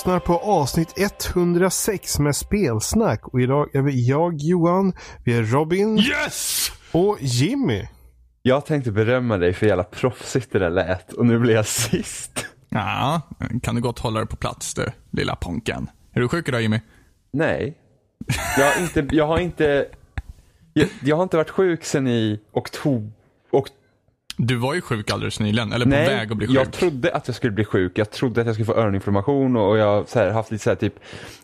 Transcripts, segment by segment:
lyssnar på avsnitt 106 med spelsnack. Och idag är vi jag, Johan, vi är Robin Yes! och Jimmy. Jag tänkte berömma dig för jävla proffsigt det där lät och nu blir jag sist. Ja, kan du gott hålla dig på plats du, lilla ponken. Är du sjuk idag Jimmy? Nej. Jag har inte, jag har inte, jag, jag har inte varit sjuk sen i oktober. Ok, Du var ju sjuk alldeles nyligen, eller på nej, väg att bli sjuk. jag trodde att jag skulle bli sjuk. Jag trodde att jag skulle få öroninflammation och jag har haft lite så här, typ,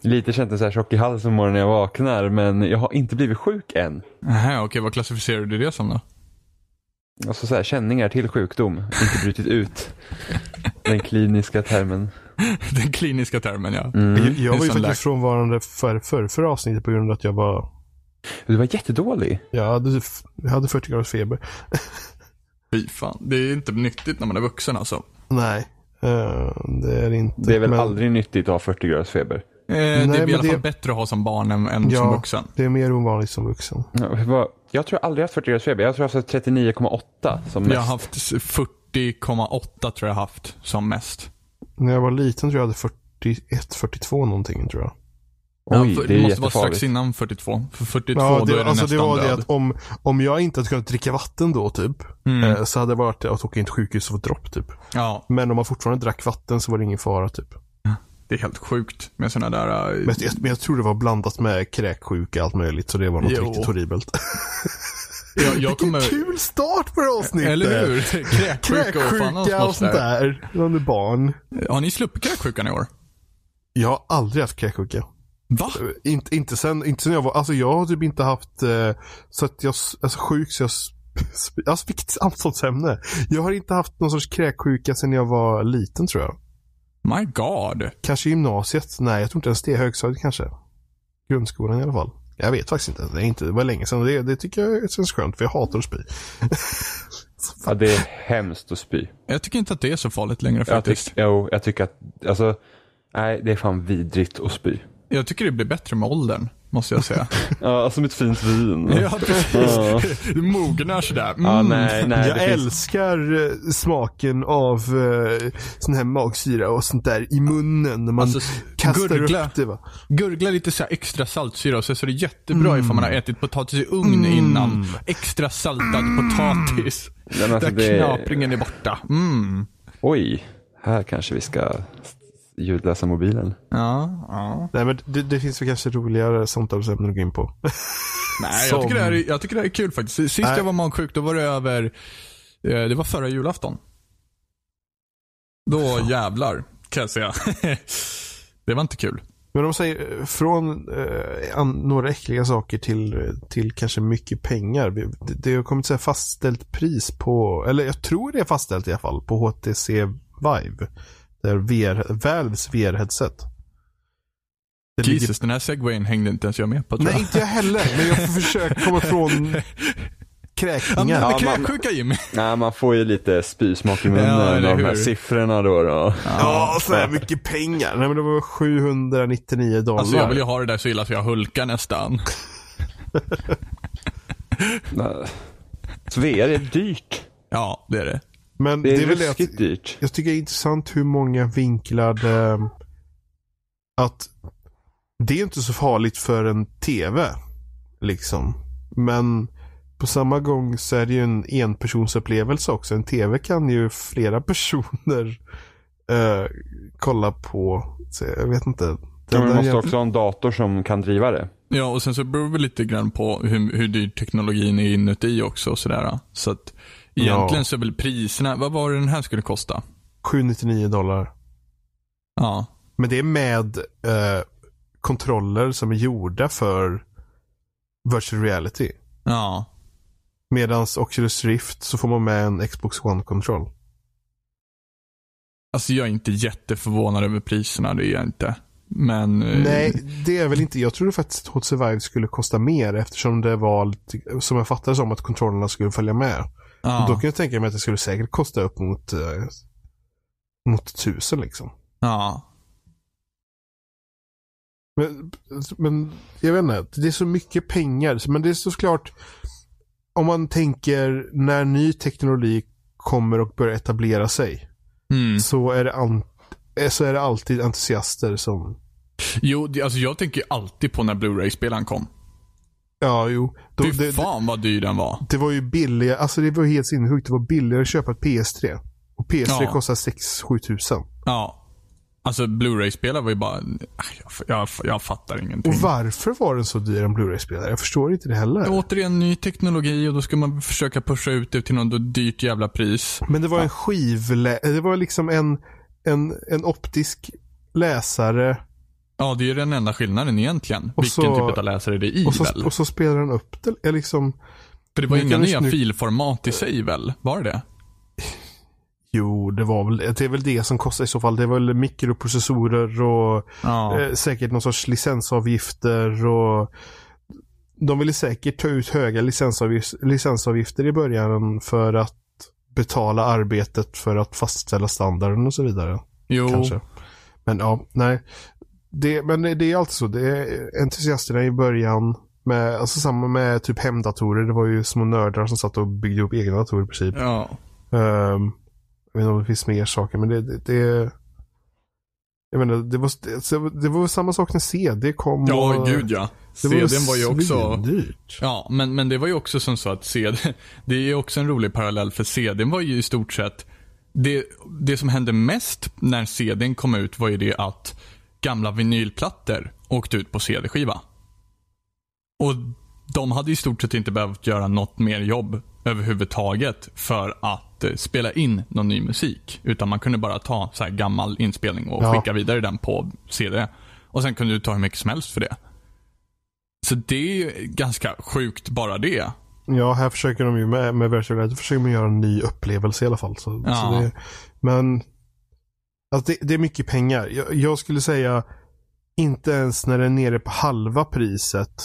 lite känt en så här tjock i halsen morgonen när jag vaknar. Men jag har inte blivit sjuk än. Aha, okej, vad klassificerar du det som då? Alltså så här, känningar till sjukdom, inte brutit ut. Den kliniska termen. Den kliniska termen ja. Mm. Jag, jag var ju faktiskt frånvarande för, för, för avsnittet på grund av att jag var, Du var jättedålig. jag hade, jag hade 40 graders feber. Fy fan, det är inte nyttigt när man är vuxen alltså. Nej, eh, det är det inte. Det är väl men aldrig nyttigt att ha 40 graders feber? Eh, det är i alla det- fall bättre att ha som barn än, än som Ja, vuxen. det är mer ovanligt som vuxen. Jag tror jag aldrig haft 40 graders feber. Jag tror jag har haft 39,8 som mest. Jag har haft 40,8 tror jag haft som mest. När jag var liten tror jag hade 41, 42 någonting tror jag. Oj, ja, för- det är måste vara strax innan 42. För 42 Ja, då det, är det alltså nästan det var det död. att om, om jag inte hade kunnat dricka vatten då typ, Mm. eh, så hade det varit att åka in till sjukhus och få dropp typ. Ja, Men om man fortfarande drack vatten så var det ingen fara typ. det är helt sjukt med sådana där... eh, Men jag, men jag tror det var blandat med kräksjuka och allt möjligt, så det var något Jo. riktigt horribelt. Jag, jag kommer... Vilken kul start på det avsnittet! Eller hur? Kräksjuka och fan Kräksjuka och och sånt där. Under barn. Har ni sluppit kräksjukan i år? Jag har aldrig haft kräksjuka. Va? Inte, inte, sen, inte sen jag var, alltså jag har typ inte haft eh, så att jag, alltså sjuk så jag, alltså vilket samtalsämne. Jag har inte haft någon sorts kräksjuka sen jag var liten tror jag. My God. Kanske gymnasiet? Nej, jag tror inte ens det. Högstadiet kanske. Grundskolan i alla fall. Jag vet faktiskt inte. Det, är inte, det var länge sedan. Det, det tycker jag känns skönt för jag hatar att spy. Ja, det är hemskt att spy. Jag tycker inte att det är så farligt längre Jag, faktiskt. tyck, jo, jag tycker att, alltså, nej, det är fan vidrigt att spy. Jag tycker det blir bättre med åldern, måste jag säga. Ja, som ett fint vin. ja, precis. Ja. Det mognar sådär. Mm. Ja, nej, nej. jag finns, älskar eh, smaken av eh, sån här magsyra och sånt där i munnen när man Alltså, kastar gurgla. upp det va. Gurgla lite så här extra saltsyra och så är det jättebra Mm. ifall man har ätit potatis i ugn innan. Extra saltad potatis. men alltså, Där det, knapringen är borta. Mm. oj, här kanske vi ska ljudläsa mobilen. Ja, ja. Nej men det, det finns väl kanske roligare samtalsämnen att gå in på. Nej, Som- jag tycker, det här är, jag tycker det är kul faktiskt. Sist Nej. jag var magsjuk, då var det över, eh, det var förra julafton. Då jävlar, kan jag säga. det var inte kul. Men de säger eh, från eh, an, några äckliga saker till, till kanske mycket pengar. Det, det har kommit så här fastställt pris på, eller jag tror det är fastställt i alla fall, på HTC Vive. Det är VR, Valves VR-headset. Det ligger- Jesus, den här segwayen hängde inte ens jag med på tror Nej, jag. inte jag heller. Men jag får försöka komma ifrån Ja, kräkningar. Ja, kräksjuka Jimmy. Nej, man får ju lite spysmak i munnen Ja, av de här siffrorna då. då. Ja, så här mycket pengar. Nej, men det var 799 dollar. Alltså jag vill ju ha det där så illa så jag hulkar nästan. Nej. Så VR är dyrt. Ja, det är det. Men Det är, väl det att ruskigt dyrt. jag tycker det är intressant hur många vinklade att det är inte så farligt för en tv. Liksom. Men på samma gång så är det ju en enpersonsupplevelse också. En tv kan ju flera personer eh, kolla på. Så jag vet inte. Ja, Den men där man måste också ha en dator som kan driva det. Ja, och sen så beror det lite grann på hur, hur dyr teknologin är inuti också och sådär. Så att egentligen Ja. så är väl priserna, vad var det den här skulle kosta? 799 dollar. Ja, Men det är med eh, kontroller som är gjorda för virtual reality. ja. Medan Oculus Rift så får man med en Xbox One-kontroll. Alltså jag är inte jätteförvånad över priserna, det är jag inte. Men... eh, Nej, det är väl inte. Jag trodde faktiskt att HTC Vive skulle kosta mer eftersom det var lite, som jag fattade som att kontrollerna skulle följa med. Ja, då kan jag tänka mig att det skulle säkert kosta upp mot, eh, mot tusen liksom. ja. Men, men jag vet inte, det är så mycket pengar. Men det är såklart, om man tänker när ny teknologi kommer och börjar etablera sig. Mm. Så är det an, eh, så är det alltid entusiaster som... Jo, det, alltså jag tänker alltid på när Blu-ray-spelaren kom. Ja, jo. Fy det, fan vad dyr den var. det var ju billigare, alltså det var helt sinnessjukt. Det var billigare att köpa ett PS3. Och PS3 Ja. kostar 6-7 tusen. Ja. Alltså Blu-ray-spelare var ju bara, jag, jag, jag fattar ingenting. Och varför var den så dyr en Blu-ray-spelare? Jag förstår inte det heller. Återigen ny teknologi och då ska man försöka pusha ut det till något dyrt jävla pris. Men det var en skivlä... Det var liksom en, en, en optisk läsare. Ja, det är ju den enda skillnaden egentligen. Och Vilken så- typ av läsare det är i Och så, väl? och så spelar den upp det. är Liksom, För det var inga nya snu- filformat i sig väl? Var det jo, det var väl det är väl det som kostar i så fall. Det är väl mikroprocessorer och Ja. eh, säkert någon sorts licensavgifter och de ville säkert ta ut höga licensavgif- licensavgifter i början för att betala arbetet för att fastställa standarden och så vidare. jo. Kanske. Men ja, nej. Det, men det är alltid så. Det är entusiasterna i början. Med, alltså samma med typ hemdatorer. Det var ju små nördar som satt och byggde upp egna datorer i princip. Ja. Ehm, jag vet inte om det finns mer saker men det, det, det jag menar, det var, det, var samma sak när CD kom. Ja, och gud ja. det var var ju också... svindyrt. Ja, men, men det var ju också som så att CD, det är ju också en rolig parallell för CDn var ju i stort sett, det, det som hände mest när CDn kom ut var ju det att gamla vinylplattor åkte ut på CD-skiva. Och de hade i stort sett inte behövt göra något mer jobb överhuvudtaget för att eh, spela in någon ny musik. Utan man kunde bara ta så här gammal inspelning och Ja. skicka vidare den på CD. Och sen kunde du ta hur mycket som helst för det. Så det är ju ganska sjukt bara det. Ja, här försöker de ju med, med virtual reality försöker man göra en ny upplevelse i alla fall. Så, Ja. så det, men alltså det, det är mycket pengar. Jag, jag skulle säga inte ens när det är nere på halva priset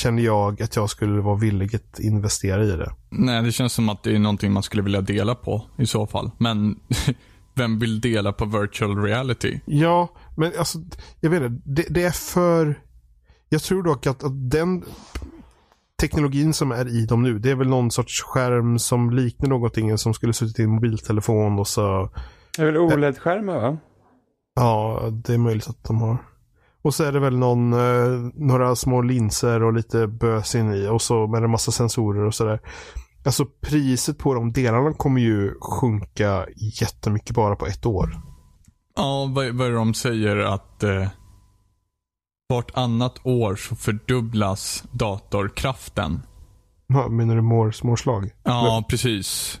känner jag att jag skulle vara villig att investera i det. Nej, det känns som att det är någonting man skulle vilja dela på i så fall. Men vem vill dela på virtual reality? Ja, men alltså jag vet inte. Det, det är för... Jag tror dock att, att den teknologin som är i dem nu, det är väl någon sorts skärm som liknar någonting som skulle suttit i en mobiltelefon och så Det är väl OLED-skärmar va? Ja, det är möjligt att de har. Och så är det väl någon, eh, några små linser och lite bös in i och så med en massa sensorer och sådär. Alltså priset på de delarna kommer ju sjunka jättemycket bara på ett år. Ja, vad, vad de säger att eh, vartannat år så fördubblas datorkraften. Ja, menar du Moores Ja, precis.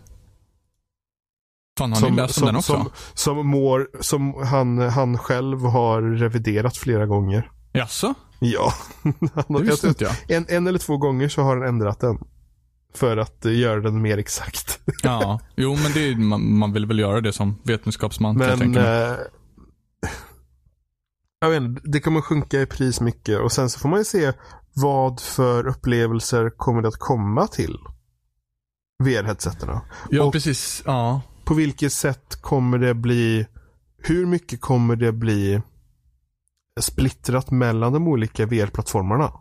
Fan, har ni läst om den också? Som, som, Moore, som han, han själv har reviderat flera gånger. Jaså? Ja. han, Det visste inte jag. en, en eller två gånger så har han ändrat den. För att eh, göra den mer exakt. Ja, jo men det är, man, man vill väl göra det som vetenskapsman. jag Men mig. eh, jag vet inte, det kommer sjunka i pris mycket och sen så får man ju se vad för upplevelser kommer det att komma till VR-headseterna. ja, och- precis. Ja. På vilket sätt kommer det bli, hur mycket kommer det bli splittrat mellan de olika VR-plattformarna?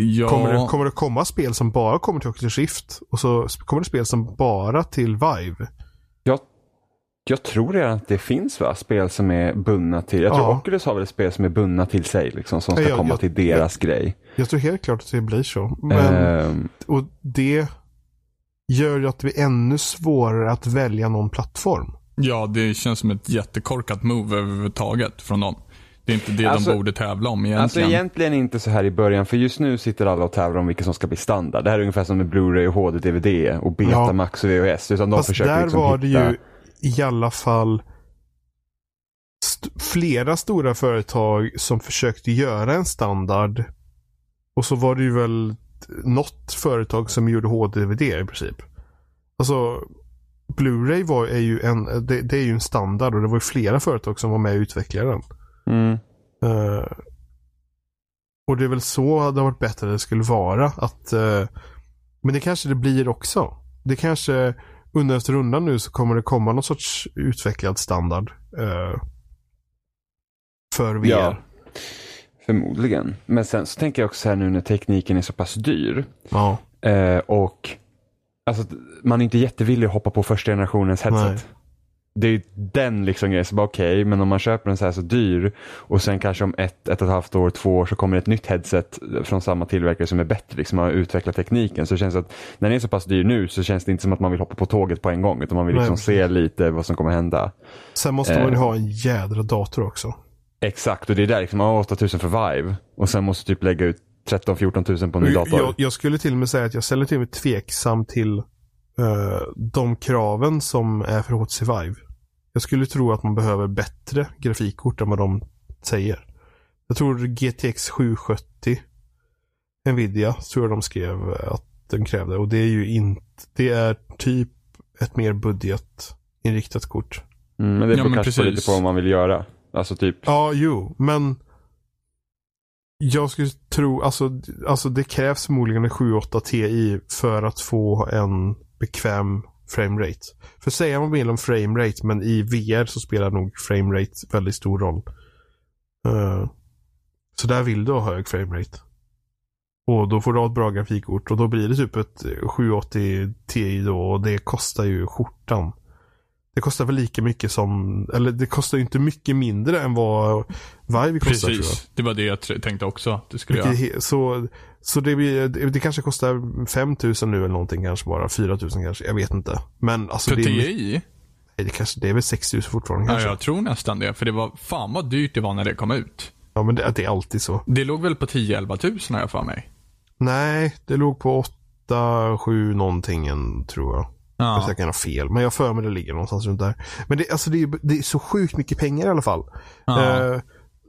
ja. Kommer, det, kommer det komma spel som bara kommer till Oculus Rift och så kommer det spel som bara till Vive? Jag, jag tror redan att det finns va? spel som är bundna till, jag tror Ja. Oculus har väl spel som är bundna till sig liksom, som ska Ja, ja, komma jag- till deras grej. Jag tror helt klart att det blir så. Men Ehm, Och det gör ju att det blir ännu svårare att välja någon plattform. ja, det känns som ett jättekorkat move överhuvudtaget från dem. Det är inte det Alltså- de borde tävla om egentligen. Alltså egentligen inte så här i början, för just nu sitter alla och tävlar om vilket som ska bli standard. Det här är ungefär som med Blu-ray och HD-DVD och Betamax och VHS. Utan de Fast försöker där liksom var det hitta... ju i alla fall st- flera stora företag som försökte göra en standard. Och så var det ju väl något företag som gjorde HD-DVD i princip. Alltså Blu-ray var, är ju en, det, det är ju en standard och det var ju flera företag som var med och utvecklade den. Mm. Eh, och det är väl så det har varit bättre det skulle vara. Att, eh, men det kanske det blir också. Det kanske undan efter undan nu så kommer det komma någon sorts utvecklad standard. eh, för VR. Ja, förmodligen. Men sen så tänker jag också här nu när tekniken är så pass dyr Ja. eh, och alltså, man är inte jättevillig att hoppa på första generationens headset. det är den liksom grejen. Okej, men om man köper en så här så dyr och sen kanske om ett, ett och ett halvt år, två år så kommer ett nytt headset från samma tillverkare som är bättre, liksom har utvecklat tekniken. Så känns det att när den är så pass dyr nu så känns det inte som att man vill hoppa på tåget på en gång utan man vill liksom Nej. se lite vad som kommer hända. Sen måste man ju Eh. ha en jädra dator också. Exakt, och det är där liksom, ja, 8000 för Vive och sen måste typ lägga ut 13-14 tusen på en ny dator. Jag, jag skulle till och med säga att jag ställer till mig tveksam till eh, de kraven som är för HTC Vive. Jag skulle tro att man behöver bättre grafikkort än vad de säger. Jag tror GTX 770 Nvidia tror jag de skrev att den krävde och det är ju inte, det är typ ett mer budgetinriktat kort. Mm, men det Ja, beror men kanske på lite på vad man vill göra. Alltså typ, Ja, jo, men jag skulle tro, alltså, alltså det krävs förmodligen en 7-8 Ti för att få en bekväm framerate. För säga vad man vill om framerate, men i VR så spelar nog framerate väldigt stor roll. Uh, så där vill du ha hög framerate. Och då får du ha ett bra grafikkort och då blir det typ ett 780 Ti då och det kostar ju skjortan. Det kostar väl lika mycket som, eller det kostar ju inte mycket mindre än vad Vive kostar tror jag. Precis, det var det jag tänkte också att det skulle Vilket göra. Så, så det, blir, det, kanske kostar 5000 nu eller någonting kanske bara. 4000 kanske. Jag vet inte. Men alltså För det, är, TI? nej, det, kanske, det är väl 6000 fortfarande Ja, kanske. Ja, jag tror nästan det. För det var, fan vad dyrt det var när det kom ut. men det, det är alltid så. Det låg väl på 10-11 tusen har jag för mig. Nej, det låg på 8, 7 någonting tror jag. Ja. Jag kan ha fel. Men jag för mig det ligger någonstans runt där. Men det, alltså det, är, det är så sjukt mycket pengar i alla fall. Ja. Eh,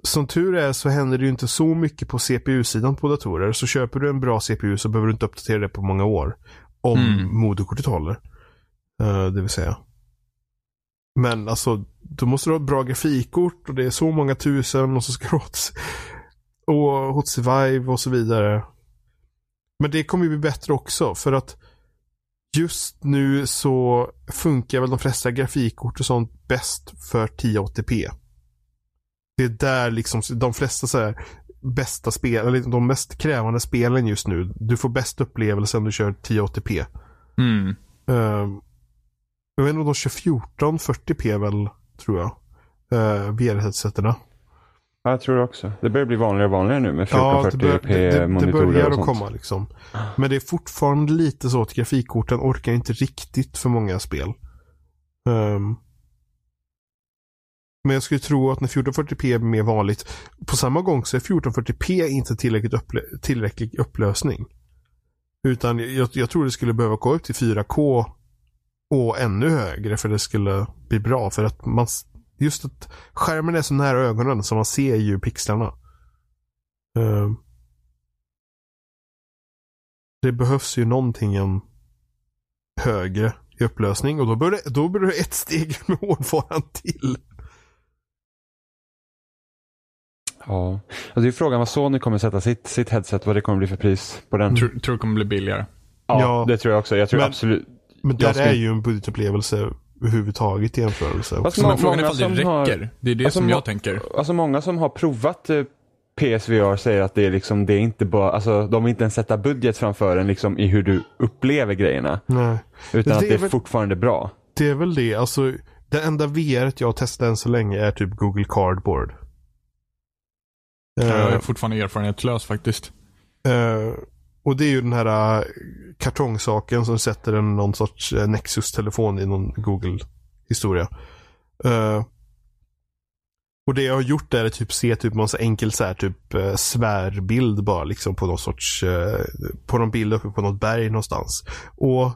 som tur är så händer det ju inte så mycket på CPU-sidan på datorer. Så köper du en bra CPU så behöver du inte uppdatera det på många år. Om Mm. moderkortet håller. Eh, det vill säga. Men alltså, då måste du ha bra grafikkort och det är så många tusen och så ska du och HTC Vive och så vidare. Men det kommer ju bli bättre också för att just nu så funkar väl de flesta grafikkort och sånt bäst för 1080p. Det är där liksom de flesta så här bästa spel, eller de mest krävande spelen just nu. Du får bäst upplevelse om du kör 1080p. Mm. Uh, jag vet inte om de kör 1440p väl, tror jag. Uh, VR-headseterna. Ja, jag tror också. Det börjar bli vanligare och vanligare nu med Ja, det, bör, 1440p det, det, börjar att komma liksom. Men det är fortfarande lite så att grafikkorten orkar inte riktigt för många spel. Ehm, men jag skulle tro att när 1440p är mer vanligt, på samma gång så är 1440p inte tillräckligt upplö- tillräcklig upplösning. Utan jag, jag tror det skulle behöva gå upp till 4K och ännu högre för det skulle bli bra. För att man, just att skärmen är så nära ögonen så man ser ju pixlarna. Ehm, det behövs ju någonting en högre i upplösning och då bör det, då bör det ett steg med hårdvaran till. Ja. Alltså det är frågan vad Sony kommer sätta sitt, sitt headset, vad det kommer bli för pris på den. Tror, tror det kommer bli billigare. Ja, Ja. det tror jag också. Jag tror Men- absolut. Men där ska- är ju en budgetupplevelse överhuvudtaget i jämförelse. Må- Men frågan är många ifall det som har- räcker. Det är det Alltså, som jag tänker. Alltså många som har provat eh, PSVR säger att det är liksom, det är inte bara, alltså de vill inte ens sätta budget framför en liksom i hur du upplever grejerna. Nej. Utan Det att är det är väl- fortfarande bra. Det är väl det. Alltså, det enda VR jag har testat än så länge är typ Google Cardboard. Jag är Eh, fortfarande erfarenhetslös faktiskt. Eh, och det är ju den här eh, kartongsaken som sätter en någon sorts eh, Nexus-telefon i någon Google-historia. Uh, och det jag har gjort är att typ se typ någon så enkel så här, typ uh, svärbild bara liksom på någon sorts, uh, på någon bild uppe på något berg någonstans. Och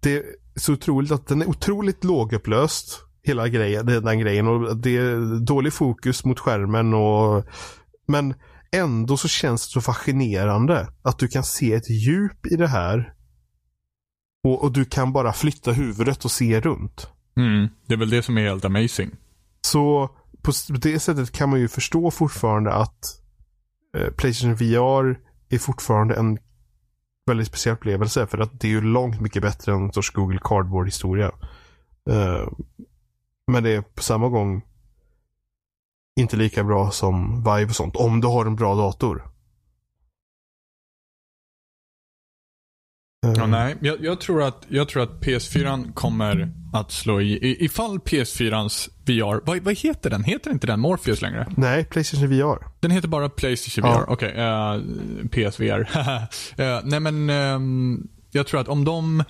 det är så otroligt att den är otroligt lågupplöst. Hela grejen, den, den grejen och det är dålig fokus mot skärmen och men ändå så känns det så fascinerande att du kan se ett djup i det här. Och, och du kan bara flytta huvudet och se runt. Mm. Det är väl det som är helt amazing. Så på det sättet kan man ju förstå fortfarande att eh, Playstation VR är fortfarande en väldigt speciell upplevelse. För att det är ju långt mycket bättre än en sorts Google Cardboard historia. Eh, men det är på samma gång inte lika bra som Vive och sånt. Om du har en bra dator. Ja, nej, jag, jag, tror att, jag tror att PS4 kommer att slå i, i ifall PS4ans VR, vad, vad heter den? Heter inte den Morpheus längre? Nej, Playstation VR. Den heter bara Playstation Ja. VR. Okej, eh, PSVR. Eh, nej men, ehm, jag tror att om de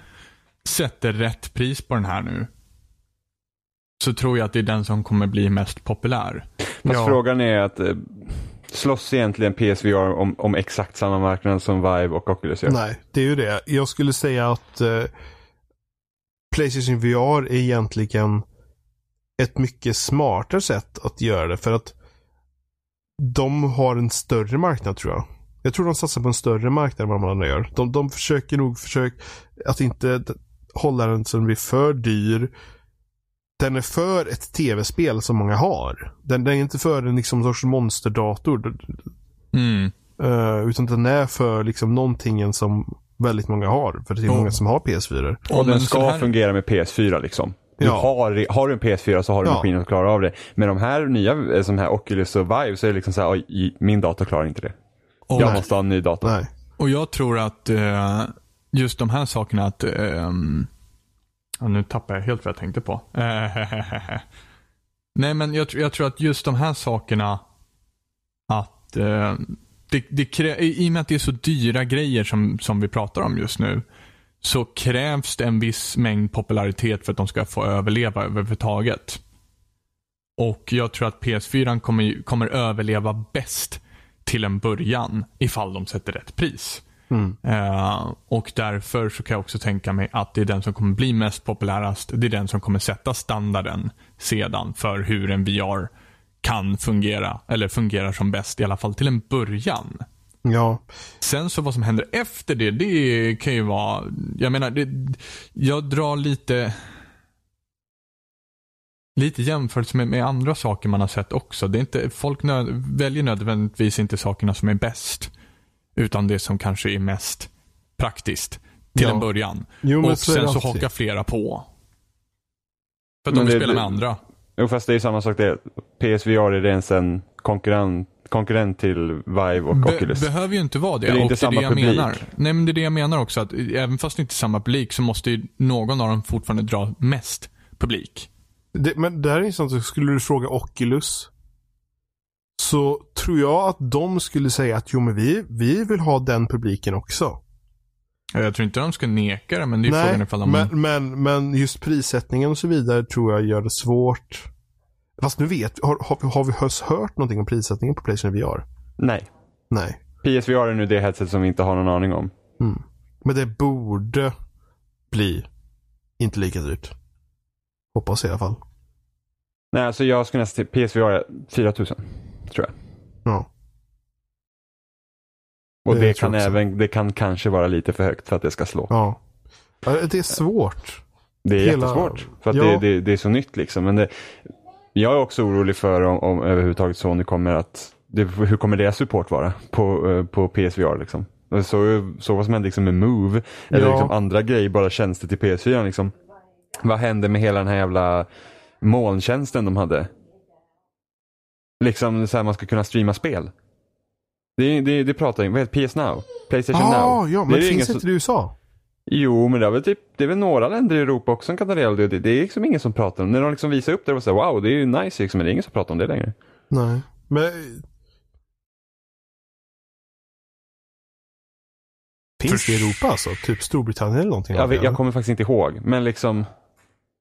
sätter rätt pris på den här nu så tror jag att det är den som kommer bli mest populär. Fast Ja. frågan är att eh, slåss egentligen PSVR om, om exakt samma marknad som Vive och Oculus gör? Nej, det är ju det. Jag skulle säga att eh, Playstation VR är egentligen ett mycket smartare sätt att göra det. För att de har en större marknad tror jag. Jag tror de satsar på en större marknad än vad de andra gör. De, de försöker nog försök att inte hålla den så den blir för dyr. Den är för ett tv-spel som många har. Den, den är inte för en liksom sorts monsterdator. Mm. Eh, utan den är för liksom någonting som väldigt många har. För det är Och- många som har PS4. Och den en ska här- fungera med PS4 liksom. Du Ja. har, har du en PS4 så har du Ja. maskinen att klara av det. Men de här nya, eh, som här Oculus och Vive, så är det liksom så här, oj, min dator klarar inte det. Och, Jag måste ha en ny dator. Nej. och jag tror att eh, just de här sakerna att ehm, ja, nu tappar jag helt vad jag tänkte på. Nej men jag, jag tror att just de här sakerna att eh, det, det krä- i och med att det är så dyra grejer som, som vi pratar om just nu så krävs det en viss mängd popularitet för att de ska få överleva överhuvudtaget. Och jag tror att PS4 kommer, kommer överleva bäst till en början ifall de sätter rätt pris. Mm. Eh, och därför så kan jag också tänka mig att det är den som kommer bli mest populärast. Det är den som kommer sätta standarden sedan för hur en VR kan fungera. Eller fungerar som bäst i alla fall till en början. Ja. Sen så vad som händer efter det, det kan ju vara, jag menar, det, jag drar lite lite jämfört med, med andra saker man har sett också. Det är inte, folk nö, väljer nödvändigtvis inte sakerna som är bäst. Utan det som kanske är mest praktiskt till Ja. en början. Jo, men och så sen så hakar flera på. För att Men de vill det- spela med andra. Jo fast det är samma sak det. PSVR är ens en konkurrent, konkurrent till Vive och Be Oculus. behöver ju inte vara det. Det är inte och det är samma det jag publik. menar. Nej men det är det jag menar också. Att även fast det inte är samma publik så måste ju någon av dem fortfarande dra mest publik. Det, men det här är intressant. Så Skulle du fråga Oculus så tror jag att de skulle säga att jo men vi, vi vill ha den publiken också. Jag tror inte de ska neka det men det är frågan ifall de... men, men, men just prissättningen och så vidare tror jag gör det svårt. Fast nu vet har, har, har vi hörs hört någonting om prissättningen på Playstation VR? Nej. Nej. PSVR är nu det headset som vi inte har någon aning om. Mm. Men det borde bli inte lika dyrt. Hoppas i alla fall. Nej, alltså jag skulle nästan till PSVR är 4000. Tror jag. Ja. Och Det det, kan även, det kan kanske vara lite för högt för att det ska slå. Ja. Det är svårt. Det är Hela- jättesvårt. För att Ja. det, det, det är så nytt liksom. Men det, jag är också orolig för om, om överhuvudtaget Sony kommer att, det, hur kommer deras support vara på, eh, på PSVR liksom. Så, så vad som hände liksom med Move, eller Ja. liksom andra grejer, bara tjänster till PS4 liksom. Vad hände med hela den här jävla molntjänsten de hade? Liksom så här man ska kunna streama spel. Det, det, det pratar ju, vad heter PS Now? Playstation Ah, Now? ja, Det men det ingen finns inte i USA. Jo, men det är väl typ, det är väl några länder i Europa också som kan ta del av det. Det det är liksom ingen som pratar om det. När de liksom visar upp det och säger wow, det är ju nice liksom, men det är ingen som pratar om det längre. Nej. Men... Finns det i Europa alltså? Typ Storbritannien eller någonting? Jag, vet, jag kommer faktiskt inte ihåg, men liksom,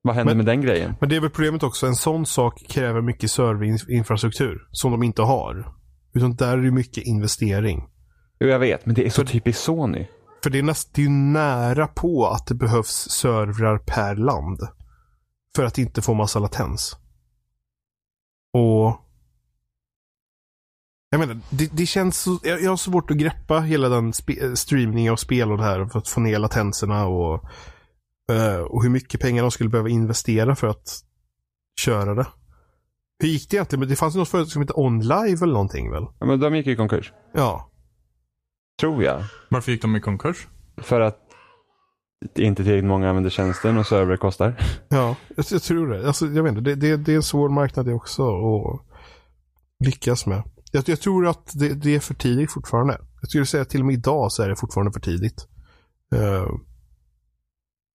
vad händer Men- med den grejen? Men det är väl problemet också. En sån sak kräver mycket serverinfrastruktur som de inte har. Utan där är det mycket investering. Jo, jag vet, men det är så För- typiskt Sony. För det är, näst, det är nära på att det behövs servrar per land. För att inte få massa latens. Och... Jag menar, det, det känns så... Jag, jag har svårt att greppa hela den streamningen av spel och det här för att få ner latenserna och... eh, och hur mycket pengar de skulle behöva investera för att köra det. Hur gick det egentligen? Men det fanns ju något företag som hette OnLive eller någonting väl? Ja, men de gick i konkurs. Ja. Tror jag. Varför gick de i konkurs? För att inte tillräckligt många använder tjänsten och server kostar. Ja, jag, jag tror det. Alltså, jag vet inte, det, det, det är en svår marknad det också att lyckas med. Jag, jag tror att det, det är för tidigt fortfarande. Jag skulle säga att till och med idag så är det fortfarande för tidigt. Eh,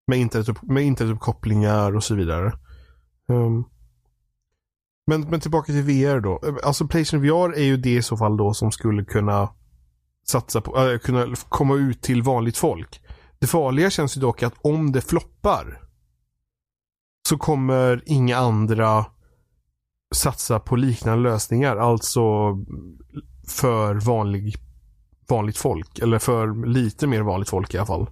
med, internet, med internetuppkopplingar och så vidare. Um, men, men tillbaka till VR då. Ehm, alltså Playstation VR är ju det i så fall då som skulle kunna satsa på, äh, kunna komma ut till vanligt folk. Det farliga känns ju dock att om det floppar så kommer inga andra satsa på liknande lösningar. Alltså för vanlig, vanligt folk. Eller för lite mer vanligt folk i alla fall.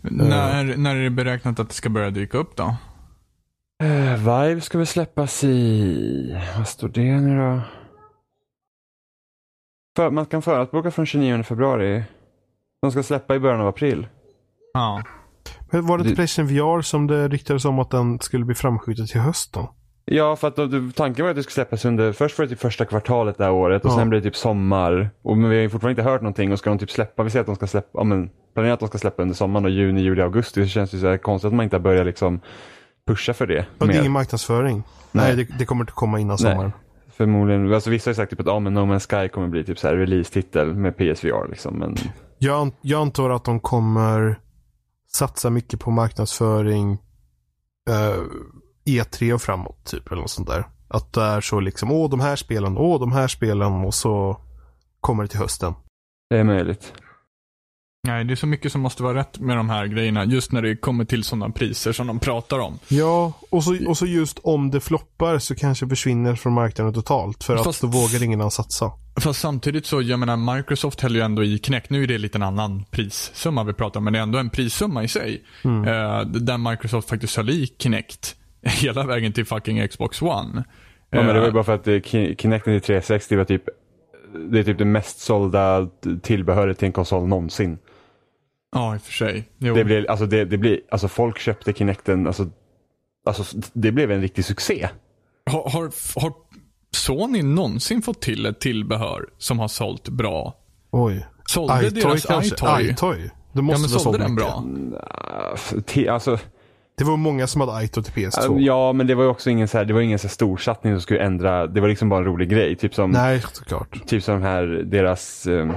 När, när är det beräknat att det ska börja dyka upp då? Uh, Vive ska väl släppas i... Vad står det nu då? För, man kan förhandsboka från 29 februari. De ska släppa i början av april. Ja. Men var det till Det- Playstation VR som det ryktades om att den skulle bli framskjuten till hösten? Ja, för att då, tanken var att det skulle släppas under, först var det typ första kvartalet det här året och Ja. sen blev det typ sommar. Och, men vi har ju fortfarande inte hört någonting och ska de typ släppa, vi ser att de ska släppa, ja men planerar att de ska släppa under sommaren och juni, juli, augusti så känns det så konstigt att man inte har börjat liksom pusha för det. Och det är ingen marknadsföring. Nej, det, det kommer inte komma innan Nej. sommaren. Förmodligen, alltså vissa har sagt typ att ja, men No Man's Sky kommer bli typ så här release-titel med PSVR liksom. Men Jag, jag antar att de kommer satsa mycket på marknadsföring eh, E3 och framåt typ eller något sånt där. Att det är så liksom, åh de här spelen, åh de här spelen och så kommer det till hösten. det är möjligt. Nej, det är så mycket som måste vara rätt med de här grejerna. Just när det kommer till sådana priser som de pratar om. Ja, och så, och så just om det floppar så kanske försvinner från marknaden totalt för att Fast- då vågar ingen annan satsa. Fast samtidigt så, jag menar Microsoft häller ju ändå i Kinect. Nu är det lite en annan prissumma vi pratar om, men det är ändå en prissumma i sig. Mm. Eh, där Microsoft faktiskt höll i Kinect hela vägen till fucking Xbox One. Ja, men det var ju Eh, bara för att eh, Ki- Kinecten i 360 var typ det är typ det mest sålda tillbehöret till en konsol någonsin. Ja, i och för sig. Jo. Det blir, alltså, det, det blir, alltså folk köpte Kinecten, alltså, alltså det blev en riktig succé. Har, har, har Sony någonsin fått till ett tillbehör som har sålt bra? Oj. Sålde iToy deras kanske? iToy? iToy? Det Ja, måste men väl sålde den bra? Alltså, Det var många som hade iToy till PS2. ja, men det var ju också ingen så här, det var ingen så här storsatsning som skulle ändra, det var liksom bara en rolig grej. Typ som, Nej, såklart. typ som här, deras um,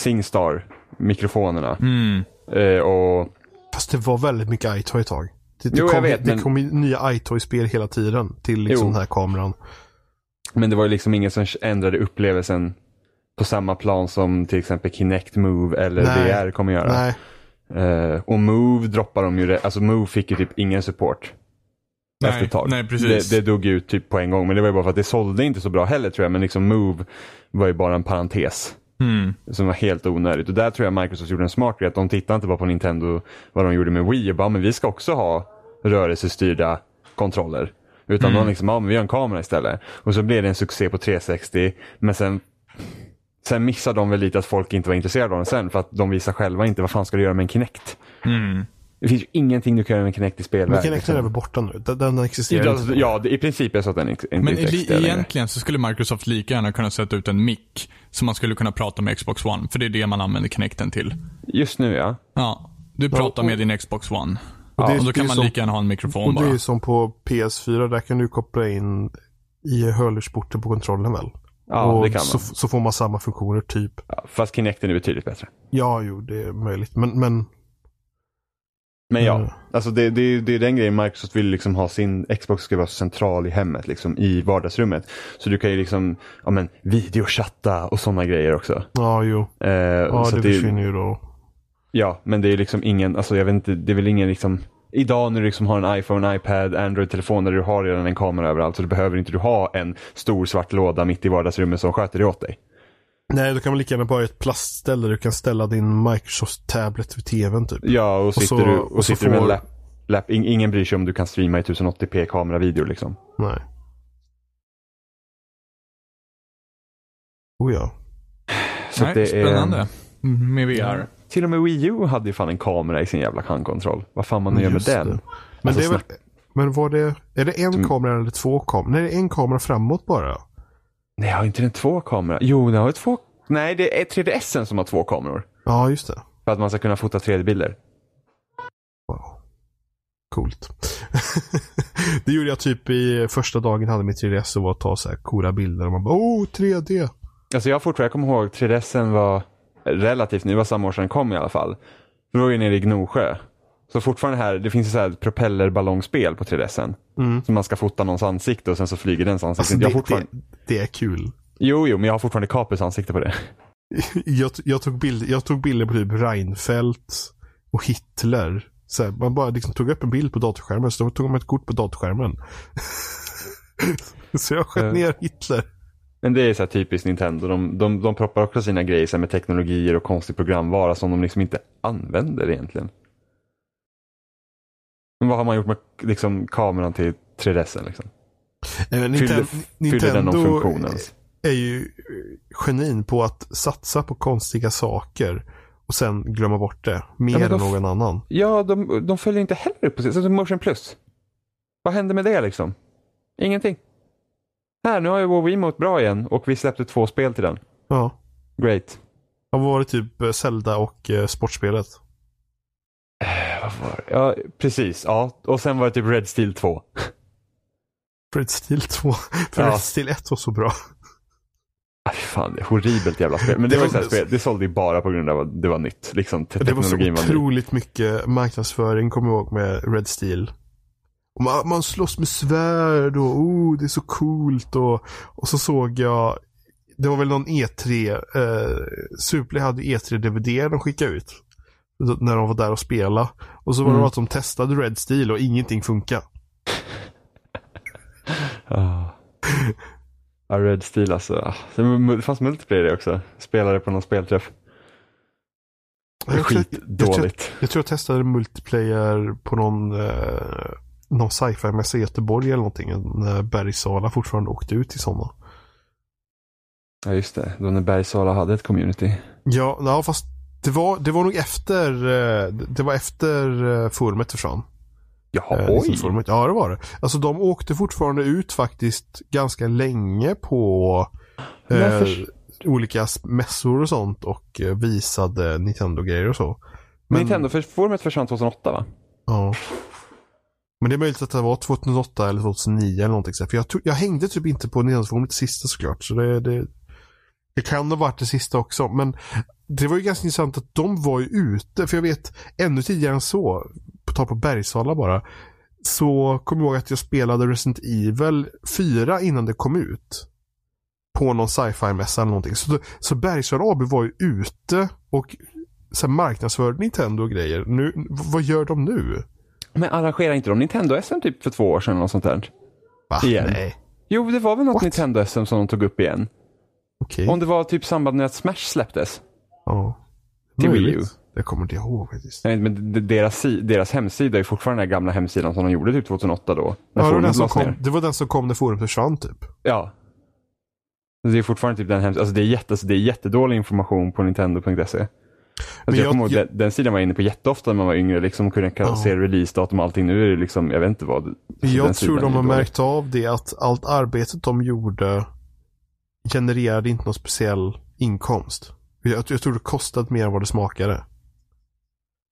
Singstar mikrofonerna. Mm. Eh, och Fast det var väldigt mycket iToy ett tag. Det, det Jo, jag kom, vet, det men- kom ju nya iToy-spel hela tiden till liksom Jo. den här kameran. Men det var ju liksom ingen som ändrade upplevelsen på samma plan som till exempel Kinect Move eller Nej. VR kommer göra. Nej, Eh, och Move droppar de ju, alltså Move fick ju typ ingen support. efter Nej, ett tag. nej, precis. Det, det dog ut typ på en gång, men det var ju bara för att det sålde inte så bra heller tror jag. Men liksom Move var ju bara en parentes Mm. som var helt onödigt. Och där tror jag Microsoft gjorde en smart grej, att de tittade inte bara på Nintendo, vad de gjorde med Wii och bara, men vi ska också ha rörelsestyrda kontroller. Utan Mm. de liksom, ja men vi har en kamera istället. Och så blev det en succé på 360, men sen Sen missade de väl lite att folk inte var intresserade av den sen för att de visar själva inte vad fan ska du göra med en Kinect. Mm. Det finns ju ingenting du kan göra med Kinect i men spelvärlden. Kinecten är väl borta nu? Den, den existerar inte. ja, det, i princip är det så att den inte Men existerar längre. egentligen så skulle Microsoft lika gärna kunna sätta ut en mick som man skulle kunna prata med Xbox One. För det är det man använder Kinecten till. Just nu ja. Ja, du pratar och- med din Xbox One. Och det och då kan man lika gärna ha en mikrofon Och det är bara. ju som på PS4, där kan du koppla in i hörlursporten på kontrollen väl? Ja, och det kan så, man. så får man samma funktioner typ. Ja, fast Kinecten är betydligt bättre. Ja, jo, det är möjligt. Men, men Men ja, Mm. alltså det, det, det är den grejen Microsoft vill liksom ha sin Xbox ska vara central i hemmet, liksom i vardagsrummet. Så du kan ju liksom, ja men videochatta och sådana grejer också. ja, jo. Eh, Ja, det det, försvinner ju då. Ja, men det är liksom ingen, alltså jag vet inte, det är väl ingen liksom Idag när du liksom har en iPhone, iPad, Android-telefon där du har redan en kamera överallt så du behöver inte du ha en stor svart låda mitt i vardagsrummet som sköter det åt dig. Nej, då kan man lika gärna bara ha ett plastställe där du kan ställa din Microsoft Tablet vid tvn typ. Ja, och sitter, så- du, och och sitter du med en får- lap, lap, in- ingen bryr sig om du kan streama i 1080p kameravideo liksom. Nej. Oh ja. Så Nej, det spännande. Är, Med VR. till och med Wii U hade ju fan en kamera i sin jävla handkontroll. Vad fan man nu gör med den. det. Men Alltså, det är väl, men var det, är det en kamera eller två kameror? Nej, det är en kamera framåt bara. Nej, har inte den två kameror? Jo, den har två. Nej, det är 3DSen som har två kameror. Ja, just det. För att man ska kunna fota 3D-bilder. Wow. Coolt. det gjorde jag typ i första dagen hade mitt 3DS och var att ta så här coola bilder och man bara oh 3D. Alltså jag fortfarande, jag kommer ihåg 3DSen var relativt ny, det var samma år sedan den kom i alla fall. Då var jag nere i Gnosjö. Så fortfarande här, det finns ju så här propellerballongspel på 3DSen. Mm. Så man ska fota någons ansikte och sen så flyger dens ansikte. Alltså, jag det, fortfarande... det, det är kul. Jo, jo, men jag har fortfarande Capus ansikte på det. Jag, jag, tog bild, jag tog bilder på typ Reinfeldt och Hitler. Så här, man bara liksom tog upp en bild på datorskärmen, så tog man ett kort på datorskärmen. så jag sköt Eh. ner Hitler. Men det är så här typiskt Nintendo. De, de, de proppar också sina grejer med teknologier och konstig programvara som de liksom inte använder egentligen. Men vad har man gjort med liksom, kameran till 3DSen liksom? Eh, fyllde den någon funktion ens? är ju eh, genin på att satsa på konstiga saker och sen glömma bort det. Mer Ja, än någon annan. Ja, de, de följer inte heller upp på. Så Motion Plus. Vad hände med det liksom? Ingenting. Här, nu har ju vår Wiimote bra igen och vi släppte två spel till den. Ja. Great. Vad var det typ eh, Zelda och eh, sportspelet? Ja, precis. Ja, och sen var det typ Red Steel 2. Red Steel 2. För Ja. Red Steel 1 var så bra. Fy fan, det är horribelt jävla spel. Men det, Det var här spel, det sålde ju bara på grund av att det var nytt. Liksom, Det var så teknologin var otroligt mycket marknadsföring, kommer jag ihåg, med Red Steel. Och man, man slåss med svärd och oh, det är så coolt och, och så såg jag det var väl någon E3, eh, Superplay hade E3-DVD de skickade ut. När de var där och spelade. Och så var det Mm. att de testade Red Steel och ingenting funkar. Ah. Ja, Red Steel alltså. Ah, Det fanns multiplayer i det också. Spelade på någon spelträff. Jag tror, jag, Skitdåligt. jag tror jag testade multiplayer på någon, eh, någon sci-fi-mässa i Göteborg eller någonting. När Bergsala fortfarande åkte ut till sådana. Ja just det, då när Bergsala hade ett community. Ja, ja fast det var, det var nog efter, eh, det var efter eh, forumet försvann. Jaha, Eh, oj! liksom forumet. Ja, det var det. Alltså de åkte fortfarande ut faktiskt ganska länge på eh, olika mässor och sånt och eh, visade Nintendo-grejer och så. Men... Nintendo, för forumet försvann 2008 va? Ja. Men det är möjligt att det var 2008 eller 2009 eller någonting. För jag, tror- jag hängde typ inte på Nintendo-forumet det sista såklart. Så det, det, det kan ha varit det sista också. Men det var ju ganska intressant att de var ju ute. För jag vet ännu tidigare än så, på tal på Bergsala bara. Så kom jag ihåg att jag spelade Resident Evil 4 innan det kom ut. På någon sci-fi-mässa eller någonting. Så, så Bergsala AB var ju ute och så här, marknadsförde Nintendo och grejer. Nu, vad gör de nu? Men arrangerar inte de Nintendo-SM typ för två år sedan eller något sånt där? Va? Igen. Nej. Jo, det var väl något What? Nintendo-SM som de tog upp igen. Okej. Om det var typ samband med att Smash släpptes. Ja. Till Wii. U. Jag kommer inte ihåg faktiskt. Inte, men deras, deras hemsida är fortfarande den gamla hemsidan som de gjorde typ 2008 då. När Ja, det, var den som kom, ner. det var den som kom när forumet försvann typ. Ja. Det är fortfarande typ den hemsidan. Alltså det är, jätte, alltså det är jättedålig information på nintendo.se. Alltså jag, jag- kommer ihåg, jag- den, den sidan var jag inne på jätteofta när man var yngre. Liksom kunde Ja. se releasedatum och allting. Nu är det liksom, jag vet inte vad. Alltså, jag tror de har märkt av det att allt arbetet de gjorde genererade inte någon speciell inkomst. Jag, jag tror det kostade mer än vad det smakade.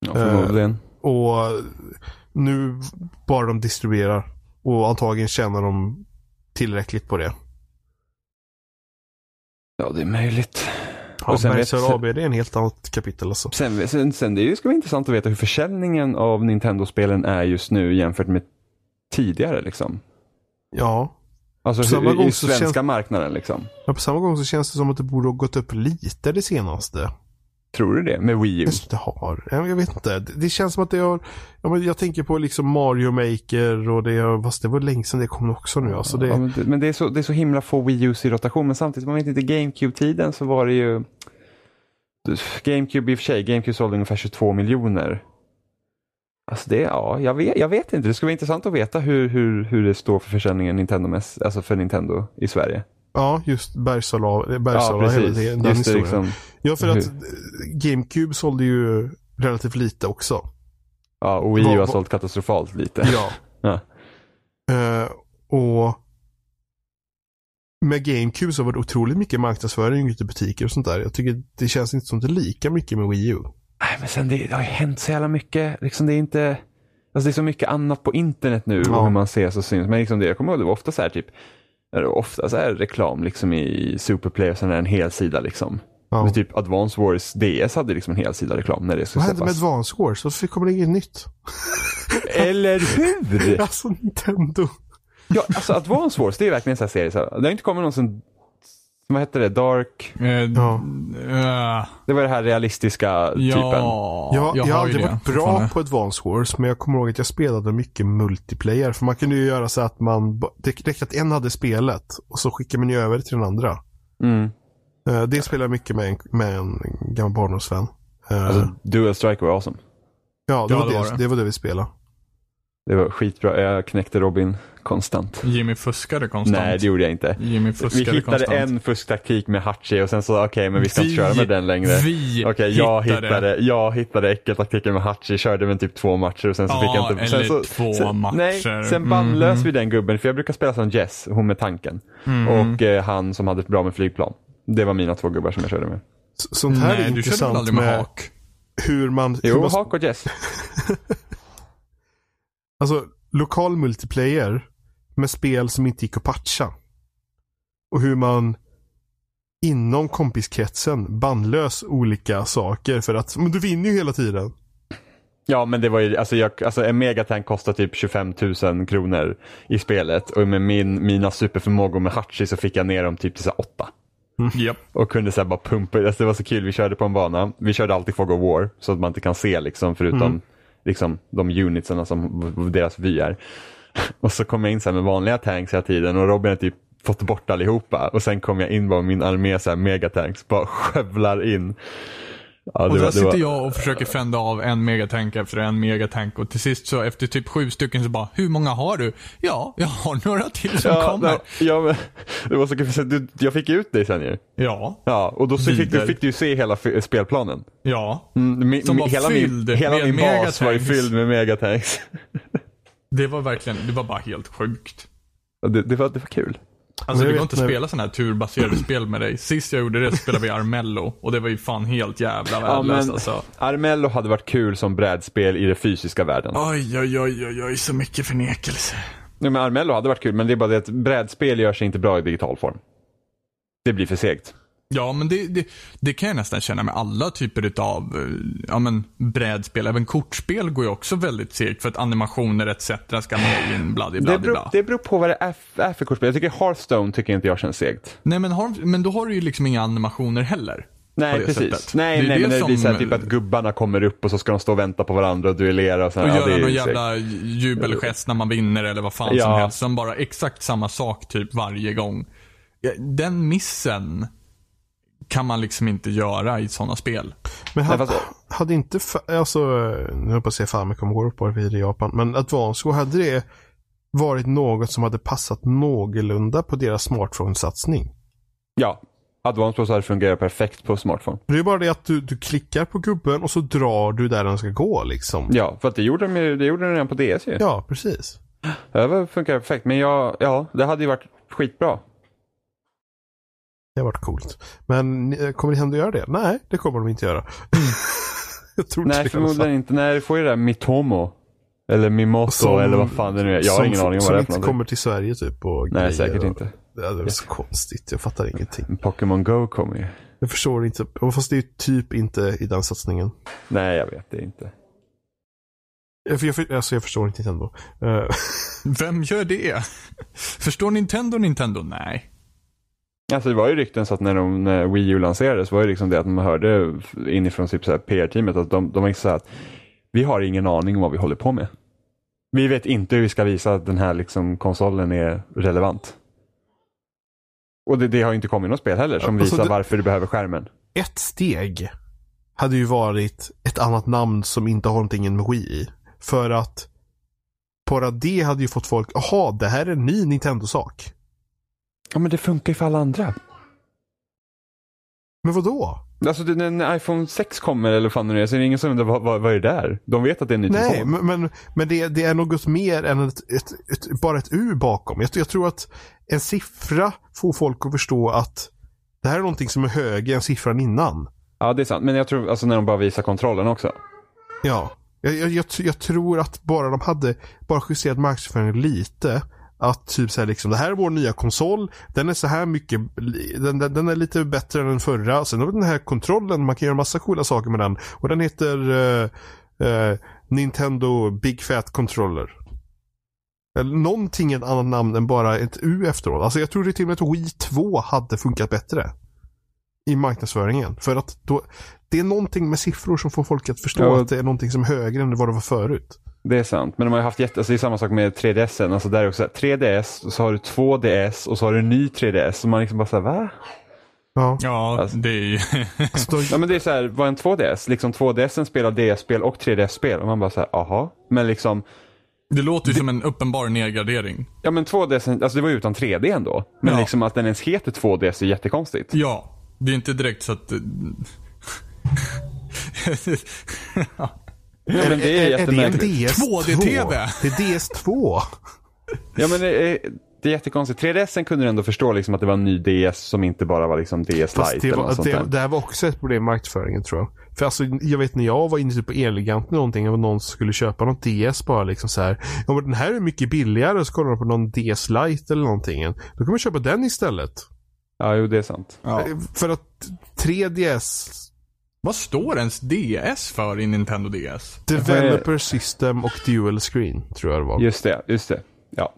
Ja, förmodligen. Och nu bara de distribuerar. Och antagligen tjänar de tillräckligt på det. Ja, det är möjligt. Ja, Och sen vet- Bergsöre AB det är en helt annat kapitel alltså. Sen, sen, sen det ska vara intressant att veta hur försäljningen av Nintendo-spelen är just nu jämfört med tidigare liksom. Ja. Alltså På samma hur, gång i så svenska känns- marknaden liksom. ja. På samma gång så känns det som att det borde ha gått upp lite det senaste. Tror du det? Med Wii U? Jag det har. Jag vet inte. Det känns som att det har. Jag tänker på liksom Mario Maker och det har. Fast det var länge sedan det kom också nu. Alltså det, Ja, men det, men det är, så, det är så himla få Wii U's i rotation. Men samtidigt, man vet inte, GameCube-tiden så var det ju... GameCube i och för sig, GameCube sålde ungefär 22 miljoner. Alltså det, ja, jag vet, jag vet inte. Det skulle vara intressant att veta hur, hur, hur det står för försäljningen Nintendo alltså för Nintendo i Sverige. ja, just Bergsala. Ja, Bergsala hela precis. det, den Just det, liksom, Ja, för att GameCube sålde ju relativt lite också. ja, och Wii U har sålt katastrofalt lite. Ja. Ja. Eh, och med GameCube så var det otroligt mycket marknadsföring ute i butiker och sånt där. Jag tycker det känns inte som det är lika mycket med Wii U. Nej, men sen det, det har ju hänt så jävla mycket. Liksom det är inte... Alltså det är så mycket annat på internet nu Ja. och hur man ses och syns. Men liksom det, jag kommer ihåg det var ofta så här typ, ofta så här reklam liksom i Superplay och sen är en hel sida liksom. Ja. Men typ Advance Wars DS hade liksom en hel sida reklam när det skulle Vad hände med. Advance Wars? Varför kommer det inget nytt? Eller hur? Alltså Nintendo. Ja, alltså Advance Wars, det är verkligen en sån här serie. Så här, det har inte kommit någon som, vad hette det, Dark, Eh, Ja. eh, det var det här realistiska typen. ja, Jag, jag, har aldrig varit bra på Advance Wars, men jag kommer ihåg att jag spelade mycket multiplayer. För man kunde ju göra så att man, det räckte att en hade spelet och så skickar man ju över till den andra. Mm. Eh, Det spelade jag mycket med en, med en gammal barndomsvän. Eh, Alltså Dual Strike var awesome. ja, det, ja, var det det, var det. det var det vi spelade. Det var skitbra. Jag knäckte Robin konstant. Jimmy fuskade konstant. Nej, det gjorde jag inte. Jimmy Vi fuskade hittade konstant. en fusktaktik med Hachi och sen så okej, men vi ska Vi- inte köra med den längre. Vi Okej, jag hittade. hittade, jag hittade äckeltaktiken med Hachi, körde med typ två matcher och sen så Ja, fick jag inte... sen eller så, två sen, matcher. Nej, sen bannlös Mhm. vi den gubben, för jag brukar spela som Jess, hon med tanken. Mm. Och eh, han som hade bra med flygplan. Det var mina två gubbar som jag körde med. S- Sånt här Nej, är du körde väl intressant aldrig med med hak? hur man... hur Jo, man Hak och Jess. Alltså, lokal multiplayer med spel som inte gick att patcha. Och hur man inom kompiskretsen bandlös olika saker för att, men du vinner ju hela tiden. Ja, men det var ju, alltså, jag, alltså en megatank kostar typ 25 000 kronor i spelet och med min, mina superförmågor med Hachi så fick jag ner dem typ till så här åtta. Japp. Och kunde så här bara pumpa, alltså det var så kul, vi körde på en bana, vi körde alltid Fog of War så att man inte kan se liksom förutom Mm liksom de unitsarna som deras vy är. Och så kom jag in så här med vanliga tanks hela tiden och Robin har typ fått bort allihopa och sen kom jag in med min armé så här megatanks, bara skövlar in. Ja, Och där var, sitter var, jag och försöker fända av en megatank efter en megatank och till sist så efter typ sju stycken så bara, hur många har du? Ja, jag har några till som ja, kommer. det- ja, men, det var så kul, du, jag fick ut dig sen ju. Ja, Ja, och då så fick, du, fick du ju se hela spelplanen. ja. Mm, Som var hela fylld min, hela med min bas var ju megatanks. fylld med megatanks. Det var verkligen, det var bara helt sjukt. Det, det, var, det var kul. Alltså det går inte att spela sådana här turbaserade spel med dig. Sist jag gjorde det så spelade vi Armello och det var ju fan helt jävla Ja, värdelöst men alltså. Armello hade varit kul som brädspel i den fysiska världen. Oj, oj, oj, oj, oj, så mycket förnekelse. Ja, men Armello hade varit kul, men det är bara det att brädspel gör sig inte bra i digital form. Det blir för segt. Ja, men det, det, det kan jag nästan känna med alla typer utav ja, men, brädspel. Även kortspel går ju också väldigt segt för att animationer etc. ska med in, bla, bla, Det bla, beror, bla. det beror på vad det är för kortspel. Jag tycker Hearthstone tycker inte jag känns segt. Nej, men, har, men då har du ju liksom inga animationer heller. Nej, precis. sättet. Nej, Det är nej det men det blir som- så här, typ att gubbarna kommer upp och så ska de stå och vänta på varandra och duellera och så här. Och ja, göra någon jävla jubelgest när man vinner eller vad fan som Ja. helst. Som bara exakt samma sak typ varje gång. Ja, Den missen kan man liksom inte göra i sådana spel. Men hade, fast- hade inte, alltså, nu hoppas jag fan kommer gå upp på det i Japan, men Advance Go, hade det varit något som hade passat någorlunda på deras smartphone-satsning? Ja, Advanced Pro hade fungerat perfekt på smartphone. Det är bara det att du, du klickar på gubben och så drar du där den ska gå liksom. Ja, för att det gjorde de, ju- det gjorde de redan på DS ju. Ja, precis. Det funkar perfekt. Men jag, ja, det hade ju varit skitbra. Det har varit coolt. Men eh, kommer Nintendo göra det? Nej, det kommer de inte göra. jag tror inte Nej, förmodligen inte. Nej, det får ju det där Mitomo. Eller Mimoto Som- eller vad fan det nu är. Jag har som, ingen aning om som vad det är inte för någonting. kommer till Sverige typ och Nej, säkert och, inte. Det är så konstigt. Jag fattar ingenting. Pokémon Go kommer ju. Jag förstår inte. och Fast det är typ inte i den satsningen. Nej, jag vet det inte. Jag, jag, alltså jag förstår inte Nintendo. Uh, Vem gör det? Förstår Nintendo Nintendo? Nej. Alltså det var ju rykten så att när, de, när Wii U lanserades var det liksom det att man hörde inifrån typ PR-teamet att de, de var så här att vi har ingen aning om vad vi håller på med. Vi vet inte hur vi ska visa att den här liksom konsolen är relevant. Och det, det har ju inte kommit något spel heller som Alltså, visar det- varför du behöver skärmen. ett steg hade ju varit ett annat namn som inte har någonting med Wii i. För att bara det hade ju fått folk, jaha, det här är en ny Nintendo-sak. Ja men det funkar ju för alla andra. Men vad då? Alltså det, när iPhone 6 kommer eller vad fan nu är så är det ingen som undrar vad, vad, vad är det där? De vet att det är en ny Nej, telefon. men, men, men det, det är något mer än ett, ett, ett, bara ett U bakom. Jag, jag tror att en siffra får folk att förstå att det här är någonting som är högre än siffran innan. Ja det är sant. Men jag tror alltså när de bara visar kontrollen också. Ja. Jag, jag, jag, jag tror att bara de hade bara justerat marknadsföringen lite, att typ så här liksom, det här är vår nya konsol. Den är så här mycket, den, den, den är lite bättre än den förra. Sen har vi den här kontrollen, man kan göra massa coola saker med den. Och den heter uh, uh, Nintendo Big Fat Controller. Eller någonting ett annat namn än bara ett U efteråt. Alltså jag tror det till och med att Wii 2 hade funkat bättre. I marknadsföringen. För att då, det är någonting med siffror som får folk att förstå Ja. att det är någonting som är högre än vad det var förut. Det är sant, men de har haft jätte, alltså det är samma sak med 3DS. Alltså där är också 3DS, och så har du 2DS och så har du en ny 3DS. Så man liksom bara såhär, va? Ja. Ja, Alltså- det är ju... Så då, Ja men det är så här, vad är en 2DS? Liksom 2DSen spelar DS-spel och 3DS-spel och man bara såhär, aha. Men liksom, Det låter ju som en uppenbar nedgradering. ja men 2DSen, alltså det var ju utan 3D ändå. Men Ja. liksom att den ens heter 2DS är jättekonstigt. Ja, det är inte direkt så att... Ja, men det är, är, är det en jättemärkligt. DS2? 2D-TV? Det är DS2. Ja men det är, det är jättekonstigt. 3DSen kunde du ändå förstå liksom att det var en ny DS som inte bara var liksom DS Fast Lite det, eller något var, sånt det, det här var också ett problem med marknadsföringen tror jag. För alltså, jag vet när jag var inne typ på Elgiganten eller någonting och någon skulle köpa någon DS bara liksom så här. Ja men den här är mycket billigare och så kollar de på någon DS Lite eller någonting. Då kan man köpa den istället. Ja, jo det är sant. ja. Eh, För att 3DS Vad står ens DS för i Nintendo DS? Developer System och Dual Screen tror jag det var. Just det, just det. Ja.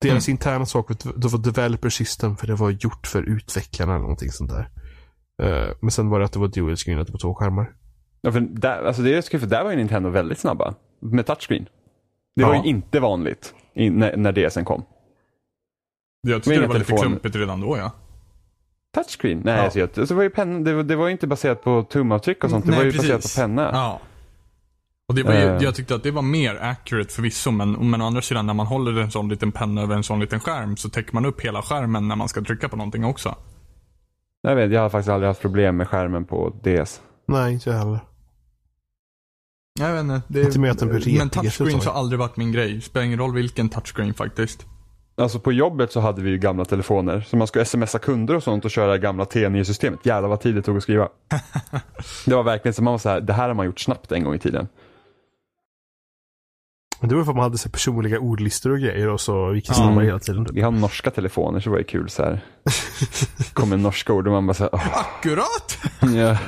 Deras interna sak var, det var Developer System för det var gjort för utvecklarna eller någonting sånt där. Eh, men sen var det att det var Dual Screen, att det var två skärmar. ja för där, alltså det är för där var ju Nintendo väldigt snabba. Med touchscreen. Det Ja. var ju inte vanligt i, när, när DSen kom. Jag tyckte det var lite klumpigt redan då ja. Touchscreen? Nej, Ja. alltså, jag, alltså, det, var ju penna, det, var, det var ju inte baserat på tumavtryck och sånt. Det Nej, var ju precis. baserat på penna. Ja. Och det var ju, Eh. jag tyckte att det var mer accurate förvisso, men, men å andra sidan när man håller en sån liten penna över en sån liten skärm så täcker man upp hela skärmen när man ska trycka på någonting också. Jag, vet, jag har faktiskt aldrig haft problem med skärmen på DS. Nej, inte jag heller. Jag vet inte. Det, Inte med att den blir men touchscreens har aldrig varit min grej. Spelar ingen roll vilken touchscreen faktiskt. Alltså på jobbet så hade vi ju gamla telefoner. Så man skulle smsa kunder och sånt och köra gamla T9-systemet. Jävlar vad tid det tog att skriva. det var verkligen så man var så här, det här har man gjort snabbt en gång i tiden. Men det var för att man hade så personliga ordlistor och grejer och så gick det snabbare hela tiden. typ. Vi har norska telefoner så var det kul så här. kommer norska ord och man bara så här, Akkurat! ja.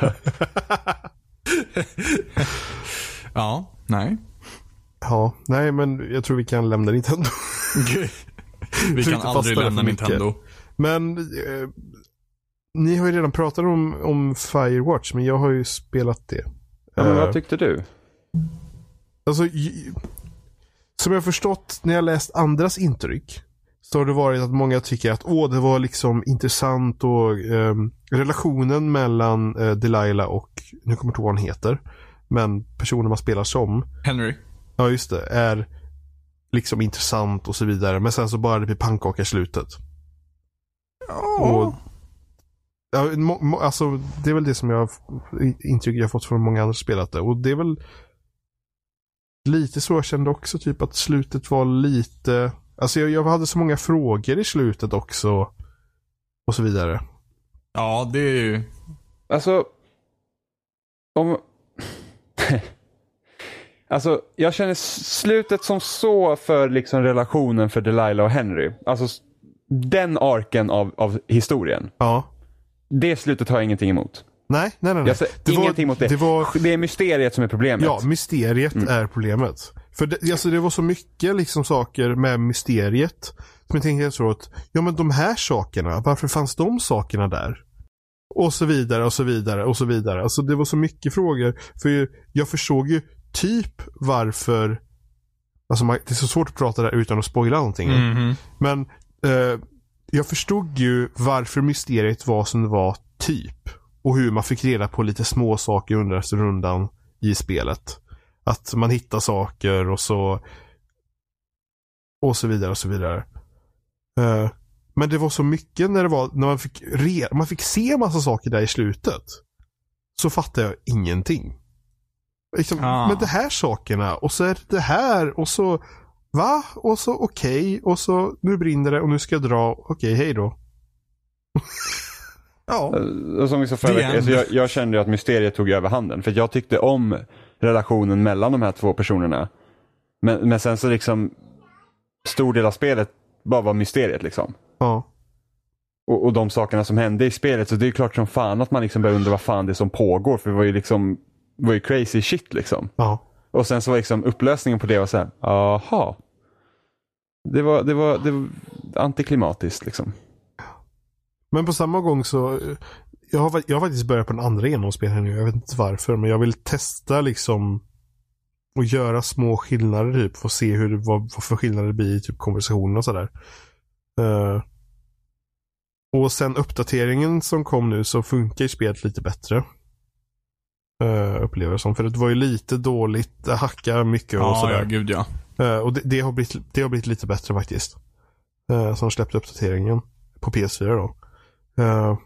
Ja, nej. Ja, nej men jag tror vi kan lämna Nintendo. Vi kan aldrig lämna. Nintendo. Men eh, ni har ju redan pratat om, om Firewatch, men jag har ju spelat det. ja men Eh, vad tyckte du? Alltså, som jag förstått när jag läst andras intryck. Så har det varit att många tycker att åh, det var liksom intressant och ehm, relationen mellan eh, Delilah och, nu kommer jag inte ihåg vad han heter. Men personen man spelar som. Henry. Ja, just det. Är liksom intressant och så vidare. Men sen så bara det blir pannkaka i slutet. Och, ja, må, må, alltså, det är väl det som jag intryck jag har fått från många andra det. Och det är väl lite så jag kände också. Typ att slutet var lite... Alltså jag, jag hade så många frågor i slutet också. Och så vidare. Ja, det är ju... Alltså, om... alltså, jag känner slutet som så för liksom relationen för Delilah och Henry. Alltså, den arken av, av historien. Ja. Det slutet har jag ingenting emot. Nej, nej, nej. nej. Jag säger ingenting emot det. Det var, Det är mysteriet som är problemet. Ja, mysteriet Mm. är problemet. För det, alltså det var så mycket liksom saker med mysteriet. Som jag tänkte efteråt, ja men de här sakerna, varför fanns de sakerna där? Och så vidare och så vidare och så vidare. Alltså det var så mycket frågor. För jag förstod ju typ varför Alltså man, det är så svårt att prata där utan att spoila någonting. Mhm. Men eh, jag förstod ju varför mysteriet var som det var typ. Och hur man fick reda på lite små saker under rundan i spelet. Att man hittar saker och så och så vidare och så vidare. Eh, men det var så mycket när det var, när man fick, re, man fick se massa saker där i slutet. Så fattade jag ingenting. Liksom, Ah. Men de här sakerna och så är det det här och så Va? Och så okej och så nu brinner det och nu ska jag dra. Okej, hej då. ja. Eh, Och som vi sa förra veckan, alltså jag, jag kände ju att mysteriet tog över handen. För jag tyckte om relationen mellan de här två personerna. Men, men sen så liksom, stor del av spelet bara var mysteriet liksom. Ja. Och, och de sakerna som hände i spelet. Så det är klart som fan att man liksom börjar undra vad fan det är som pågår. För det var ju liksom, var ju crazy shit liksom. Ja. Och sen så var liksom upplösningen på det var så här, aha. Det var, det var, det var antiklimatiskt liksom. Men på samma gång så. Jag har, jag har faktiskt börjat på den andra genomspelningen nu. Jag vet inte varför. Men jag vill testa liksom. Och göra små skillnader typ. För att se hur, vad, vad för skillnader det blir i typ konversationen och sådär. Eh, och sen uppdateringen som kom nu så funkar ju spelet lite bättre. Uh, upplever jag som. För det var ju lite dåligt. Det hackar mycket och Ja, sådär. ja, gud ja. Eh, och det, det, har blivit, det har blivit lite bättre faktiskt. Uh, som släppte uppdateringen på PS4 då. Eh,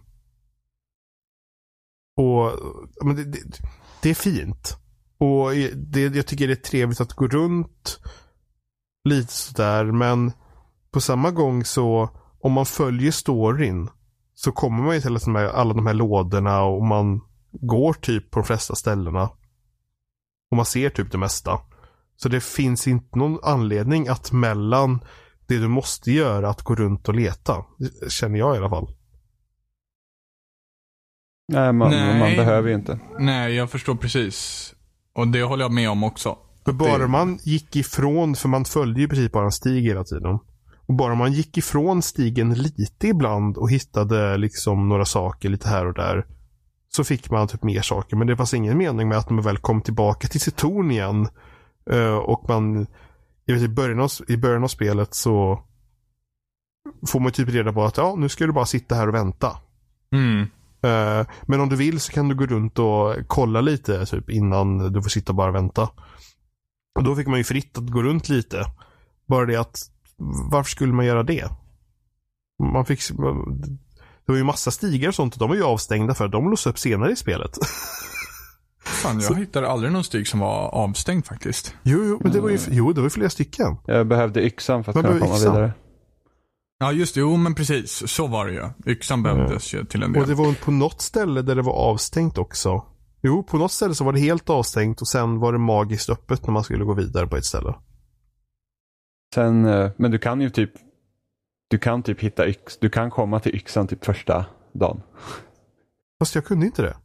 och men det, det, det är fint. Och det, jag tycker det är trevligt att gå runt lite sådär. Men på samma gång så om man följer storyn så kommer man ju till alla de här, alla de här lådorna och man går typ på de flesta ställena. Och man ser typ det mesta. Så det finns inte någon anledning att mellan det du måste göra att gå runt och leta. Känner jag i alla fall. Nej, man, Nej. man behöver ju inte. Nej, jag förstår precis. Och det håller jag med om också. För bara Det- man gick ifrån, för man följde ju precis bara en stig hela tiden. Och bara man gick ifrån stigen lite ibland och hittade liksom några saker lite här och där. Så fick man typ mer saker. Men det fanns ingen mening med att man väl kom tillbaka till sitt torn igen. eh, Och man, jag vet, i, början av, i början av spelet så får man typ reda på att ja, nu ska du bara sitta här och vänta. Mm. Eh, Men om du vill så kan du gå runt och kolla lite typ innan du får sitta och bara vänta. Och då fick man ju fritt att gå runt lite. Bara det att varför skulle man göra det? Man fick, det var ju massa stigar och sånt och de var ju avstängda för de lås upp senare i spelet. Fan, jag hittade aldrig någon stig som var avstängd faktiskt. jo, jo, men det var ju, jo, det var ju flera stycken. Jag behövde yxan för att Man kunna komma yxan. vidare. Ja, just det. Jo, men precis. Så var det ju. Yxan behövdes ju till en del. Och det var på något ställe där det var avstängt också. Jo, på något ställe så var det helt avstängt och sen var det magiskt öppet när man skulle gå vidare på ett ställe. Sen, eh, men du kan ju typ du kan typ hitta yx, du kan komma till yxan typ första dagen. Fast jag kunde inte det.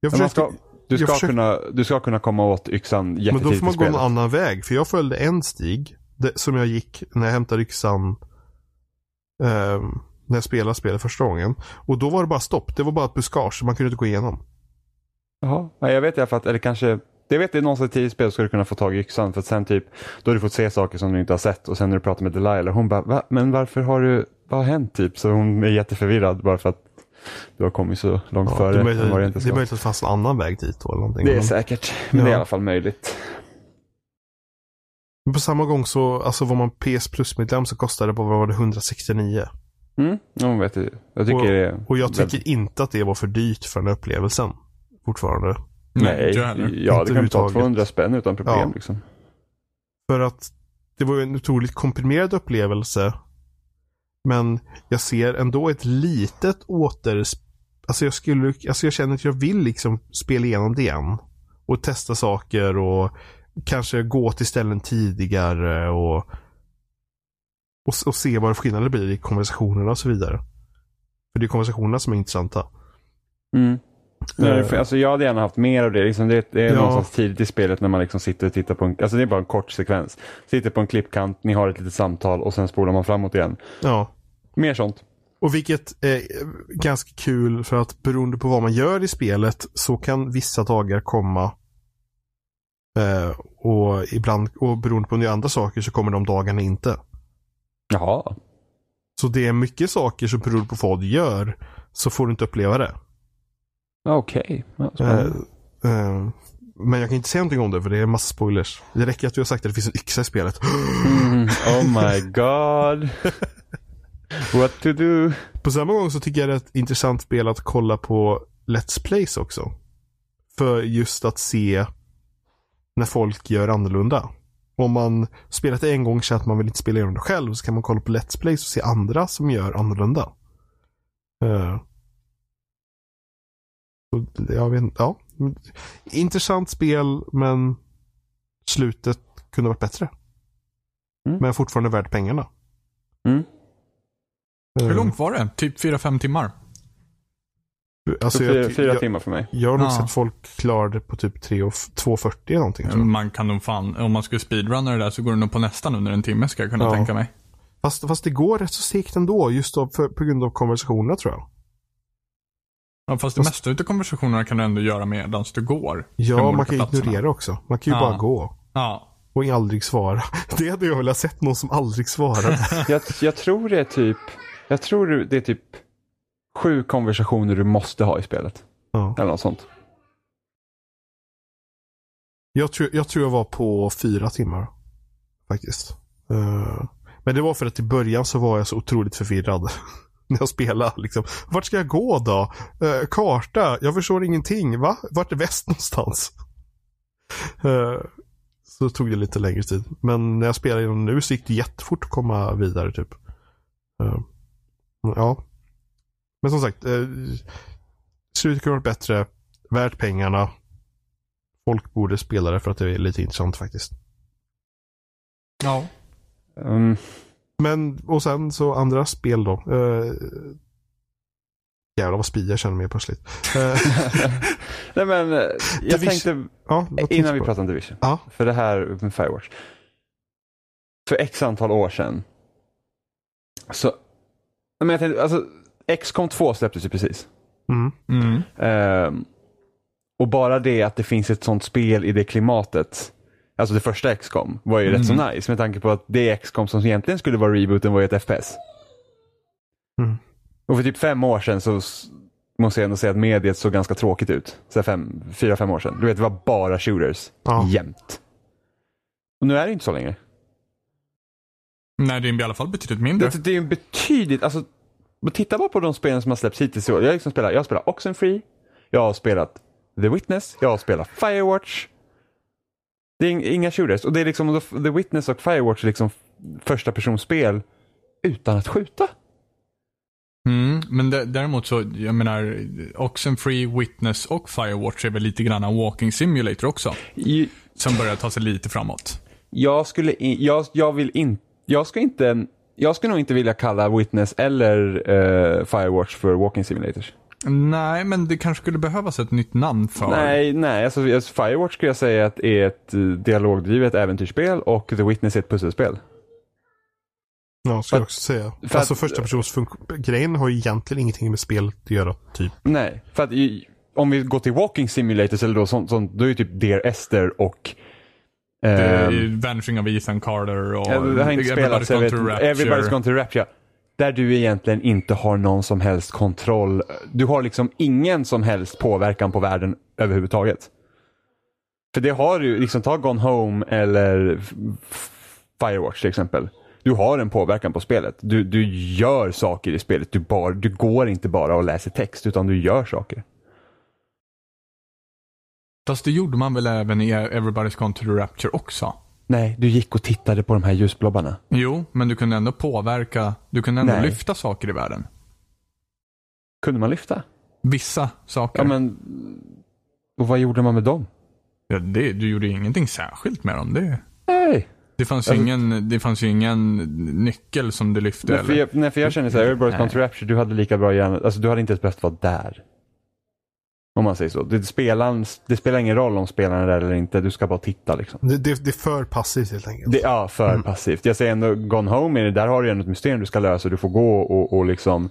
Jag försökte, ska, du, jag ska försökte- kunna, du ska kunna komma åt yxan men då jättetidigt får man gå en annan väg. För jag följde en stig det, som jag gick när jag hämtade yxan. ehm, när jag spelade spelet första gången. Och då var det bara stopp. Det var bara ett buskage. Man kunde inte gå igenom. Jaha, jag vet i alla fall att, eller kanske, jag vet det är någonstans tidigt i spelet ska du kunna få tag i yxan för att sen typ, då har du fått se saker som du inte har sett och sen när du pratar med Delilah, hon bara, Va? men varför har du, vad har hänt typ? Så hon är jätteförvirrad bara för att du har kommit så långt Ja, före. det, är det möjligt, det är att det fanns en annan väg dit då. Eller någonting. Det är säkert, men det är i Ja. alla fall möjligt. Men på samma gång så, alltså var man PS Plus-medlem så kostade det på, vad var det, 169. Mm, ja, vet du. Jag tycker Och- det är Och jag väldigt- tycker inte att det var för dyrt för den upplevelsen. Fortfarande. Nej, inte jag det kan ta överhuvudtaget. 200 spänn utan problem Ja. liksom. För att det var ju en otroligt komprimerad upplevelse. Men jag ser ändå ett litet åter... Alltså jag skulle, alltså jag känner att jag vill liksom spela igenom det igen. Och testa saker och kanske gå till ställen tidigare och och, och se vad skillnader blir i konversationerna och så vidare. För det är konversationerna som är intressanta. Mm. Nej, Eh. för- Alltså jag hade gärna haft mer av det. Liksom det, det är Ja. någonstans tidigt i spelet när man liksom sitter och tittar på en, alltså det är bara en kort sekvens. Sitter på en klippkant, ni har ett litet samtal och sen spolar man framåt igen. Ja. Mer sånt. Och vilket är ganska kul för att beroende på vad man gör i spelet så kan vissa dagar komma eh, och ibland, och beroende på om det är andra saker så kommer de dagarna inte. Jaha. Så det är mycket saker som beror på vad du gör så får du inte uppleva det. Okej. Ja, Eh, eh, men jag kan inte säga någonting om det för det är massa spoilers. Det räcker att du har sagt att det finns en yxa i spelet. Mm. Oh my god. What to do? På samma gång så tycker jag det är ett intressant spel att kolla på Let's Plays också. För just att se när folk gör annorlunda. Om man spelat det en gång så att man vill inte spela igenom det själv så kan man kolla på Let's Plays och se andra som gör annorlunda. Eh. Så, jag vet, ja. Intressant spel men slutet kunde varit bättre. Mm. Men fortfarande värt pengarna. Mm. Eh, Hur långt var det? Typ 4-5 timmar? Alltså, Så fyra, jag, fyra jag, timmar för mig. jag har nog Ja. sett folk klara det på typ 3 och f- 2.40 eller någonting. Tror jag. Man kan nog fan, om man skulle speedrunna det där så går det nog på nästan under en timme ska jag kunna Ja. tänka mig. Fast, fast det går rätt så segt ändå, just då, för, på grund av konversationerna tror jag. Ja, fast det Fast- mesta utav konversationerna kan du ändå göra medan du går. Ja, man kan platserna. ignorera också. Man kan ju Ja. bara gå. Ja. Och aldrig svara. Det hade jag velat sett någon som aldrig svarade. Jag, jag tror det är typ, jag tror det är typ sju konversationer du måste ha i spelet. Ja. Eller något sånt. Jag, tror, jag tror jag var på fyra timmar. Faktiskt. Eh, men det var för att i början så var jag så otroligt förvirrad. När jag spelade liksom. Vart ska jag gå då? Eh, karta? Jag förstår ingenting. Va? Vart är väst någonstans? Eh, så tog det lite längre tid. Men när jag spelar igenom nu så gick det jättefort att komma vidare typ. Eh, ja. Men som sagt. Uh, slutet kunde varit bättre. Värt pengarna. Folk borde spela det för att det är lite intressant faktiskt. Ja. Um, Men, och sen så andra spel då. Uh, jävlar vad speed jag känner mig plötsligt. Eh, nej men, eh, jag Division. tänkte, ja, innan vi pratar om Division. Ja. För det här med Firewatch. För x antal år sedan. Så, men jag tänkte, alltså, XCOM 2 släpptes ju precis. Mm. Mm. Ehm, och bara det att det finns ett sånt spel i det klimatet. Alltså det första XCOM var ju rätt så Mm. nice med tanke på att det XCOM som egentligen skulle vara rebooten var ju ett FPS. Mm. Och för typ fem år sedan så måste jag ändå säga att mediet såg ganska tråkigt ut. Så fem, fyra, fem år sedan. Du vet, det var bara shooters. Ja. Jämt. Och nu är det inte så längre. Nej, det är i alla fall betydligt mindre. Det, det är ju betydligt, alltså, titta bara på de spelen som har släppts hittills i år. Jag liksom jag har spelat Oxenfree, jag har spelat The Witness, jag har spelat Firewatch. Det är ing- inga shooters. Och det är liksom The Witness och Firewatch är liksom första personspel utan att skjuta. Mm, men dä- däremot så, jag menar, Oxenfree, Witness och Firewatch är väl lite grann en walking simulator också. I- Som börjar ta sig lite framåt. Jag skulle, jag, jag vill inte, jag ska inte, jag skulle nog inte vilja kalla Witness eller eh, Firewatch för walking simulators. Nej, men det kanske skulle behövas ett nytt namn för... Nej, nej, alltså, alltså Firewatch skulle jag säga att är ett eh, dialogdrivet äventyrsspel och The Witness är ett pusselspel. Ja, ska För- jag också säga. för alltså att- första persons fun- grejen har ju egentligen ingenting med spelet att göra, typ. Nej, för att i, om vi går till walking simulators eller då sånt, sånt då är ju typ Dear Esther och Det är ehm, Vanishing of Ethan Carter och... jag, har inte spelat vet, Gone to Rapture. Everybody's Gone to Rapture. Där du egentligen inte har någon som helst kontroll. Du har liksom ingen som helst påverkan på världen överhuvudtaget. För det har du, liksom ta Gone Home eller Firewatch till exempel. Du har en påverkan på spelet. Du, du gör saker i spelet. Du, bar, du går inte bara och läser text utan du gör saker. Fast det gjorde man väl även i Everybody's Gone to the Rapture också? Nej, du gick och tittade på de här ljusblobbarna. Jo, men du kunde ändå påverka, du kunde ändå Nej. lyfta saker i världen. Kunde man lyfta? Vissa saker. Ja, men... Och vad gjorde man med dem? Ja, det, du gjorde ingenting särskilt med dem. Det, Nej. det, fanns, ju Alltså- ingen, det fanns ju ingen nyckel som du lyfte. Nej, för jag, nej, för jag känner så här, Gone to Rapture, du hade lika bra gärna, alltså du hade inte ens behövt vara där. Om man säger så. Det, spelaren, det spelar ingen roll om spelaren är där eller inte, du ska bara titta liksom. Det, det, det är för passivt helt enkelt. Det, ja, för passivt. Jag säger ändå Gone Home, är det, där har du ändå ett mysterium du ska lösa. Du får gå och, och liksom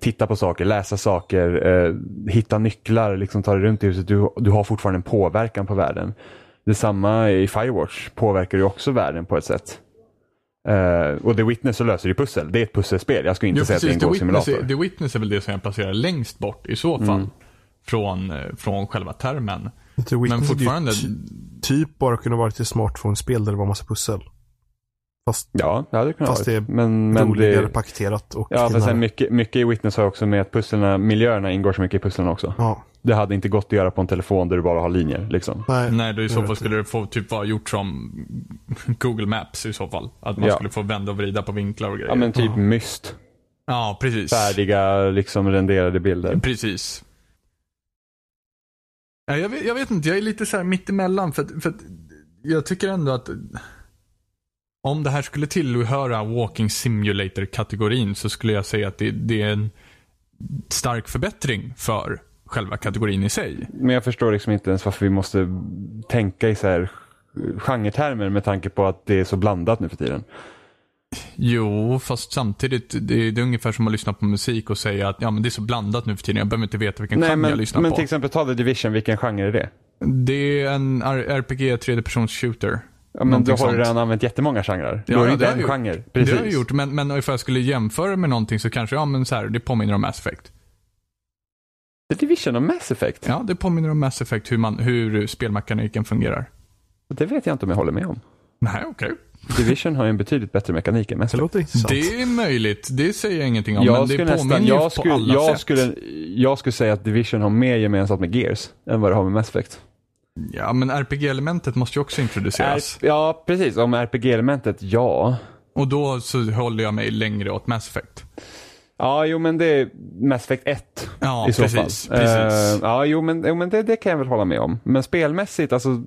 titta på saker, läsa saker, eh, hitta nycklar, liksom ta dig runt i huset. Du, du har fortfarande en påverkan på världen. Detsamma i Firewatch påverkar ju också världen på ett sätt. Eh, och The Witness så löser du pussel. Det är ett pusselspel. Jag skulle inte Jo, säga precis. att det är The en Witness, gå-simulator. är, The Witness är väl det som jag placerar längst bort i så fall. Mm. Från, eh, från själva termen. Men fortfarande, ty- typ bara kunna vara ett smartphone-spel där det var massa pussel. Fast Ja, det hade kunnat Fast vara. det är men, men roligare det, paketerat och Ja, fast sen mycket, mycket i Witness har också med att pusslerna, miljöerna ingår så mycket i pusslen också. Ja, Det hade inte gått att göra på en telefon där du bara har linjer. Liksom. nej. nej, då i så fall skulle det få typ vara gjort som Google Maps i så fall. Att man Ja. skulle få vända och vrida på vinklar och grejer. Ja men typ myst. Ja, precis. Färdiga liksom renderade bilder. Precis. Ja, jag, vet, jag vet inte, jag är lite så här mittemellan för, att- för att jag tycker ändå att Om det här skulle tillhöra Walking Simulator-kategorin så skulle jag säga att det, det är en stark förbättring för själva kategorin i sig. Men jag förstår liksom inte ens varför vi måste tänka i så här genretermer med tanke på att det är så blandat nu för tiden. Jo, fast samtidigt, det är, det är ungefär som att lyssna på musik och säga att ja, men det är så blandat nu för tiden, jag behöver inte veta vilken Nej, genre jag men, lyssnar men på. till exempel ta The Division, vilken genre är det? Det är en RPG, tredjepersons shooter. Ja, men då har du redan använt jättemånga genrer. Ja, ja, inte det har en jag genre. Precis. Det har jag gjort, men, men ifall jag skulle jämföra med någonting så kanske, ja men så här, det påminner om Mass Effect. The Division och Mass Effect? Ja, det påminner om Mass Effect, hur, man, hur spelmekaniken fungerar. Det vet jag inte om jag håller med om. Nej, okej. Division har ju en betydligt bättre mekanik än Mass Det Effect. Det är möjligt, det säger jag ingenting om, men Jag det skulle, påminner nästan, ju jag, på skulle, alla jag, sätt. skulle, jag skulle säga att Division har mer gemensamt med Gears än vad det har med Mass Effect. Ja, men RPG-elementet måste ju också introduceras. R- ja, precis. Om RPG-elementet, ja. Och då så håller jag mig längre åt Mass Effect. Ja, jo men det är Mass Effect 1 Ja, i så precis, fall. precis. Eh, ja, jo men, jo, men det, det kan jag väl hålla med om. Men spelmässigt, alltså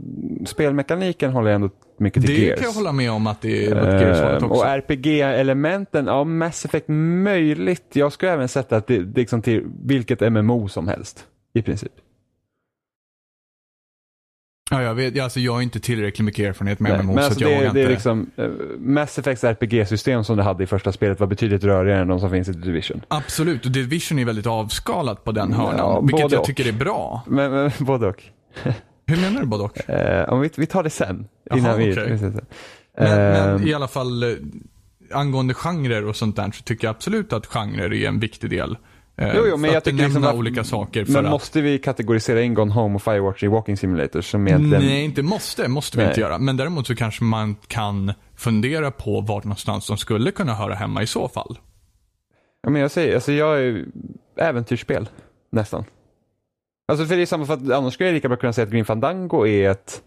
spelmekaniken håller jag ändå mycket till Det Gears. kan jag hålla med om att det är Gears-hållet Eh, också. och RPG-elementen, ja Mass Effect möjligt. Jag skulle även sätta att det, det är liksom till vilket MMO som helst. I princip. Ja, jag vet, alltså jag har inte tillräckligt mycket erfarenhet med Nej, MMO men så alltså jag det, vågar det är inte. liksom, eh, Mass Effects RPG-system som det hade i första spelet var betydligt rörigare än de som finns i Division. Absolut, och Division är väldigt avskalat på den hörnan. Ja, vilket jag och. tycker är bra. Men, men både och. Hur menar du både och? Eh, om vi, vi tar det sen. Jaha, innan vi, vi sätter- Men, Eh, men i alla fall eh, angående genrer och sånt där så tycker jag absolut att genrer är en viktig del. Eh, Jo, jo, men jag tycker liksom att- olika saker Men att... måste vi kategorisera in Gone Home och Firewatch i Walking Simulator som egentligen... Nej, inte måste. måste vi Nej. inte göra. Men däremot så kanske man kan fundera på vart någonstans de skulle kunna höra hemma i så fall. Ja, men jag säger, alltså jag är äventyrsspel. Nästan. Alltså för det är samma för att annars skulle jag lika bra kunna säga att Green Fandango är ett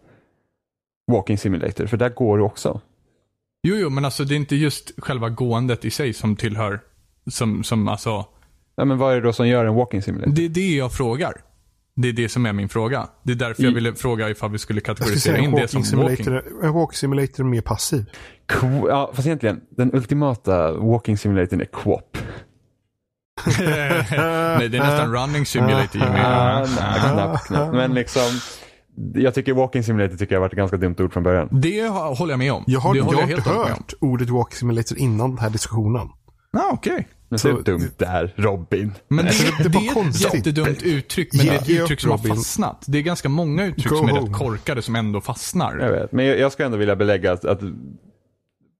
Walking Simulator, för där går du också. Jo, jo, men alltså det är inte just själva gåendet i sig som tillhör, som, som alltså, Ja, men vad är det då som gör en Walking Simulator? det är det jag frågar. Det är det som är min fråga. Det är därför jag I- ville fråga ifall vi skulle Jag kategorisera in en det som walking walking. simulator, en walking simulator är mer passiv. Qu- ja, fast egentligen, den ultimata Walking Simulatorn är Quop. Nej, det är nästan running simulator Jimmy. Ah, nej, knappt, knappt. Men liksom, jag tycker Walking Simulator tycker jag har varit ett ganska dumt ord från början. Det håller jag med om. Jag har, det jag har helt inte hört ordet walking simulator innan den här diskussionen. Ah, okej. Men Så- så dumt där, Robin. Men det, det det, var är ett jättedumt uttryck, men det är ett uttryck som har fastnat. Det är ganska många uttryck Go som är home. rätt korkade som ändå fastnar. Jag vet, men jag, jag ska ändå vilja belägga att, att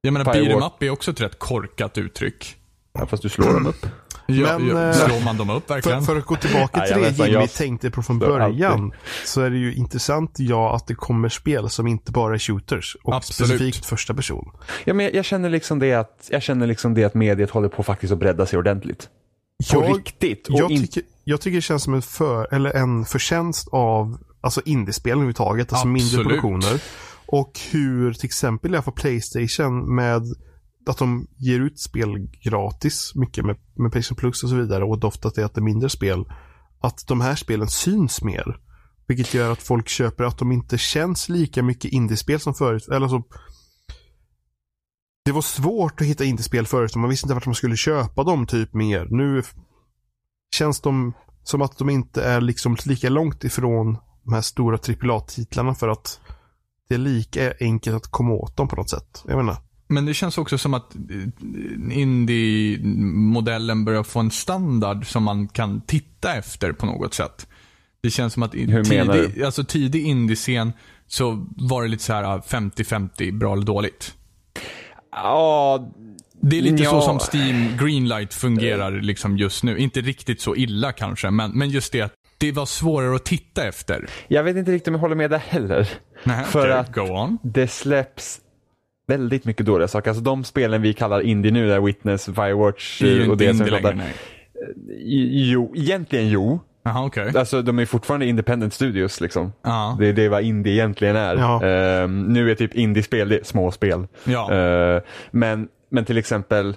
Jag menar, beat em up är också ett rätt korkat uttryck. ja, fast du slår dem upp. Ja, Men, ja, eh, slår man dem upp För, verkligen? för att gå tillbaka till det Jimmy jag- tänkte på från början. Så är det ju intressant ja att det kommer spel som inte bara är shooters. Och Absolut. specifikt första person. Ja, men jag, jag känner liksom det att, jag känner liksom det att mediet håller på faktiskt att bredda sig ordentligt. På Jag- riktigt. Och Jag in, tycker, jag tycker det känns som en, för, eller en förtjänst av alltså indiespel överhuvudtaget. Alltså mindre Absolut. produktioner. Och hur till exempel jag får Playstation med att de ger ut spel gratis. Mycket med, med Playstation Plus och så vidare. Och doftat det är att det är mindre spel. Att de här spelen syns mer. Vilket gör att folk köper att de inte känns lika mycket indiespel som förut. Eller så det var svårt att hitta indiespel förut man visste inte vart man skulle köpa dem typ mer. Nu känns de som att de inte är liksom lika långt ifrån de här stora AAA-titlarna för att det är lika enkelt att komma åt dem på något sätt. Jag menar. Men det känns också som att eh, indie-modellen börjar få en standard som man kan titta efter på något sätt. Det känns som att i Hur menar tidig, alltså tidig indie-scen så var det lite så här ah, 50-50, bra eller dåligt. ja, Det är lite Ja. så som Steam Greenlight fungerar liksom just nu. Inte riktigt så illa kanske, men, men just det att det var svårare att titta efter. jag vet inte riktigt om jag håller med där heller. Nej, För okej, att-. Det släpps väldigt mycket dåliga saker. Alltså de spelen vi kallar indie nu, där Witness, Firewatch Det är ju och det som vi längre, pratar. nej. Jo, egentligen jo. Jaha, okej. Alltså de är fortfarande independent studios liksom. Ja. Det är det vad indie egentligen är. Ja. Ehm, nu är typ indie-spel, det är små spel. Ja. Ehm, men, men till exempel,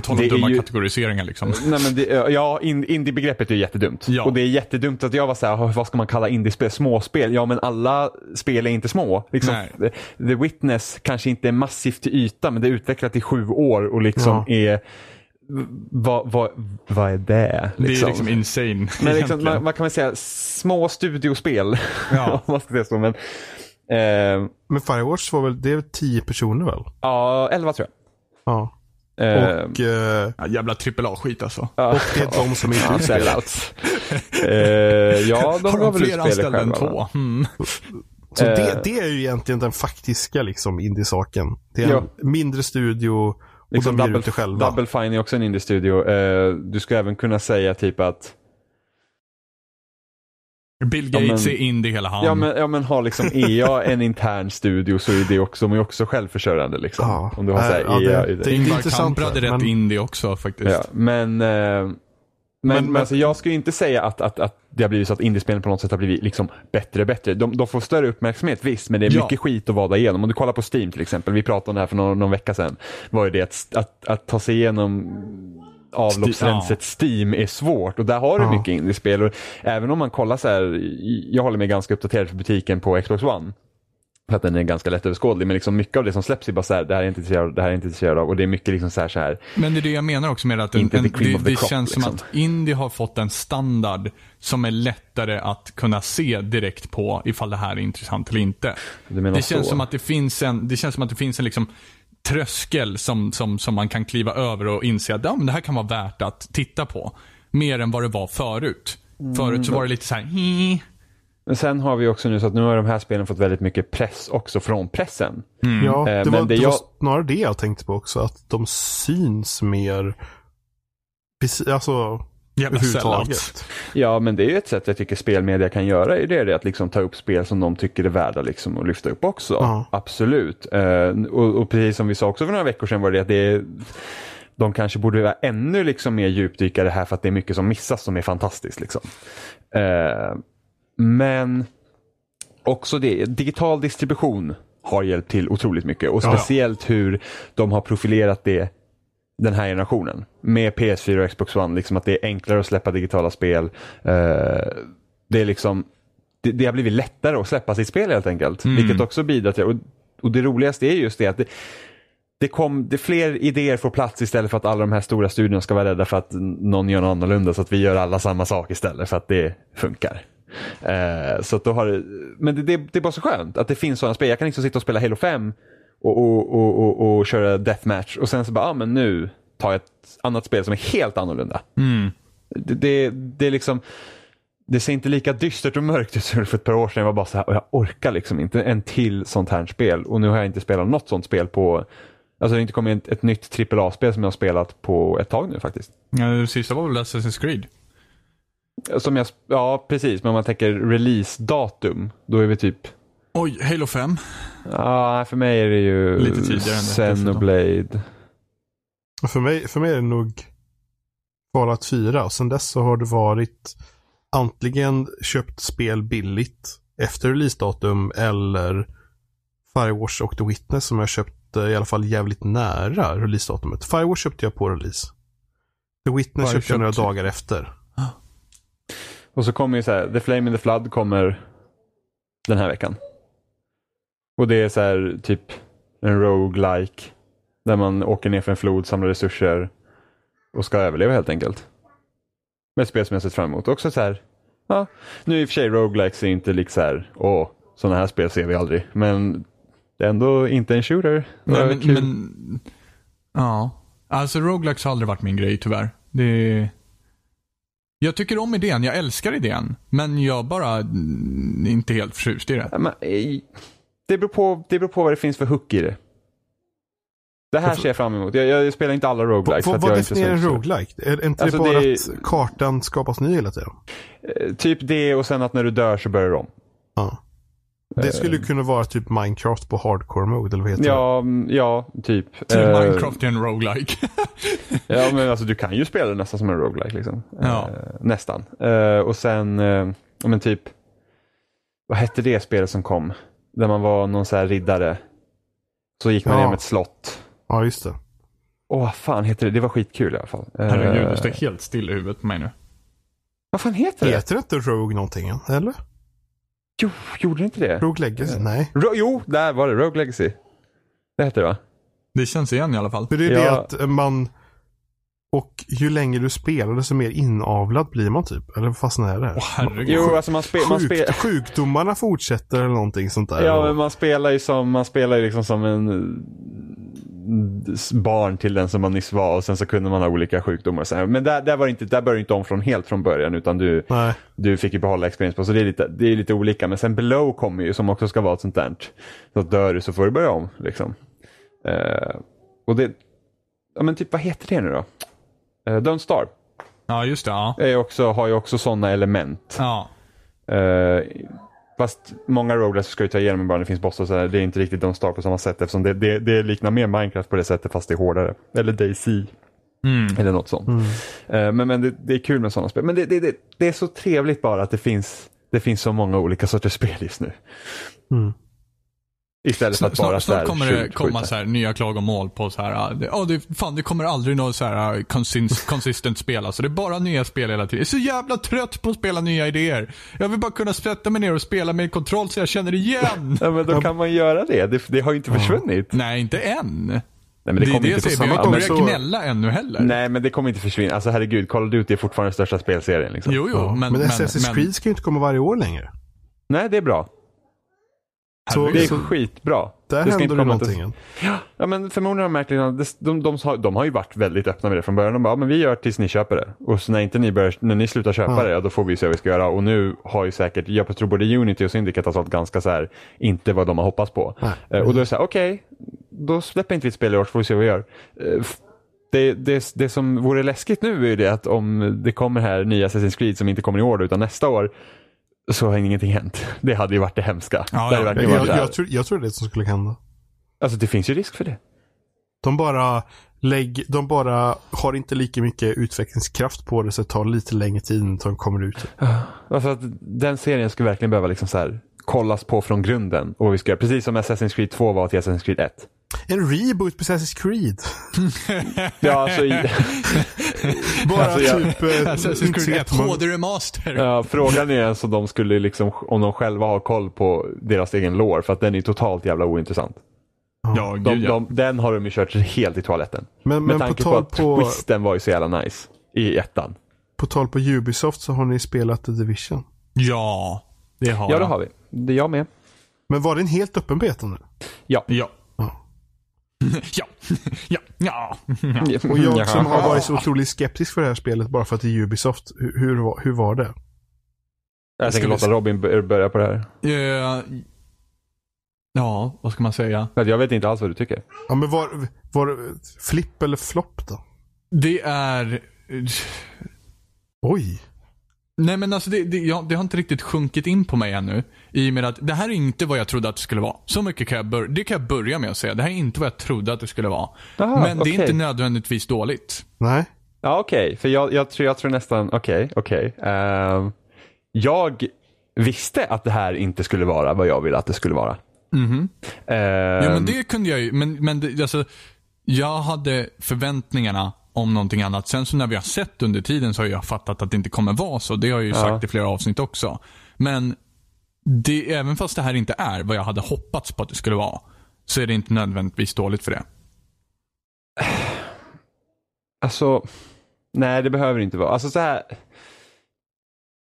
På tal om Det är dumma ju- kategoriseringar liksom. Nej, men det, ja, in, indie-begreppet är ju jättedumt. Ja. Och det är jättedumt att jag var så här, vad ska man kalla indiespel? Småspel? Ja, men alla spel är inte små. Liksom, Nej. The Witness kanske inte är massivt till yta, men det är utvecklat i sju år och liksom Ja. är... Vad, vad, vad är det? Det är liksom insane men liksom, man, man kan väl säga små studiospel. Ja. om man ska säga så. Men, eh, Men Firewatch var väl, det är tio personer väl? ja, 11 tror Ja. jag. Eh, Och, eh, Ja, jävla trippel A-skit alltså. ja. och det är de som inte utspelar. sellouts. eh, ja, de Har de fler anställda än två? Mm. Så Eh. det, det är ju egentligen den faktiska liksom indie-saken. Det är en Ja. mindre studio och Liksom de ger Double, ut det själva. Double Fine är också en indie-studio. Eh, du skulle även kunna säga typ att Bill Ja, Gates men- är indie hela han. Ja men, ja men har liksom EA en intern studio så är det också, de är också självförsörjande liksom. Ja. Om du har såhär Ja, EA det- i det. det- Ingvar Kamprad är rätt men- indie också faktiskt. Ja, men, eh, men, men, men- alltså, jag skulle inte säga att, att, att det har blivit så att indiespelen på något sätt har blivit liksom bättre och bättre. De, de får större uppmärksamhet visst, men det är Ja. mycket skit att vada igenom. Om du kollar på Steam till exempel, vi pratade om det här för någon, någon vecka sedan. Var ju det att, att, att ta sig igenom avloppsrenset Steam är svårt och där har du Ja. mycket indiespel. Och även om man kollar så här, jag håller mig ganska uppdaterad för butiken på Xbox One. För att den är ganska lättöverskådlig men liksom mycket av det som släpps är bara så här, det här är jag inte intresserad av, det här är jag inte intresserad av och det är mycket liksom så här, så här Men det är det jag menar också med att en, en, det, det crop, känns som liksom. att indie har fått en standard som är lättare att kunna se direkt på ifall det här är intressant eller inte. Det känns som att det finns en, det känns som att det finns en liksom tröskel som, som, som man kan kliva över och inse att ja, men det här kan vara värt att titta på. Mer än vad det var förut. Förut så var det lite så här, "Hi." Men sen har vi också nu så att nu har de här spelen fått väldigt mycket press också från pressen. Ja, Eh, det, men var, det det jag- var snarare det jag tänkte på också. Att de syns mer. Alltså jävla sellout. överhuvudtaget. Ja, men det är ju ett sätt jag tycker spelmedia kan göra. Är det, det att liksom ta upp spel som de tycker är värda liksom att lyfta upp också. Ja. Absolut. Eh, och, och precis som vi sa också för några veckor sedan var det att det är, de kanske borde vara ännu liksom mer djupdyka i det här för att det är mycket som missas som är fantastiskt. Liksom. Eh, men också det, digital distribution har hjälpt till otroligt mycket och Ja. speciellt hur de har profilerat det den här generationen. Med PS4 och Xbox One, liksom att det är enklare att släppa digitala spel. Eh, det är liksom det, det har blivit lättare att släppa sitt spel helt enkelt. Mm. Vilket också bidrar till och, och det roligaste är just det att det, det kom det fler idéer får plats istället för att alla de här stora studierna ska vara rädda för att någon gör något annorlunda så att vi gör alla samma sak istället för att det funkar. Eh, så då har men det, det, det är bara så skönt att det finns sådana spel. Jag kan liksom sitta och spela Halo 5 och, och, och, och, och köra deathmatch och sen så bara, ah, men nu tar jag ett annat spel som är helt annorlunda. Mm. Det, det, det är liksom det ser inte lika dystert och mörkt ut som för ett par år sedan. Jag var bara så här, och jag orkar liksom inte en till sånt här spel. Och nu har jag inte spelat något sånt spel på, alltså det har inte kommit ett, ett nytt AAA-spel som jag har spelat på ett tag nu faktiskt. Ja, det sista var väl Assassin's Creed? Som jag, ja precis, men om man tänker release-datum, då är vi typ, Oj, Halo 5. Ja för mig är det ju Lite tidigare Xenoblade. För mig, för mig är det nog Fallout 4 och sen dess så har det varit antingen köpt spel billigt efter releasedatum eller Firewatch och The Witness som jag köpte i alla fall jävligt nära releasedatumet. Firewatch köpte jag på release. The Witness köpte jag några köpt? dagar efter. Och så kommer ju så här, The Flame in the Flood kommer den här veckan. Och det är så här typ en roguelike Där man åker ner för en flod, samlar resurser och ska överleva helt enkelt. Med ett spel som jag sett fram emot. Också så här, ja, nu i och för sig roguelikes är inte liksom så här, åh, sådana här spel ser vi aldrig. Men det är ändå inte en shooter. Nej, men, kul. men, ja. Alltså roguelikes har aldrig varit min grej tyvärr. Det jag tycker om idén, jag älskar idén. Men jag bara mm, inte helt förtjust i det. Men, eh, det, beror på, det beror på vad det finns för hook i det. Det här ser jag fram emot. Jag, jag spelar inte alla roguelikes. för Vad, att vad jag är inte så definierar en roguelike? Är är inte Alltså, det bara det att kartan skapas ny hela tiden? Eh, Typ det och sen att när du dör så börjar du om. Ja. Det skulle Eh. kunna vara typ Minecraft på hardcore mode, eller vad heter det? Ja, mm, ja, typ. Till Eh, Minecraft är en roguelike. Ja, men alltså du kan ju spela det nästan som en roguelike liksom. Ja. Eh, nästan. Eh, och sen, men typ, vad hette det spelet som kom? Där man var någon så här riddare. Så gick man Ja. igenom ett slott. Ja, just det. Åh, vad fan heter det? Det var skitkul i alla fall. Herregud, Eh, det står helt still i huvudet på mig nu. Vad fan heter det? Heter det inte Rogue någonting? Eller? Jo, gjorde det inte det? Rogue Legacy? Nej. Ro- jo, där var det. Rogue Legacy. Det heter det va? Det känns igen i alla fall. För det är det Ja. att man... Och ju längre du spelar desto mer inavlad blir man typ. Eller vad fasen är det? Herregud. Jo, alltså man, spe, man, spe, sjukdomarna fortsätter eller någonting sånt där. Ja, men man spelar ju som, man spelar ju liksom som en eh, barn till den som man nyss var och sen så kunde man ha olika sjukdomar. och så här. Men där, där, var det inte, där började inte om från helt från början utan du, Nej. du fick ju behålla experience på så det är, lite, det är lite olika. Men sen below kommer ju som också ska vara ett sånt där. Så dör du så får du börja om. Liksom. Eh, och det, ja men typ vad heter det nu då? Uh, Don't Starve Ja, just det. Ja. är också, har ju också sådana element. ja. Uh, fast många roguelikes ska ju ta igenom ibland, det finns bossar och sådär. Det är inte riktigt Don't Starve på samma sätt eftersom det, det, det liknar mer Minecraft på det sättet fast det är hårdare. Eller DayZ Mm. eller något sånt. Eh, men men det, det är kul med sådana spel. Men det, det, det, det är så trevligt bara att det finns, det finns så många olika sorters spel just nu. Mm. Istället för att Snart, bara snart, snart kommer det komma så här, nya klagomål på så här, det, oh, det, fan det kommer aldrig något så här ah, consist, consistent spel. Alltså, det är bara nya spel hela tiden. Jag är så jävla trött på att spela nya idéer. Jag vill bara kunna sätta mig ner och spela med kontroll så jag känner igen. Ja men då kan man göra det. Det, det har ju inte försvunnit. Nej, inte än. Nej, men Det, det är kommer det jag inte säger, vi har samma inte så- gnälla ännu heller. Nej men det kommer inte försvinna. Alltså herregud, Call of Duty är fortfarande största spelserien. Liksom. Jo, jo, Ja. men... Men, men, Assassin's men, Creed ska ju inte komma varje år längre. Nej det är bra. Så, Det är så skitbra. där det händer inte det någonting. till- Ja men förmodligen har de märkligt, de, de, de, de har ju varit väldigt öppna med det från början. De bara, ja, men vi gör tills ni köper det. Och så när inte ni börjar, när ni slutar köpa Ja. det, ja, då får vi se vad vi ska göra. Och nu har ju säkert, jag tror både Unity och Syndicate har sålt ganska så här, inte vad de har hoppats på. Nej. Eh, och då är det så här, okej, då släpper inte vi ett spel i år så får vi se vad vi gör. Eh, Det, det, det som vore läskigt nu är ju det att om det kommer här nya Assassin's Creed som inte kommer i år utan nästa år så har ingenting hänt. Det hade ju varit det hemska. Ja, det ja. Jag, varit jag, här. tror, jag tror det är det som skulle hända. Alltså det finns ju risk för det. De bara, lägg, de bara har inte lika mycket utvecklingskraft på det så det tar lite längre tid innan de kommer ut. Alltså att den serien skulle verkligen behöva liksom så här, kollas på från grunden. Och vi ska göra. Precis som Assassin's Creed 2 var till Assassin's Creed 1. En reboot på Assassin's Creed. Ja, alltså i, Bara Alltså, jag- typ... eh, Assassin's Creed 1 jättemånga- HD Remaster. ja, frågan är alltså de skulle liksom, om de själva har koll på deras egen lore. För att den är totalt jävla ointressant. Ja, De, gud ja. de, den har de ju kört helt i toaletten. Men, Med men på tanke på, tal att på, twisten var ju så jävla nice i ettan. på tal på Ubisoft så har ni spelat The Division. Ja, det har Ja, det har vi. Det är jag med. Men var det en helt öppen beta nu? Ja. Ja. ja. Ja. Ja. Och jag som har varit så otroligt skeptisk för det här spelet bara för att det är Ubisoft. Hur, hur, var- hur var det? Jag tänker låta. Robin bör- börja på det här. Eh, ja, vad ska man säga? Men Jag vet inte alls vad du tycker. Ja men var, var flipp eller flopp då? Det är... Oj. Nej men alltså det, det, ja, det har inte riktigt sjunkit in på mig ännu. I och med att det här är inte vad jag trodde att det skulle vara. Så mycket kan jag, bör, det kan jag börja med att säga. Det här är inte vad jag trodde att det skulle vara. Aha, men det är inte nödvändigtvis dåligt. Nej. Ja, okej. För jag, jag, tror, jag tror nästan, okej, okej. Ehm, jag visste att det här inte skulle vara vad jag ville att det skulle vara. Mhm. Ehm, Ja men det kunde jag ju. Men, men det, alltså, jag hade förväntningarna om någonting annat. Sen så när vi har sett under tiden så har jag fattat att det inte kommer vara så. Det har jag ju Ja. sagt i flera avsnitt också. Men det, även fast det här inte är vad jag hade hoppats på att det skulle vara. Så är det inte nödvändigtvis dåligt för det. Alltså, nej det behöver inte vara. Alltså så här,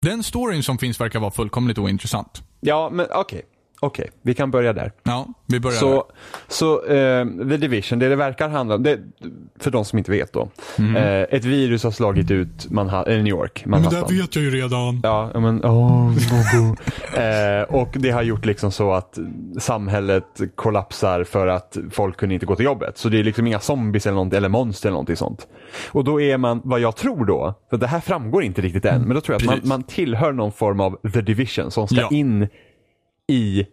Den storyn som finns verkar vara fullkomligt ointressant. ja men okej. Okej, vi kan börja där. Ja, vi börjar där. Så, så eh, The Division, det det verkar handla om, det, för de som inte vet då. Mm. Eh, ett virus har slagit ut Manha- eh, New York, Manhattan. vet jag ju redan. Ja, men åh, bobo. eh, Och det har gjort liksom så att samhället kollapsar för att folk kunde inte gå till jobbet. Så det är liksom inga zombies eller, något, eller monster eller någonting sånt. Och då är man, vad jag tror då, för det här framgår inte riktigt än, men då tror jag att man, man tillhör någon form av the division som ska Ja. in i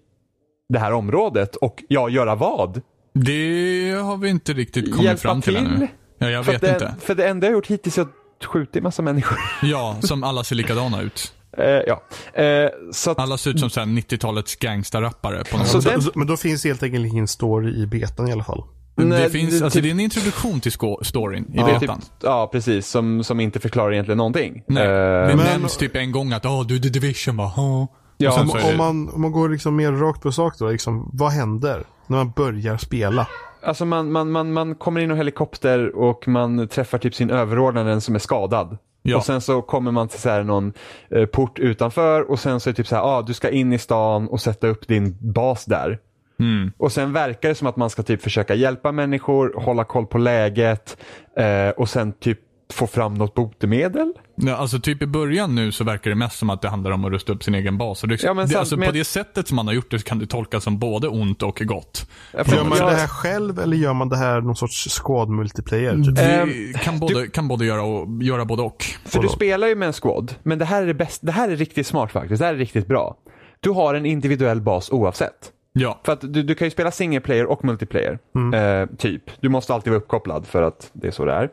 det här området och ja, göra vad? Det har vi inte riktigt kommit Hjälpa fram till, till? ännu. Ja, jag för, vet det, inte. för det enda jag har gjort hittills är att skjuta en massa människor. Ja, som alla ser likadana ut. eh, ja. eh, så att, Alla ser ut som så här 90-talets gangsterrappare på något Så sätt. den- men då finns helt enkelt ingen story i betan i alla fall. Nej, det, finns, det- alltså, typ- det är en introduktion till sko- storyn i Det är typ, betan. ja, precis. Som, som inte förklarar egentligen någonting. Nej, Eh, det Men- nämns typ en gång att åh, du är The Division bara, "Ja." Ja, sen Om, man, om man går liksom mer rakt på sak då, liksom, vad händer när man börjar spela? Alltså man, man, man, man kommer in i en helikopter och man träffar typ sin överordnade som är skadad. Ja. Och sen så kommer man till så här någon eh, port utanför och sen så är det typ så här, ah, du ska in i stan och sätta upp din bas där. Mm. Och sen verkar det som att man ska typ försöka hjälpa människor, hålla koll på läget eh, och sen typ få fram något botemedel. Ja, alltså typ i början nu så verkar det mest som att det handlar om att rusta upp sin egen bas. Och det, Ja, men det, sant, alltså, men- På det sättet som man har gjort det så kan det tolkas som både ont och gott. Ja, för Gör man det här själv eller gör man det här någon sorts squad multiplayer? Typ? Det Ehm, kan, både, kan både göra, och, göra både och. För du spelar ju med en squad, men det här är det bäst, det här är riktigt smart faktiskt, det här är riktigt bra. Du har en individuell bas oavsett. Ja. För att du, du kan ju spela single player och multiplayer. Eh, typ. Du måste alltid vara uppkopplad för att det är så det är.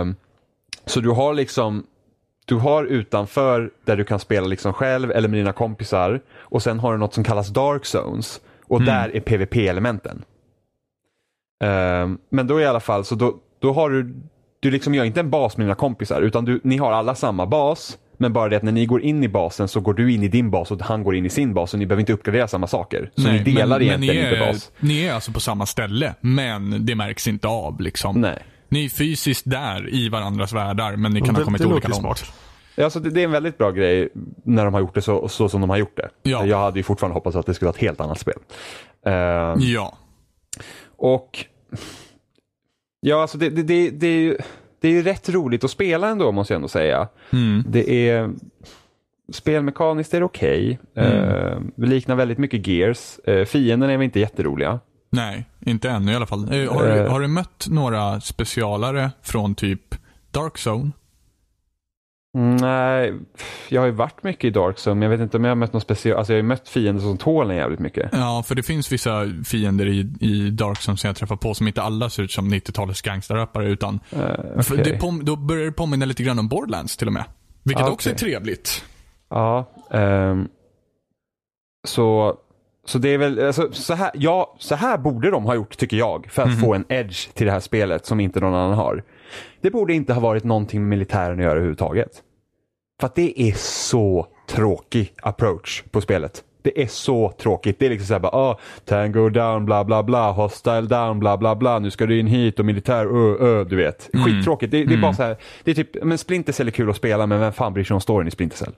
Ehm, så du har liksom du har utanför där du kan spela liksom själv eller med dina kompisar och sen har du något som kallas dark zones och där är PVP-elementen. Ehm, men då i alla fall så då, då har du, du liksom gör inte en bas med dina kompisar utan du, ni har alla samma bas men bara det att när ni går in i basen så går du in i din bas och han går in i sin bas och ni behöver inte uppgradera samma saker. Så ni delar egentligen ni är, inte bas. Ni är alltså på samma ställe, men det märks inte av. Liksom. Nej. Ni är fysiskt där i varandras världar, men ni kan ha det, kommit det olika långt. smart. Alltså det, det är en väldigt bra grej när de har gjort det så, så som de har gjort det. Ja. Jag hade ju fortfarande hoppats att det skulle vara ett helt annat spel. Ehm, Ja. Och ja, alltså det, det, det, är ju, det är ju rätt roligt att spela ändå måste jag ändå säga. Mm. Det är spelmekaniskt är det okej. Ehm, det liknar väldigt mycket Gears. Uh, fienderna är väl inte jätteroliga. Nej, inte ännu i alla fall. Eh, Har, du, Eh. har du mött några specialare från typ Dark Zone? Mm, Nej, jag har ju varit mycket i Dark Zone men jag vet inte om jag har mött någon speciell, alltså jag har ju mött fiender som tål en jävligt mycket. Ja, för det finns vissa fiender i, i Dark Zone som jag träffar på som inte alla ser ut som 90-talets gangsterrappare utan Uh, för det pom- då börjar det påminna lite grann om Borderlands till och med. Vilket Ah, också är trevligt. Ja, ehm, så, så det är väl, alltså, så, här, ja, så här borde de ha gjort tycker jag för att få en edge till det här spelet som inte någon annan har. Det borde inte ha varit någonting med militären att göra överhuvudtaget. För att det är så tråkig approach på spelet. Det är så tråkigt. Det är liksom såhär bara, ah, tango down, bla bla bla, hostile down, bla bla bla, nu ska du in hit och militär, ö, ö, du vet. Skittråkigt. Det, det är bara så här, det är typ, men Splinter Cell är kul att spela, men vem fan bryr sig om storyn i Splinter Cell?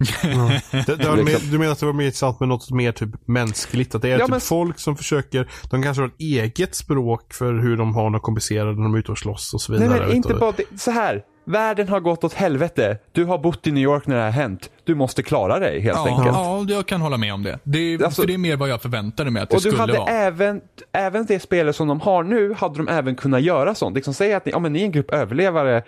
Det, det var mer, du menar att det var mer intressant med något mer typ mänskligt? Att det är Ja, typ men- folk som försöker, de kanske har ett eget språk för hur de har något komplicerat när de är ute och slåss och så vidare. Nej, men inte bara det. Så här. Världen har gått åt helvete. Du har bott i New York när det här har hänt. Du måste klara dig helt Ja, enkelt. ja, jag kan hålla med om det. det är, Alltså- det är mer vad jag förväntade mig att det Och du skulle hade vara. även, även det spelet som de har nu, hade de även kunnat göra sånt. Liksom säga att ni, ja, men ni är en grupp överlevare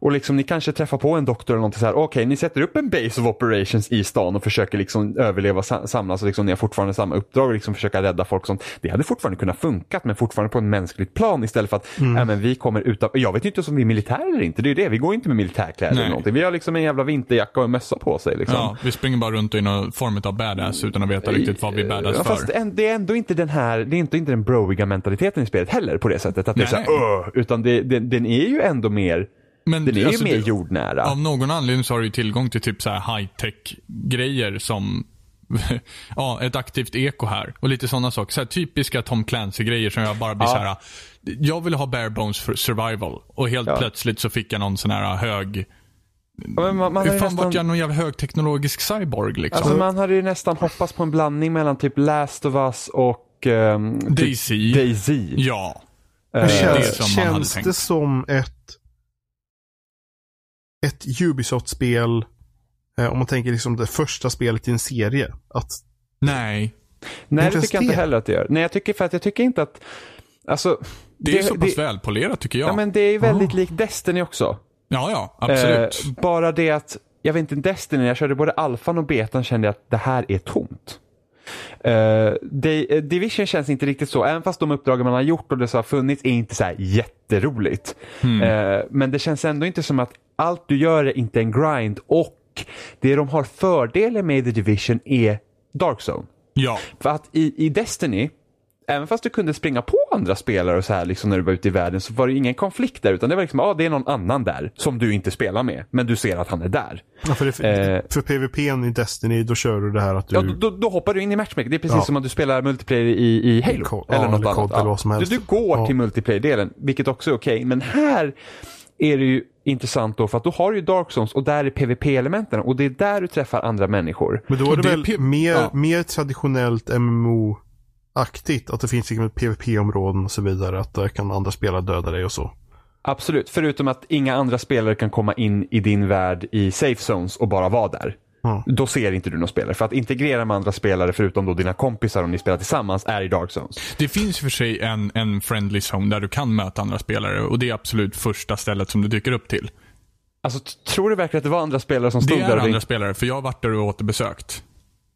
och liksom ni kanske träffar på en doktor eller någonting så här. Okej, ni sätter upp en base of operations i stan och försöker liksom överleva, sa- samlas och liksom ni har fortfarande samma uppdrag och liksom försöka rädda folk sånt. Det hade fortfarande kunnat funkat men fortfarande på en mänskligt plan istället för att, ja men vi kommer utan, jag vet ju inte om vi är militär eller inte, det är ju det, vi går inte med militärkläder Nej. eller någonting. Vi har liksom en jävla vinterjacka och en mössa på sig liksom. Ja, vi springer bara runt i någon form av badass utan att veta riktigt vad vi är badass Ja, för. fast en- det är ändå inte den här, det är inte, inte den broiga mentaliteten i spelet heller på det sättet. Att det är Nej, såhär, "Åh", utan det, det, den är ju ändå mer, Men den är alltså, ju mer det- jordnära. Av någon anledning så har du ju tillgång till typ så här high-tech grejer som ja, ett aktivt eko här och lite sådana saker. Så här typiska Tom Clancy-grejer som jag bara blir Ja. så här. Jag vill ha bare bones för survival och helt Ja. plötsligt så fick jag någon sån här hög, Ja, men man, man, hur ju fan nästan, vart jag någon jävla högteknologisk cyborg liksom? alltså, man hade ju nästan hoppats på en blandning mellan typ Last of Us och um, Daisy. Daisy. ja. Eh, det Känns, som man hade känns tänkt. det som ett ett Ubisoft-spel eh, om man tänker liksom det första spelet i en serie? Att, Nej. Nej, det tycker jag inte det. heller att det gör. Nej, jag tycker för att jag tycker inte att, alltså. Det är så pass välpolerat tycker jag. Ja, men det är ju väldigt likt Destiny också. ja, ja, absolut. Eh, bara det att, jag vet inte, Destiny, jag körde både alfan och betan kände jag att det här är tomt. Eh, Division känns inte riktigt så, även fast de uppdragen man har gjort och det som har funnits är inte så här jätteroligt. Eh, men det känns ändå inte som att allt du gör är inte en grind och det de har fördelen med The Division är Dark Zone. ja. För att i, i Destiny, även fast du kunde springa på andra spelare och så här liksom när du var ute i världen så var det ingen konflikt där utan det var liksom, ja ah, det är någon annan där som du inte spelar med men du ser att han är där. Ja, för, det, Eh. för PVP i Destiny då kör du det här att du... Ja, då, då, hoppar du in i matchmaking. Det är precis Ja. som att du spelar multiplayer i, i Halo. Ko- eller ja, något eller annat. Eller vad som helst. Du, du går till multiplayer-delen, vilket också är okej. Men här är det ju intressant då, för att då har du ju Dark Zones och där är PVP-elementen och det är där du träffar andra människor. Men då är det, det väl mer, mer traditionellt MMO-aktigt. Att det finns liksom PVP-områden och så vidare. Att där kan andra spelare döda dig och så. Absolut, förutom att inga andra spelare kan komma in i din värld i safe zones och bara vara där. Ja. Då ser inte du någon spelare. För att integrera med andra spelare, förutom då dina kompisar om ni spelar tillsammans, är i Dark Zones. Det finns för sig en, en friendly zone där du kan möta andra spelare och det är absolut första stället som du dyker upp till. Alltså, tror du verkligen att det var andra spelare som stod Det där är och andra spelare, för jag har varit där och återbesökt.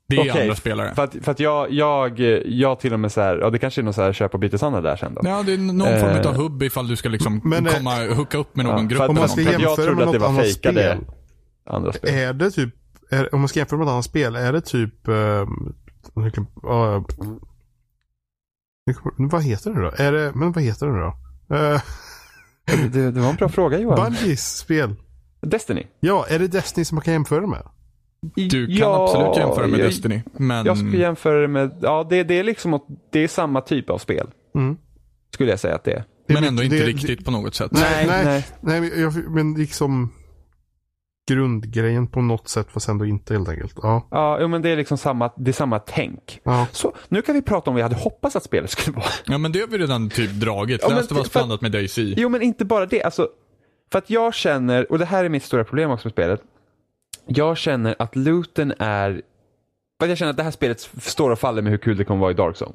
Det är Okej, andra spelare. För att, för att jag, jag, jag till och med så här, ja det kanske är någon så här köp och byteshandel där sen då. Ja, det är någon Eh, form av hubb ifall du ska liksom men, eh, komma, hooka upp med någon Ja, grupp. att- Om man ska någonting. jag jämföra trodde med att det något var annat fejkade spel. andra spel. Är det typ, är, om man ska jämföra med ett annat spel, är det typ... Um, uh, vad heter det då? Är det, men vad heter det då? Uh, Det, det var en bra fråga Johan. Bungies spel. Destiny? Ja, är det Destiny som man kan jämföra med? Du kan Ja, absolut jämföra med jag, Destiny. Men Jag skulle jämföra det med, ja det, det är liksom, att- det är samma typ av spel. Mm. Skulle jag säga att det är. Det men ändå inte det- riktigt på något sätt. Nej, Nej, nej, nej. men, jag, men liksom grundgrejen på något sätt fast ändå inte helt enkelt. Ja. Ja, men det är liksom samma, det är samma tänk. ja. Så nu kan vi prata om vad jag hade hoppats att spelet skulle vara. Ja, men det har vi redan typ dragit. Ja, Last of Us blandat med Daisy. Jo, men inte bara det. Alltså, för att jag känner, och det här är mitt stora problem också med spelet. Jag känner att looten är, för jag känner att det här spelet står och faller med hur kul det kommer vara i Dark Zone.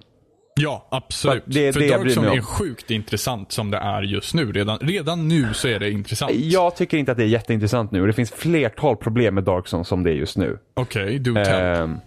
Ja, absolut. För det är För det Dark Zone är sjukt intressant som det är just nu. Redan, redan nu så är det intressant. Jag tycker inte att det är jätteintressant nu det finns flertal problem med Dark Zone som det är just nu. Okej, do tell. Ehm,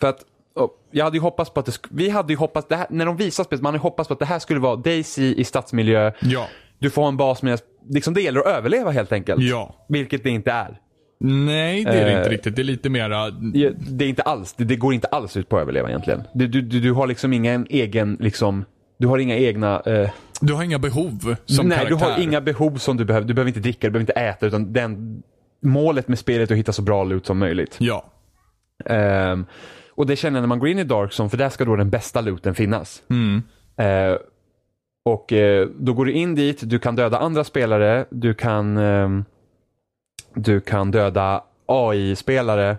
för att och, jag hade ju hoppats på att det vi hade ju hoppats, här, när de visar spelet, man hade hoppats på att det här skulle vara Daisy i stadsmiljö. ja. Du får en bas med, liksom det gäller att överleva helt enkelt. Ja. Vilket det inte är. Nej, det är det Eh, inte riktigt. Det är lite mera... Det är inte alls, det, det går inte alls ut på att överleva egentligen. Du, du, du, du har liksom ingen egen, liksom, du har inga egna, eh, Du har inga behov som nej karaktär. du har inga behov som du behöver. Du behöver inte dricka, du behöver inte äta utan den, målet med spelet är att hitta så bra loot som möjligt. Ja. Ehm, och det känner jag när man går in i Dark Zone, för där ska då den bästa looten finnas. Mm. Eh, och eh, då går du in dit, du kan döda andra spelare, du kan, ehm, du kan döda AI-spelare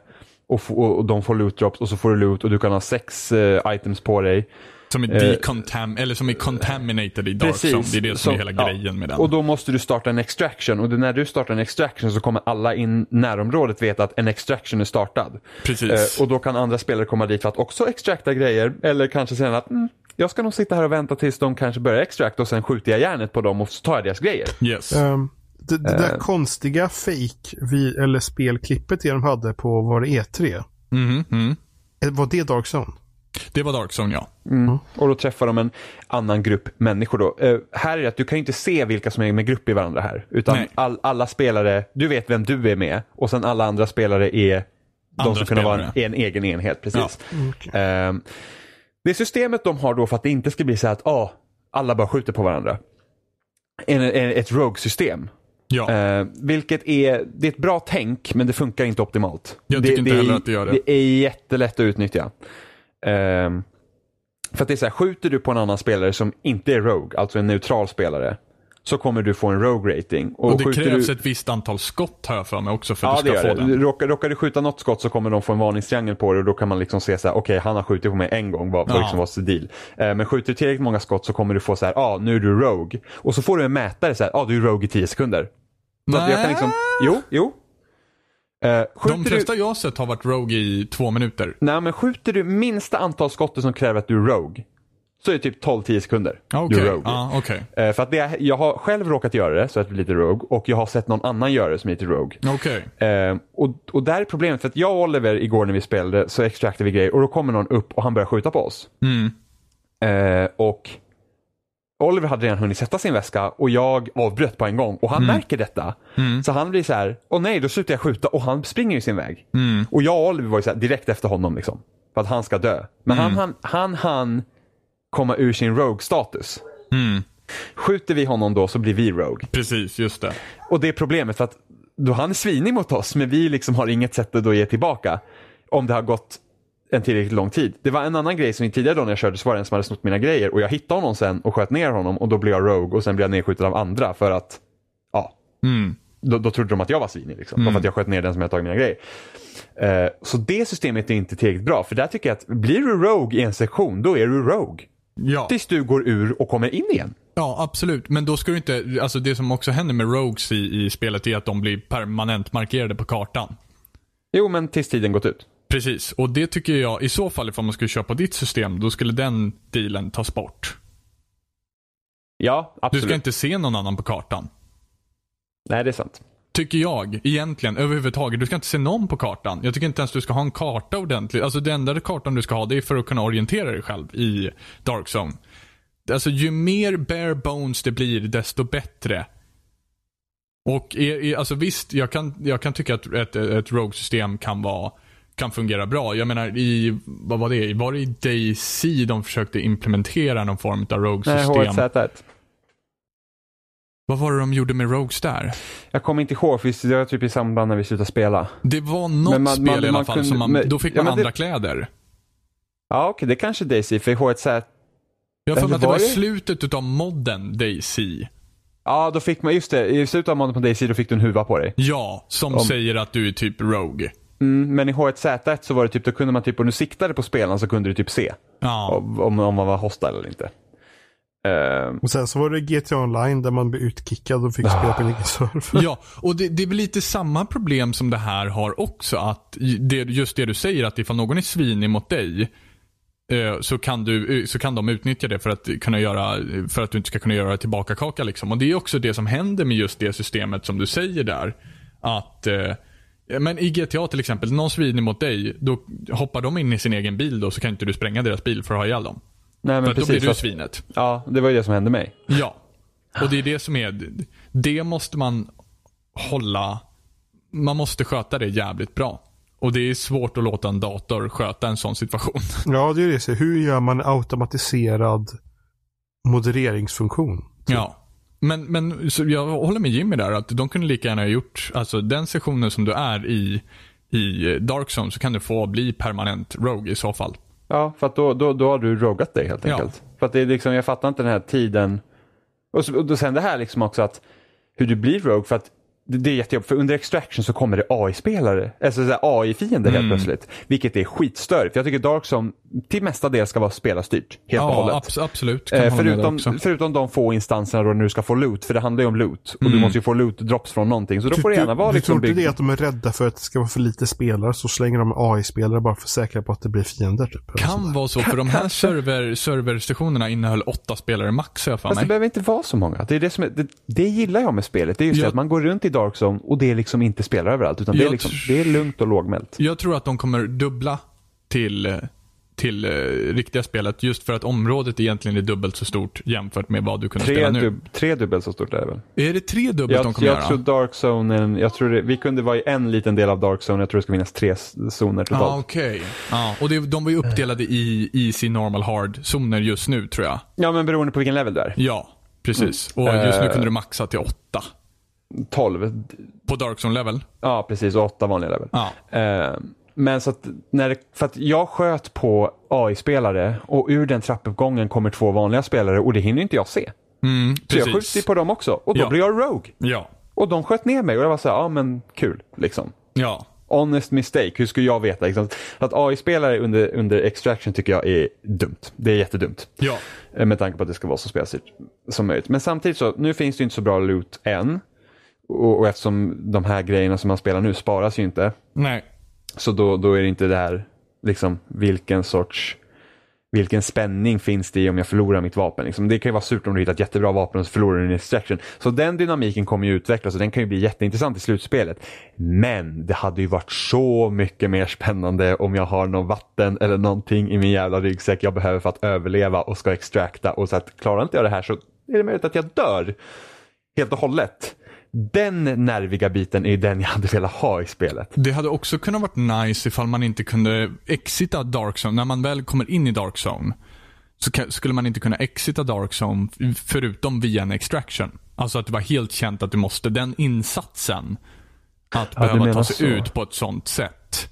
och, och de får loot drops och så får du loot och du kan ha sex eh, items på dig. Som är Eh, decontam eller som är contaminated i Dark Zone. Det är det som är hela ja. grejen med den. Och då måste du starta en extraction och när du startar en extraction så kommer alla i närområdet veta att en extraction är startad. Precis. Eh, och då kan andra spelare komma dit för att också extrakta grejer eller kanske säga att mm, jag ska nog sitta här och vänta tills de kanske börjar extracta och sen skjuter jag järnet på dem och så tar jag deras grejer. yes. Ehm, det, det där Eh. konstiga fake vi, eller spelklippet de hade på var det E3. Mhm, mm. Eh, Var det Dark Zone? Det var Dark Zone, ja. Mm. Och då träffar de en annan grupp människor då. Eh, här är det att du kan inte se vilka som är med grupp i varandra här. Utan all, alla spelare, du vet vem du är med och sen alla andra spelare är de Andra som kunde vara en, spelare. en egen enhet. Precis. Okej. Ehm, det systemet de har då för att det inte ska bli så att ah, alla bara skjuter på varandra. En, en, ett rogue-system. Ja. Eh, vilket är, det är ett bra tänk men det funkar inte optimalt. Jag det, tycker inte det heller är, att det gör det. Det är jättelätt att utnyttja. Ehm, för att det är så här, skjuter du på en annan spelare som inte är Rogue, alltså en neutral spelare, så kommer du få en Rogue rating. och det skjuter krävs du, ett visst antal skott har jag för mig också för att Ja, du det ska få det. den. Råkar, råkar du skjuta något skott så kommer de få en varningstriangel på det och då kan man liksom se så här, okej han har skjutit på mig en gång, vad, Ja. liksom var the deal? Eh, men skjuter du tillräckligt många skott så kommer du få så här, ja ah, nu är du Rogue. Och så får du en mätare så här, ja ah, du är Rogue i 10 sekunder. Så att jag kan liksom, jo, jo. Eh, De du, flesta jag har sett har varit Rogue i två minuter. nej men skjuter du minsta antal skott som kräver att du är Rogue, så är det typ 12-10 sekunder. Ja, Du Rogue. ja, okej. Eh, för att det, är- jag har själv råkat göra det, så att jag blir lite Rogue, och jag har sett någon annan göra det som är lite Rogue. Okej. Eh, och, och där är problemet, för att jag och Oliver igår när vi spelade så extractade vi grejer och då kommer någon upp och han börjar skjuta på oss. Mm. Eh, och Oliver hade redan hunnit sätta sin väska och jag avbröt på en gång och han märker detta. Mm. Så han blir så här, åh nej, då slutar jag skjuta och han springer ju sin väg. Mm. Och jag och Oliver var ju så här, direkt efter honom liksom. För att han ska dö. Men Mm. han, han, han, han komma ur sin Rogue-status. Mm. Skjuter vi honom då så blir vi Rogue. Precis, just det. Och det är problemet för att då han är svinig mot oss men vi liksom har inget sätt att då ge tillbaka. Om det har gått en tillräckligt lång tid. Det var en annan grej som tidigare då när jag körde så var det en som hade snott mina grejer och jag hittade honom sen och sköt ner honom och då blev jag Rogue och sen blev jag nedskjuten av andra för att ja, Mm. då, då trodde de att jag var svinig. Liksom, Bara för att jag sköt ner den som jag tagit mina grejer. Eh, så det systemet är inte tillräckligt bra. För där tycker jag att blir du Rogue i en sektion, då är du Rogue. Ja. Tills du går ur och kommer in igen. ja, absolut. Men då ska du inte, alltså det som också händer med Rogues i, i spelet är att de blir permanent markerade på kartan. Jo, men tills tiden gått ut. Precis, och det tycker jag i så fall ifall man skulle köpa ditt system, då skulle den dealen tas bort. Ja, Du absolut. ska inte se någon annan på kartan. Nej, det är sant. Tycker jag egentligen överhuvudtaget. Du ska inte se någon på kartan. Jag tycker inte ens du ska ha en karta ordentligt. Alltså den enda kartan du ska ha det är för att kunna orientera dig själv i Dark Zone. Alltså ju mer bare bones det blir desto bättre. Och är, är, alltså visst, jag kan, jag kan tycka att ett, ett Rogue-system kan vara kan fungera bra. Jag menar i, vad var det? Var det i DayZ de försökte implementera någon form av Rogue-system? Nej, HZ1. Vad var det de gjorde med Rogues där? Jag kommer inte ihåg, för det var typ i samband när vi slutade spela. Det var något man- spel man- i alla man fall kunde- som man, men- då fick ja, man det- andra kläder. Ja, okej, det kanske Daisy, för H1Z... Jag har för mig att det var i det? slutet utav modden DayZ. Ja, då fick man, just det, i slutet av månaden på Daisy då fick du en huva på dig. Ja, som Om- säger att du är typ Rogue. Mm, men i H1Z1 så var det typ, då kunde man typ, om du siktade på spelaren så kunde du typ se Ja, om, om om man var hostile eller inte. Ehm, Och sen så var det GTA Online där man blev utkickad och fick spela på en egen server. ja och det, det är väl lite samma problem som det här har också. Att det, just det du säger, att ifall någon är svinig mot dig eh, så kan, du, eh, så kan de utnyttja det för att, kunna göra, för att du inte ska kunna göra tillbaka kaka liksom. Och det är också det som händer med just det systemet som du säger där. Att men i GTA till exempel, någon svinig mot dig, då hoppar de in i sin egen bil då så kan inte du spränga deras bil för att ha ihjäl dem. Nej men För att då precis. blir du svinet. Ja, det var ju det som hände mig. Ja. Och det är det som är, det måste man hålla, man måste sköta det jävligt bra. Och det är svårt att låta en dator sköta en sån situation. Ja, det är det. Så hur gör man automatiserad modereringsfunktion? Ja. Men, men så jag håller med Jimmy där att de kunde lika gärna ha gjort, alltså den sessionen som du är i, i Dark Zone så kan du få bli permanent Rogue i så fall. Ja, för att då, då, då har du rogat dig helt Ja. enkelt. För att det är liksom, jag fattar inte den här tiden. Och, så, och då sen det här liksom också att hur du blir rogue för att det, är jättejobbigt för under extraction så kommer det AI-spelare, alltså AI-fiender helt plötsligt. Vilket är skitstörigt. För jag tycker Dark Zone till mesta del ska vara spelarstyrt helt och Ja, hållet. abs- absolut. Kan Eh, förutom, förutom de få instanserna då när du ska få loot, för det handlar ju om loot. Och du måste ju få loot-drops från någonting. Så då får det gärna vara Mm. du liksom tror inte det att de är rädda för att det ska vara för lite spelare så slänger de AI-spelare bara för att säkra på att det blir fiender? Typ, Kan vara så, för de här server, serverstationerna innehöll åtta spelare max, har jag för Fast det mig. behöver inte vara så många. Det, är det, som är, det, det gillar jag med spelet. Det är just Jag- det att man går runt i Dark Zone och det är liksom inte spelare överallt. Utan det är, liksom, det är lugnt och lågmält. Jag tror att de kommer dubbla till, till eh, riktiga spelet. Just för att området egentligen är dubbelt så stort jämfört med vad du kunde Tre, spela nu. dub, tre dubbelt så stort är det väl? Är det tre dubbelt de Jag, kommer jag göra? tror Dark Zone, jag tror det, vi kunde vara i en liten del av Dark Zone. Jag tror det ska finnas tre zoner totalt. okej. Ja, och det, de var ju uppdelade i Easy, Normal, Hard-zoner just nu tror jag. Ja, men beroende på vilken level du är. Ja, precis. Och just nu Eh. kunde du maxa till åtta. 12. På Dark Zone-level. Ja, precis. Och åtta vanliga level. Ja. Eh, men så att, när det, för att jag sköt på AI-spelare och ur den trappuppgången kommer två vanliga spelare och det hinner inte jag se. Mm, Så jag skjuter ju på dem också och då Ja. blir jag Rogue. Ja. Och de sköt ner mig och jag var så här, ja men kul liksom. Ja. Honest mistake, hur skulle jag veta? Liksom? Att AI-spelare under, under extraction tycker jag är dumt. Det är jättedumt. Ja. Eh, Med tanke på att det ska vara så spelstyrt som möjligt. Men samtidigt så, nu finns det inte så bra loot än. Och, och eftersom de här grejerna som man spelar nu sparas ju inte. Nej. Så då, då är det inte det här, liksom vilken sorts vilken spänning finns det i om jag förlorar mitt vapen? Liksom, det kan ju vara surt om du hittar ett jättebra vapen och så förlorar du din extraction. Så den dynamiken kommer ju utvecklas och den kan ju bli jätteintressant i slutspelet. Men det hade ju varit så mycket mer spännande om jag har någon vatten eller någonting i min jävla ryggsäck jag behöver för att överleva och ska extrakta och så att klarar inte jag det här så är det möjligt att jag dör helt och hållet. Den nerviga biten är den jag hade velat ha i spelet. Det hade också kunnat varit nice ifall man inte kunde exita Dark Zone. När man väl kommer in i Dark Zone så skulle man inte kunna exita Dark Zone förutom via en extraction. Alltså att det var helt känt att du måste, den insatsen, att Ja, behöva ta sig så. ut på ett sånt sätt.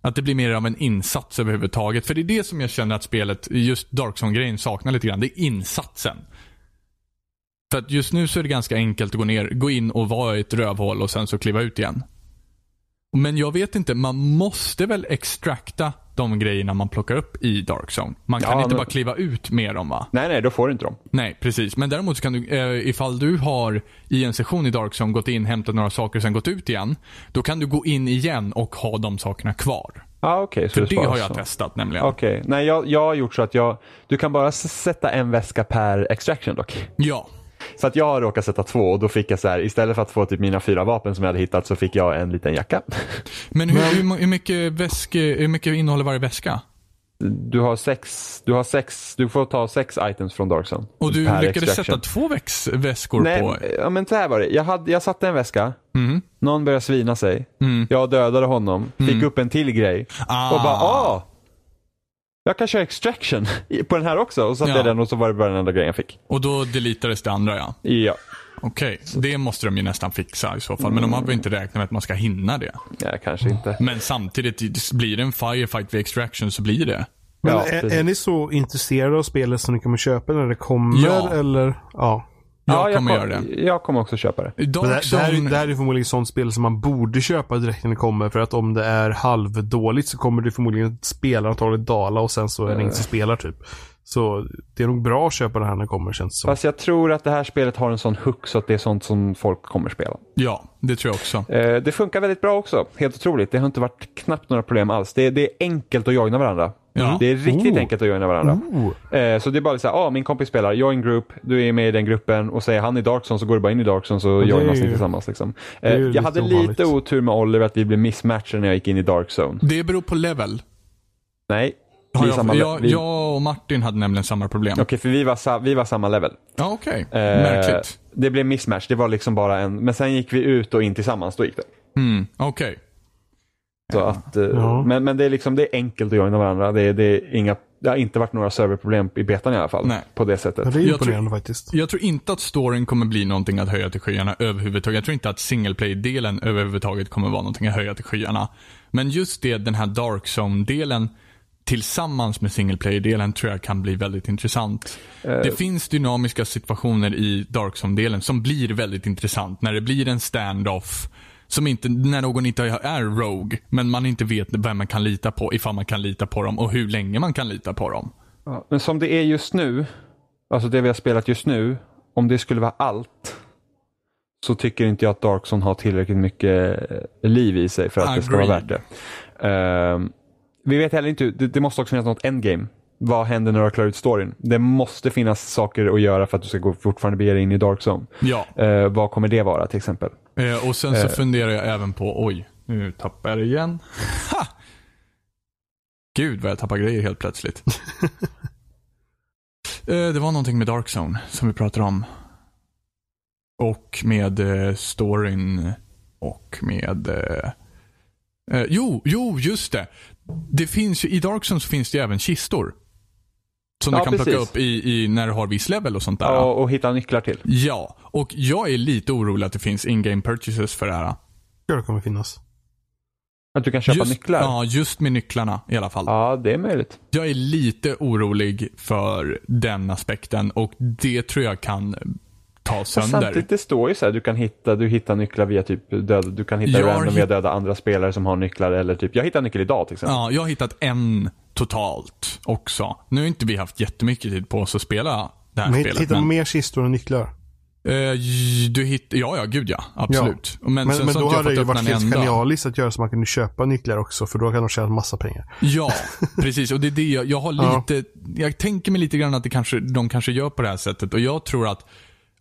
Att det blir mer av en insats överhuvudtaget. För det är det som jag känner att spelet, just Dark Zone-grejen saknar lite grann. Det är insatsen. För att just nu så är det ganska enkelt att gå ner, gå in och vara i ett rövhål och sen så kliva ut igen. Men jag vet inte, man måste väl extrakta de grejerna man plockar upp i Dark Zone. Man kan Ja, inte men- bara kliva ut med dem va? Nej, nej, då får du inte dem. Nej, precis. Men däremot så kan du, eh, ifall du har i en session i Dark Zone gått in, hämtat några saker och sen gått ut igen. Då kan du gå in igen och ha de sakerna kvar. Ja, okej. så För det det har jag så. testat nämligen. Okej, nej jag, jag har gjort så att jag, du kan bara sätta en väska per extraction dock. Ja. Så att jag har råkat sätta två och då fick jag så här, istället för att få typ mina fyra vapen som jag hade hittat så fick jag en liten jacka. Men hur, hur, hur, mycket väske, hur mycket innehåller varje väska? Du har sex, du har sex, du får ta sex items från Darkzone. Och du lyckades extraction. sätta två väx, väskor Nej, på... ja, men så här var det. Jag, hade, jag satte en väska, Mm. någon började svina sig, Mm. jag dödade honom, fick upp en till grej Ah. och bara ah! Jag kan köra extraction på den här också. Och så satte Ja. jag den och så var det bara den enda grejen jag fick. Och då deletades det andra ja. Ja, Okej, det måste de ju nästan fixa i så fall. Men de har väl inte räknat med att man ska hinna det. ja kanske inte. Men samtidigt, blir det en firefight vid extraction så blir det. Men Ja, är, är ni så intresserade av spelet så ni kommer köpa när det kommer? Ja. Eller? Ja. Jag ja, kommer kom- göra det. Jag kommer också köpa det. Det, det, här, det här är förmodligen sånt spel som man borde köpa direkt när det kommer. För att om det är halvdåligt så kommer det förmodligen spelarantalet dala och sen så är det ingen som spelar typ. Så det är nog bra att köpa det här när det kommer känns det som. Fast jag tror att det här spelet har en sån hook så att det är sånt som folk kommer spela. ja, det tror jag också. Eh, det funkar väldigt bra också. Helt otroligt. Det har inte varit knappt några problem alls. Det, det är enkelt att joina varandra. Ja. Det är riktigt Oh. enkelt att joina varandra. Oh. Eh, så det är bara så här, ah, min kompis spelar, join group, du är med i den gruppen och säger han i Darkson så går du bara in i Darkson så joinas ni tillsammans. Liksom. Eh, jag lite hade ovanligt. lite otur med Oliver att vi blev mismatchade när jag gick in i Darkzone. Det beror på level. Nej, jag, samma jag, vi, jag och Martin hade nämligen samma problem. Okej, för vi var, sa, vi var samma level. Ja, okej. Eh, Märkligt. Det blev mismatch, det var liksom bara en, men sen gick vi ut och in tillsammans, då gick det. Mm, okej. Så att, eh, Ja. men, men det är liksom, det är enkelt att joina varandra. Det är, det är inga, det har inte varit några serverproblem i betan i alla fall. Nej. På det Ja, sättet. det är Jag imponerande faktiskt. Jag tror inte att storyn kommer bli någonting att höja till skyarna överhuvudtaget. Jag tror inte att single play-delen överhuvudtaget kommer vara någonting att höja till skyarna. Men just det, den här dark zone-delen tillsammans med single play-delen tror jag kan bli väldigt intressant. Det finns dynamiska situationer i dark zone-delen som blir väldigt intressant. När det blir en standoff som inte, när någon inte är rogue, men man inte vet vem man kan lita på, ifall man kan lita på dem och hur länge man kan lita på dem. Ja, Men som det är just nu, alltså det vi har spelat just nu, om det skulle vara allt så tycker inte jag att Darkson har tillräckligt mycket eh, liv i sig för att det ska vara värt Agreed. det. Ehm, vi vet heller inte, det, det måste också finnas något endgame. Vad händer när du har klarat ut storyn? Det måste finnas saker att göra för att du ska gå fortfarande bege dig in i Darkzone. Ja, Uh, vad kommer det vara till exempel? Eh, och sen så Eh. funderar jag även på, oj, nu tappar jag det igen. Ha! Gud vad jag tappar grejer helt plötsligt. eh, det var någonting med Dark Zone som vi pratade om. Och med eh, storyn och med... Eh, eh, jo, jo, just det. Det finns ju, I Dark Zone så finns det ju även kistor. Som Ja, du kan plocka precis. upp i, i, när du har viss level och sånt där. Ja, och hitta nycklar till. Ja, och jag är lite orolig att det finns in-game purchases för det här. Ja, det kommer finnas. Att du kan köpa just, nycklar? Ja, just med nycklarna i alla fall. Ja, det är möjligt. Jag är lite orolig för den aspekten och det tror jag kan ta Och sönder. samtidigt, det står ju så här, du kan hitta, du hittar nycklar via typ döda, du kan hitta Jag random via döda andra spelare som har nycklar eller typ, jag hittade en nyckel idag till exempel. Ja, jag har hittat en totalt också. Nu har inte vi haft jättemycket tid på oss att spela det här Men spelet. hittar man men, mer kistor än nycklar? eh, du hitt, ja, ja, gud ja. Absolut. Men, Men, sen men så då har hade det ju varit helt genialiskt att göra så man kunde köpa nycklar också. För då kan de tjäna massa pengar. Ja, precis. Och det är det jag, jag har Ja. lite, jag tänker mig lite grann att det kanske, de kanske gör på det här sättet. Och jag tror att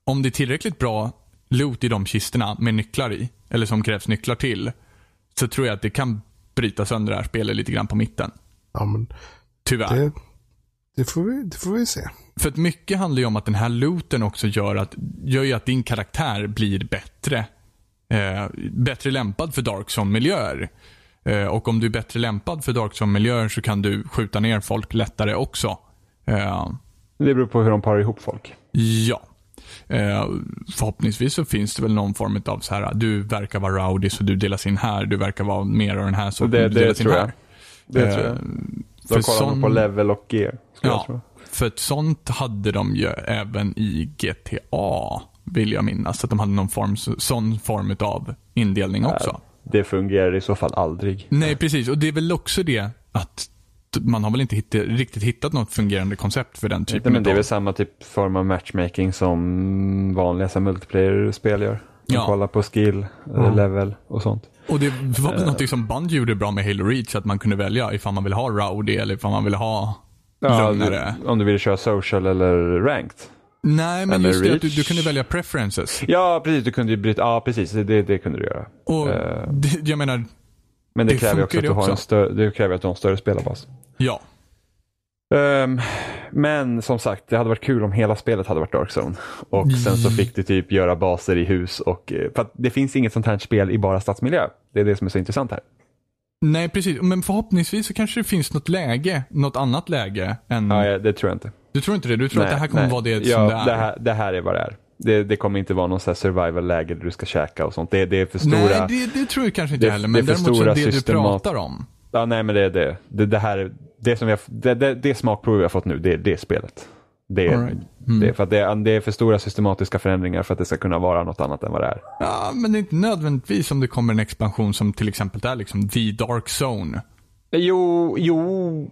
om det är tillräckligt bra loot i de kistorna med nycklar i, eller som krävs nycklar till, så tror jag att det kan bryta sönder det här spelet lite grann på mitten. Ja, men Tyvärr. det, det, får vi, det får vi se. För att mycket handlar ju om att den här looten också gör, att, gör ju att din karaktär blir bättre. Eh, bättre lämpad för Dark Zone-miljöer. Eh, och om du är bättre lämpad för Dark Zone-miljöer så kan du skjuta ner folk lättare också. Eh, Det beror på hur de parar ihop folk. Ja. Eh, förhoppningsvis så finns det väl någon form av så här, du verkar vara rowdy så du delas in här, du verkar vara mer av den här så Det- du det delas in tror här. jag. Det tror jag. Eh, Då kollar man på sån, level och jag ja, för ett sånt hade de ju även i GTA, vill jag minnas. Att de hade någon form, sån form av indelning också. Det fungerar i så fall aldrig. Nej, precis. Och det är väl också det att man har väl inte hitt, riktigt hittat något fungerande koncept för den Nej, typen men det är väl samma typ form av matchmaking som vanliga multiplayer-spel gör. Man Ja. kollar på skill, eh, level och sånt. Och det var Eh. väl någonting som Bungie gjorde bra med Halo Reach, att man kunde välja ifall man ville ha Rowdy eller ifall man ville ha lugnare. du, om du vill köra social eller ranked. Nej, men Eller just det att du, Reach. du kunde välja preferences. Ja, precis. Du kunde ju bryta. Ja, precis. Det, det kunde du göra. Och Eh. det, jag menar, Men det, Det kräver också att det du har en också. större, det kräver att du har en större spelarbas. ja. Ehm, men som sagt, det hade varit kul om hela spelet hade varit Dark Zone. Och sen så fick du typ göra baser i hus. Och, eh, för det finns inget sånt här spel i bara stadsmiljö. Det är det som är så intressant här. Nej, precis. Men förhoppningsvis så kanske det finns något läge, något annat läge än... Ja, ja, det tror jag inte. Du tror inte det? Du tror att det här kommer nej. vara det ja, som det är? Det här, det här är vad det är. Det, det kommer inte vara någon så survival-läge där du ska käka och sånt. Det, det är för stora... Nej, det, det tror jag kanske inte det- heller. det Men för däremot så det du pratar om. Ja, nej, men det är det. Det, det här är, det som vi har, det, det, det smakprov har fått nu, det är det spelet. Det är, right. Mm. det, för att det, det är för stora systematiska förändringar för att det ska kunna vara något annat än vad det är. Ja, men det är inte nödvändigtvis om det kommer en expansion som till exempel är liksom The Dark Zone. Jo, jo,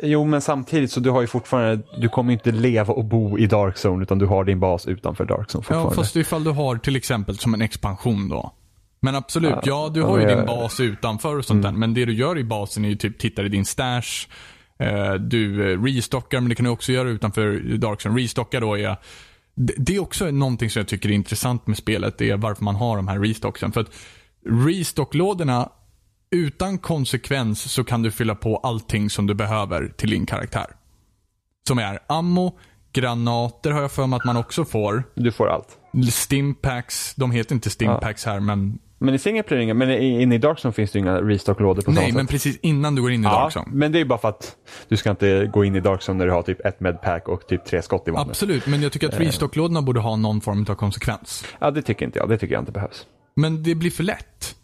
jo, men samtidigt så du har ju fortfarande, du kommer inte leva och bo i Dark Zone utan du har din bas utanför Dark Zone Ja, fortfarande. fast ifall du har till exempel som en expansion då. Men absolut, ja, Ja, du har ju ja, din ja. bas utanför och sånt där. Men det du gör i basen är ju typ tittar i din stash. Eh, du eh, restockar, men det kan du också göra utanför Dark Zone. Restocka då är det, det är också någonting som jag tycker är intressant med spelet. Det är varför man har de här restocksen. För att restocklådorna, utan konsekvens så kan du fylla på allting som du behöver till din karaktär. Som är ammo, granater har jag för mig att man också får. Du får allt. Stimpacks, de heter inte Stimpacks här men... Men i single player, men i- inne i Dark Zone finns det inga restock-lådor på Nej, men sätt. precis innan du går in i Ja, Dark Zone. men det är ju bara för att du ska inte gå in i Dark Zone när du har typ ett medpack och typ tre skott i vapnet. Absolut, men jag tycker att restocklådorna borde ha någon form av konsekvens. Ja, det tycker inte jag. Det tycker jag inte behövs. Men det blir för lätt.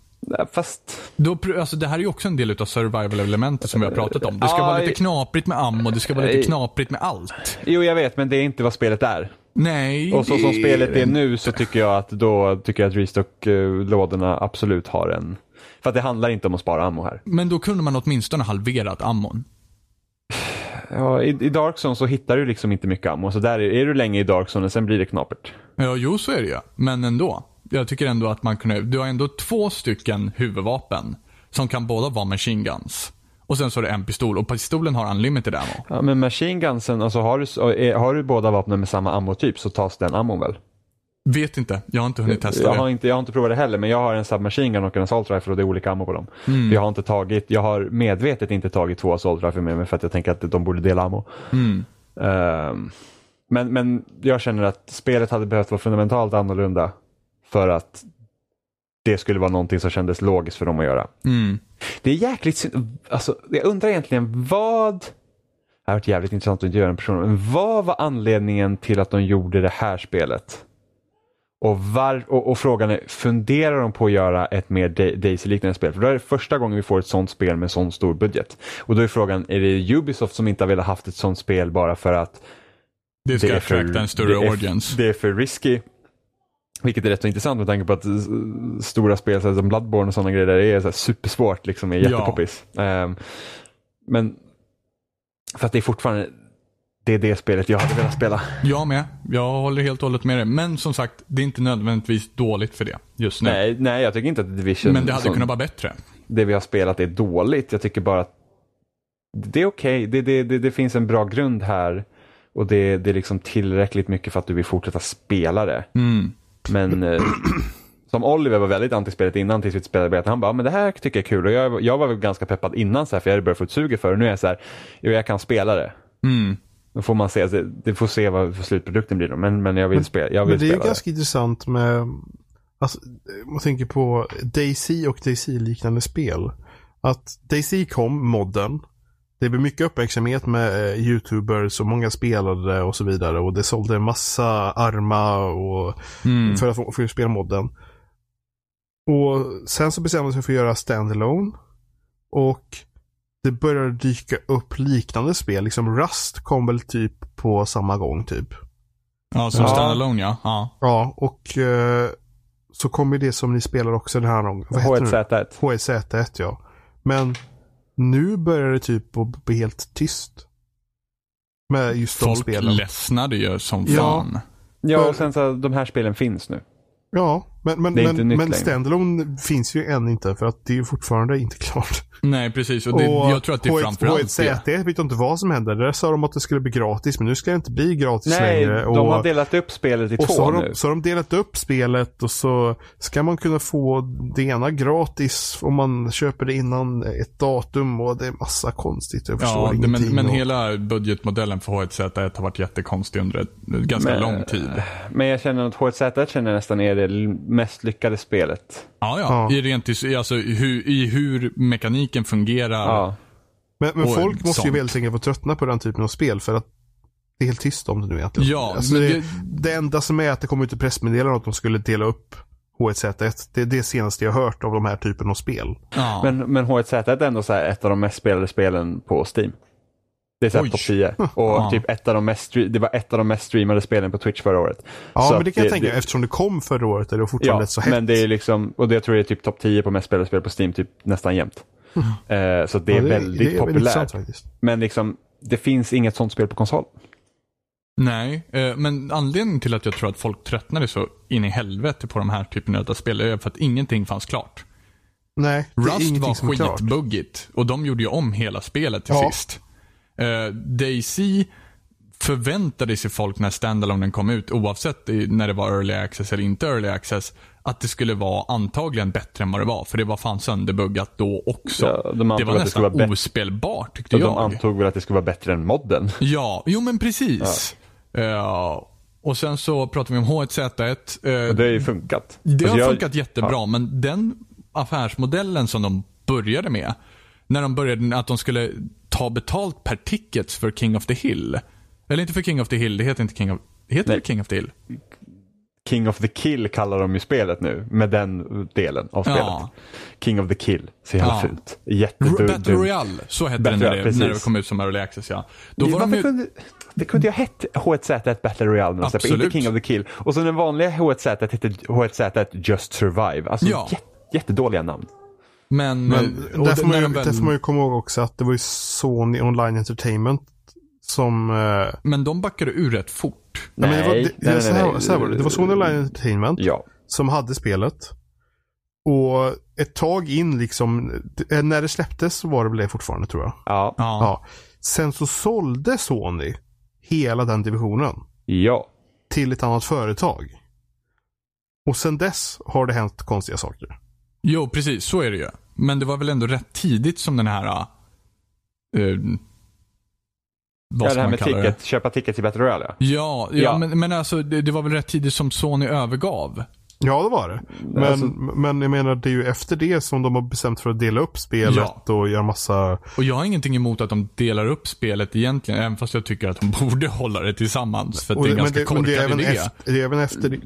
Fast, Då, alltså, det här är ju också en del av survival-elementet som vi har pratat om. Det ska Ja, vara lite knaprigt med ammo, det ska vara lite knaprigt med allt. jo jag vet, men det är inte vad spelet är. Nej, Och så som spelet är nu så tycker jag att då tycker jag att restock-lådorna absolut har en... För att det handlar inte om att spara ammo här. Men då kunde man åtminstone halverat ammon. Ja, i, I Dark Zone så hittar du liksom inte mycket ammo. Så där är, är du länge i Dark Zone sen blir det knapert. Ja, jo så är det ju. Men ändå. Jag tycker ändå att man kunde, du har ändå två stycken huvudvapen. Som kan båda vara machine guns. Och sen så är det en pistol och pistolen har unlimited ammo. Ja, men machine gunsen, alltså har du, har du båda vapnen med samma ammotyp så tas den ammon väl? Vet inte, jag har inte hunnit testa Jag har, det. inte, jag har inte provat det heller, men jag har en submachine gun och en assault rifle och det är olika ammo på dem. Mm. Jag har inte tagit, jag har medvetet inte tagit två assault rifle med mig för att jag tänker att de borde dela ammo. Mm. Ehm, men, men jag känner att spelet hade behövt vara fundamentalt annorlunda för att det skulle vara någonting som kändes logiskt för dem att göra. Mm. Det är jäkligt synd. Alltså, jag undrar egentligen vad... Det har varit jävligt intressant att intervjua en person. Men vad var anledningen till att de gjorde det här spelet? Och, var, och, och frågan är, funderar de på att göra ett mer Da- Daisy-liknande spel? För då är det första gången vi får ett sånt spel med sån stor budget. Och då är frågan, är det Ubisoft som inte har velat haft ett sånt spel bara för att Det ska attracta en större det är, audience. Det är för risky. Vilket är rätt så intressant med tanke på att eh, stora spel som Bloodborne och sådana grejer där det är så här supersvårt liksom, är Ja. jättepoppis. Ehm, men för att det är fortfarande det är det spelet jag hade velat spela. Jag med. Jag håller helt och hållet med dig. Men som sagt, det är inte nödvändigtvis dåligt för det just nu. Nej, nej, jag tycker inte att Division, Men det hade som- kunnat vara bättre. det vi har spelat är dåligt. Jag tycker bara att det är okej. Det, det, det, det finns en bra grund här och det, det är liksom tillräckligt mycket för att du vill fortsätta spela det. Mm. Men eh, som Oliver var väldigt anti-spelet innan tills vi spelade beta. Han bara, "Ja, men det här tycker jag är kul. Och jag, jag var väl ganska peppad innan så här, för jag hade börjat få ett suger för det. Nu är jag så här, jag kan spela det. Mm. Då får man se, det, det får se vad för slutprodukten blir då. Men, men jag vill, spela, jag vill Men det är ju spela ganska intressant med, alltså, man tänker på Daisy och Daisy-liknande spel. Att Daisy kom, modden. det blev mycket uppmärksamhet med eh, YouTubers och många spelade och så vidare. Och det sålde en massa arma och Mm. för att få, för att spela modden. Och sen så bestämde de sig för att göra standalone. Och det började dyka upp liknande spel. Liksom Rust kom väl typ på samma gång typ. Ja, som Ja. standalone ja. ja. Ja, och eh, så kom ju det som ni spelar också den här gången. Vad heter det? H1Z1. HZ1 ja. Men nu börjar det typ att bli helt tyst. Med just de Folk spelen. ledsnade ju som Ja. fan. Ja, och sen så de här spelen finns nu. Ja, men, men, Det är inte men, nytt men standalone finns ju än inte för att det är ju fortfarande inte klart. Nej, precis. Och det, jag tror att det är framförallt det. H1Z1 vet jag inte vad som händer. Där sa de att det skulle bli gratis men nu ska det inte bli gratis Nej, längre. de har delat upp spelet i och så två har, nu. de, så har de delat upp spelet och så ska man kunna få det ena gratis om man köper det innan ett datum och det är massa konstigt. Jag förstår Ja, det, ingenting. men, men och- hela budgetmodellen för H1Z1 har varit jättekonstig under ett, ganska Men- lång tid. Men jag känner att H1Z1 känner nästan är det mest lyckade spelet. Ja, ja. Ja. I, rent, i- alltså, hur, I hur mekaniken fungerar. Ja. Men, men folk måste ju sånt. helt enkelt få tröttna på den typen av spel för att det är helt tyst om det nu egentligen. Ja, alltså men det, det- det enda som är att det kommer ut ett pressmeddelande att de skulle dela upp H1Z1. Det är det senaste jag har hört av de här typen av spel. Ja. Men, men H1Z1 är ändå så här ett av de mest spelade spelen på Steam. Det är topp 10. Och Ja. typ ett av de mest, det var ett av de mest streamade spelen på Twitch förra året. Ja, Så men det kan jag tänka Eftersom det kom förra året är det fortfarande Ja, så hett. men det är liksom, och det tror jag är typ topp 10 på mest spelade spel på Steam typ nästan jämt. Eh, så det är Ja, väldigt det är populärt. Men liksom, det finns inget sånt spel på konsol. Nej, eh, men anledningen till att jag tror att folk tröttnade så in i helvete på de här typerna av spel är för att ingenting fanns klart. Nej, det Rust var skitbuggigt och de gjorde ju om hela spelet till Ja. sist. Uh, Daisy förväntade sig folk när standalonen kom ut, oavsett när det var early access eller inte early access, att det skulle vara antagligen bättre än vad det var. För det var fan sönderbuggat då också. Ja, de det var det nästan vara bättre. ospelbart tyckte de jag. antog väl att det skulle vara bättre än modden. Ja, jo men precis. Eh, och sen så pratar vi om H1Z1. eh, Och det har ju funkat. det Alltså har jag- funkat jättebra, ja. men den affärsmodellen som de började med, när de började att de skulle ta betalt per tickets för King of the Hill. Eller inte för King of the Hill, det heter inte King of, heter Nej. det King of the Hill? King of the Kill kallar de ju spelet nu, med den delen av spelet. Ja. King of the Kill, så jävla Ja. fult. Jättedumt. Battle Royale, så hette Battle det när det, när det kom ut som Early Access ja. Då var de ju, kunde, det kunde ju ha hett H1Z1 Battle Royale, släppte, inte. King of the Kill. Och så den vanliga H1Z1 hette H1Z1 Just Survive. Alltså Ja. jät, jättedåliga namn. Men, Men eh, och där får, man ju, väl- där får man ju komma ihåg också att det var ju Sony Online Entertainment som... Eh, men de backade ur rätt fort. nej, men det, var, Nej, det, nej, det, så nej, här, nej. så här var det. det var Sony Online Entertainment Ja. som hade spelet. Och ett tag in liksom, det- när det släpptes så var det väl det fortfarande tror jag. Ja. Ja. Ja. Sen så sålde Sony hela den divisionen Ja. till ett annat företag. Och sen dess har det hänt konstiga saker. Jo, precis. Så är det ju. Men det var väl ändå rätt tidigt som den här... Uh, vad ja, det här med ticket, köpa ticket till Battle Royale ja. Ja, ja. Men, men alltså det, det var väl rätt tidigt som Sony övergav. Ja, det var det. Men, Alltså- men jag menar, det är ju efter det som de har bestämt för att dela upp spelet Ja. och göra massa... Och jag har ingenting emot att de delar upp spelet egentligen, även fast jag tycker att de borde hålla det tillsammans. För att Och det är en ganska det, korkad det är även idé. efter, det är även efter,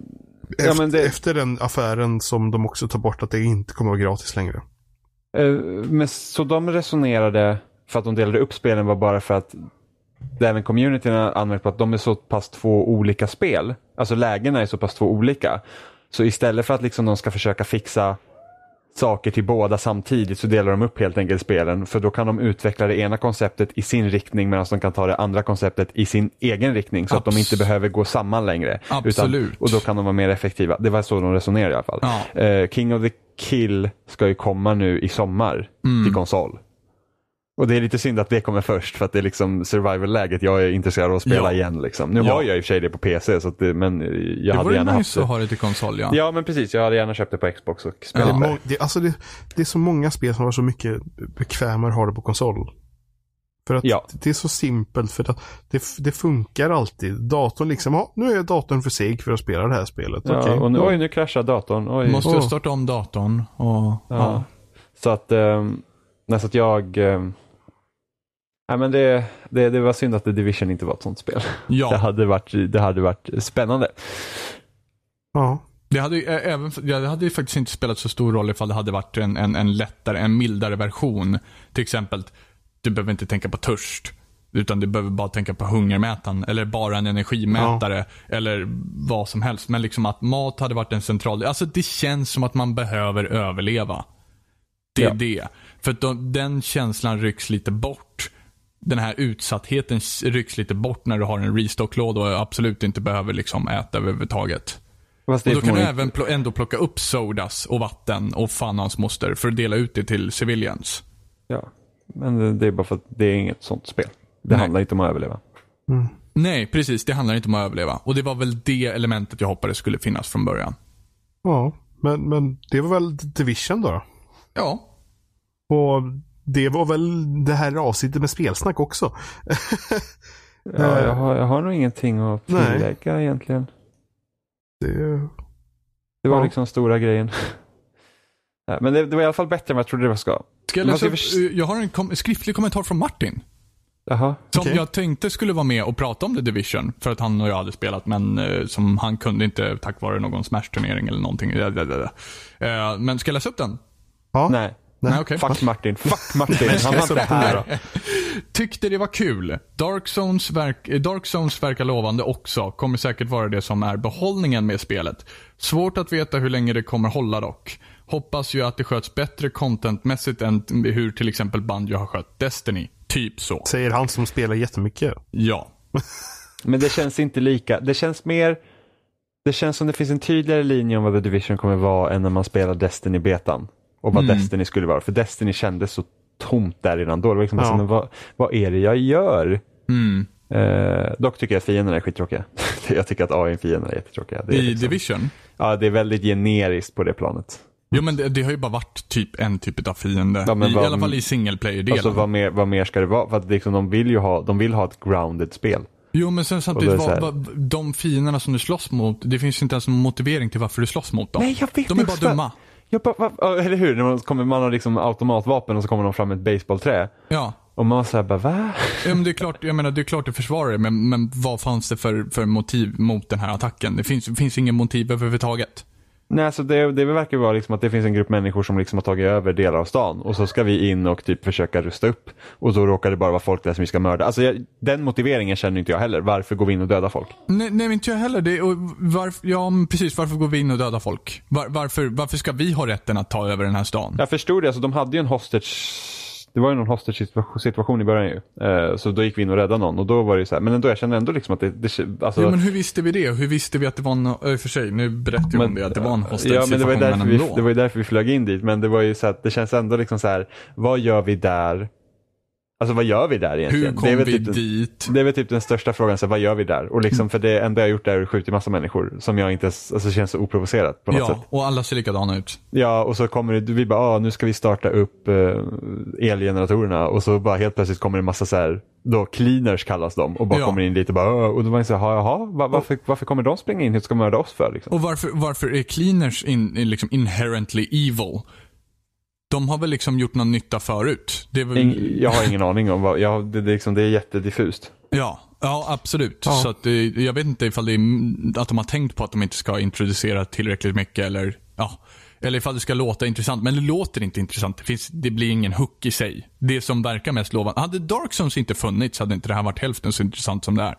Ja, efter, men det- efter den affären som de också tar bort att det inte kommer att vara gratis längre. Eh, Men så de resonerade för att de delade upp spelen var bara för att det även communityn har anmärkt på att de är så pass två olika spel. Alltså lägena är så pass två olika. Så istället för att liksom de ska försöka fixa saker till båda samtidigt så delar de upp helt enkelt spelen. För då kan de utveckla det ena konceptet i sin riktning medan de kan ta det andra konceptet i sin egen riktning. Så att de Abs- inte behöver gå samman längre. Absolut. Utan, och då kan de vara mer effektiva. Det var så de resonerade i alla fall. Ja. Eh, King of the Kill ska ju komma nu i sommar Mm. till konsol. Och det är lite synd att det kommer först för att det är liksom survival-läget jag är intresserad av att spela Ja. igen. Liksom. Nu Ja. har jag i och för sig det på PC så att det, men jag Det hade vore gärna haft nice det. att ha det till konsol ja. Ja men precis, jag hade gärna köpt det på Xbox och Det, spelat är det. det, alltså det, det är så många spel som har så mycket bekvämare att ha det på konsol. För att Ja. det är så simpelt. För att det, det funkar alltid. Datorn liksom, ja, nu är datorn för seg för att spela det här spelet. Ja, Okej, och nu, oj, nu kraschar datorn. Oj. Måste jag starta om datorn och... Ja. Ja. Så att, um, nej, så att jag, ehm, Nej, men det, det, det var synd att The Division inte var ett sånt spel. Ja. Det, hade varit, det hade varit spännande. Ja. Det hade, även, ja, det hade ju faktiskt inte spelat så stor roll ifall det hade varit en, en, en lättare, en mildare version. Till exempel, du behöver inte tänka på törst. Utan du behöver bara tänka på hungermätaren. Eller bara en energimätare. Eller vad som helst. Men liksom att mat hade varit en central Alltså det känns som att man behöver överleva. Det är Ja. det. För att då, den känslan rycks lite bort. Den här utsattheten rycks lite bort när du har en restocklåda och absolut inte behöver liksom äta överhuvudtaget. Fast Och då kan du även pl- ändå plocka upp sodas och vatten och fan hans moster för att dela ut det till civilians. Ja, men det, är bara för att det är inget sånt spel. Det Nej. handlar inte om att överleva. Nej, precis. Det handlar inte om att överleva. Och det var väl det elementet jag hoppades skulle finnas från början. Ja, men, men det var väl Division då? Ja. Och det var väl det här avsnittet med spelsnack också. Ja, jag, har, jag har nog ingenting att Nej. tillägga egentligen. Det, Det var Ja. liksom stora grejen. Ja, men det, det var i alla fall bättre än vad jag trodde det var ska. Ska jag, läsa ska förs- jag har en kom- skriftlig kommentar från Martin. Jaha. Som Okej. jag tänkte skulle vara med och prata om The Division. För att han och jag hade spelat, men eh, som han kunde inte tack vare någon Smash-turnering eller någonting. Ja. Eh, men ska jag läsa upp den? ja. Nej. Nej, okej. Fuck Martin. Fuck Martin. Han var inte här. Tyckte det var kul. Dark Zones, verk, eh, Dark Zones verkar lovande också. Kommer säkert vara det som är behållningen med spelet. Svårt att veta hur länge det kommer hålla dock. Hoppas ju att det sköts bättre contentmässigt än hur till exempel Banjo har skött Destiny. Typ så. Säger han som spelar jättemycket. Ja. Men det känns inte lika. Det känns mer. Det känns som det finns en tydligare linje om vad The Division kommer vara än när man spelar Destiny-betan. Och vad Mm. Destiny skulle vara. För Destiny kändes så tomt där redan då. Det var liksom Ja. alltså, vad, vad är det jag gör? Mm. Eh, dock tycker jag att fienderna är skittråkiga. jag tycker att AI-fienderna är jättetråkiga. Det är, I liksom, Division. ja, det är väldigt generiskt på det planet. Jo men det, det har ju bara varit typ en typ av fiende. Ja, vad- I alla fall i single player-delen. Alltså vad mer, vad mer ska det vara? För att liksom, de vill ju ha, de vill ha ett grounded spel. Jo men sen samtidigt, vad, vad, de fienderna som du slåss mot, det finns ju inte ens någon motivering till varför du slåss mot dem. Nej, jag vet de är bara dumma. Jag bara, va, eller hur? När man, kommer, man har liksom automatvapen och så kommer de fram med ett baseballträ. Ja. Och man säger bara va? Ja, men det är klart, jag menar, det är klart du försvarar det, men, men vad fanns det för, för motiv mot den här attacken? Det finns, finns ingen motiv överhuvudtaget. Nej, alltså det, det verkar vara liksom att det finns en grupp människor som liksom har tagit över delar av stan och så ska vi in och typ försöka rusta upp och så råkar det bara vara folk där som vi ska mörda. Alltså jag, den motiveringen känner inte jag heller. Varför går vi in och dödar folk? Nej, nej inte jag heller. Det, och varför, ja, precis. Varför går vi in och dödar folk? Var, varför, varför ska vi ha rätten att ta över den här stan? Jag förstod det, alltså de hade ju en hostage det var ju någon hostage situa- situation i början ju. Eh, så då gick vi in och räddade någon och då var det ju så här, men ändå jag kände ändå liksom att det, det alltså, Jo, men hur visste vi det? Hur visste vi att det var en, i och för sig, nu berättar jag om det, att det var en hostage Ja, men det var, ju men vi, det var ju därför vi flög in dit. Men det var ju så att det känns ändå liksom så här, vad gör vi där? Alltså vad gör vi där egentligen? Hur det, är kom väl vi typ dit? det är väl typ den största frågan, så vad gör vi där? Och liksom för det enda jag har gjort där är att skjuta massa människor som jag inte, ens- alltså känns så oprovocerat på något Ja, sätt. och alla ser likadana ut. Ja, och så kommer det, vi bara, ah, nu ska vi starta upp eh, elgeneratorerna och så bara helt plötsligt kommer det en massa så här, då cleaners kallas de och bara Ja. kommer in lite och bara, "Åh", och då var jag så här, jaha, va- varför, varför kommer de springa in hit och ska mörda oss för liksom? Och varför, varför är cleaners in, liksom inherently evil? De har väl liksom gjort någon nytta förut? Det är väl, Ing, jag har ingen aning om vad, jag, det, det, är liksom, det är jättediffust. Ja, ja absolut. Ja. Så att, det- jag vet inte ifall det är att de har tänkt på att de inte ska introducera tillräckligt mycket eller ja. Eller ifall det ska låta intressant. Men det låter inte intressant. Det, finns, det blir ingen hook i sig. Det som verkar mest lovande. Hade Dark Zones inte funnits hade inte det här varit hälften så intressant som det är.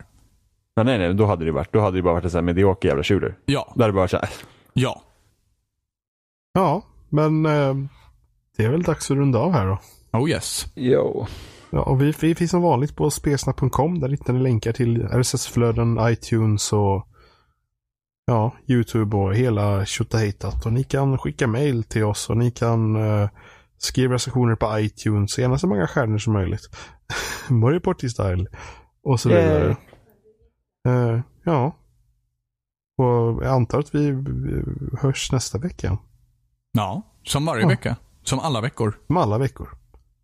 Men nej, nej, då hade det varit, då hade det bara varit en sån här medioker jävla shooter. Ja, Då hade det bara varit så här, ja. Ja, men eh, det är väl dags att runda av här då. Oh yes. jo. Ja, och vi, vi finns som vanligt på spesna.com. Där hittar ni länkar till RSS-flöden, iTunes och ja, YouTube och hela tjotahejtat. Och ni kan skicka mail till oss och ni kan eh, skriva recensioner på iTunes. Gärna så många stjärnor som möjligt. Mario Party style. Och så vidare. Eh, ja. Och jag antar att vi hörs nästa vecka. Ja, som varje Ja. vecka. Som alla veckor. Som alla veckor.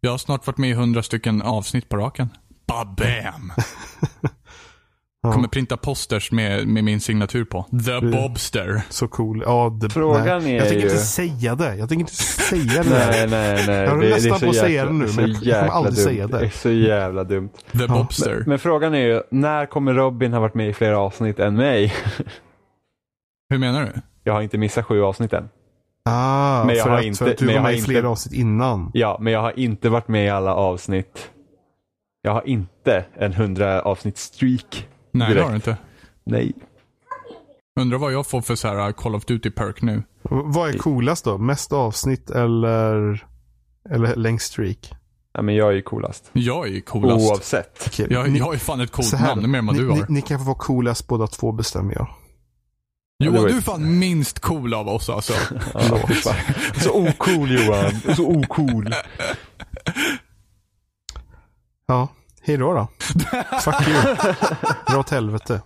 Jag har snart varit med i hundra stycken avsnitt på raken. Babam! Ja. Kommer printa posters med, med min signatur på. The Bobster. Så cool. Ja, det, Frågan nej. är Jag tänker ju- inte säga det. Jag tänker inte säga det. Nej, nej, nej. Jag höll är nästan på att säga det nu, men jag kommer aldrig dumt. säga det. Det är så jävla dumt. The Bobster. Men, men frågan är ju, när kommer Robin ha varit med i fler avsnitt än mig? Hur menar du? Jag har inte missat sju avsnitt än. Ah, Men jag för, har att, inte- för att du men var jag med i inte- flera avsnitt innan. Ja, men jag har inte varit med i alla avsnitt. Jag har inte en 100 avsnitt streak. Nej, Direkt. det har du inte. Nej. Undrar vad jag får för så här uh, Call of Duty perk nu. Vad är coolast då? Mest avsnitt eller, eller längst streak? Ja, men jag är ju coolast. Jag är ju coolast. Oavsett. Okej, Jag, ni- jag är fan ett coolt här, namn, mer än vad ni, du har. Ni, ni kan få vara coolast båda två bestämmer jag. Johan, du är fan minst cool av oss alltså. Ja, så ocool Johan. Så ocool. Ja, hej då då. Fuck you. Dra åt helvete.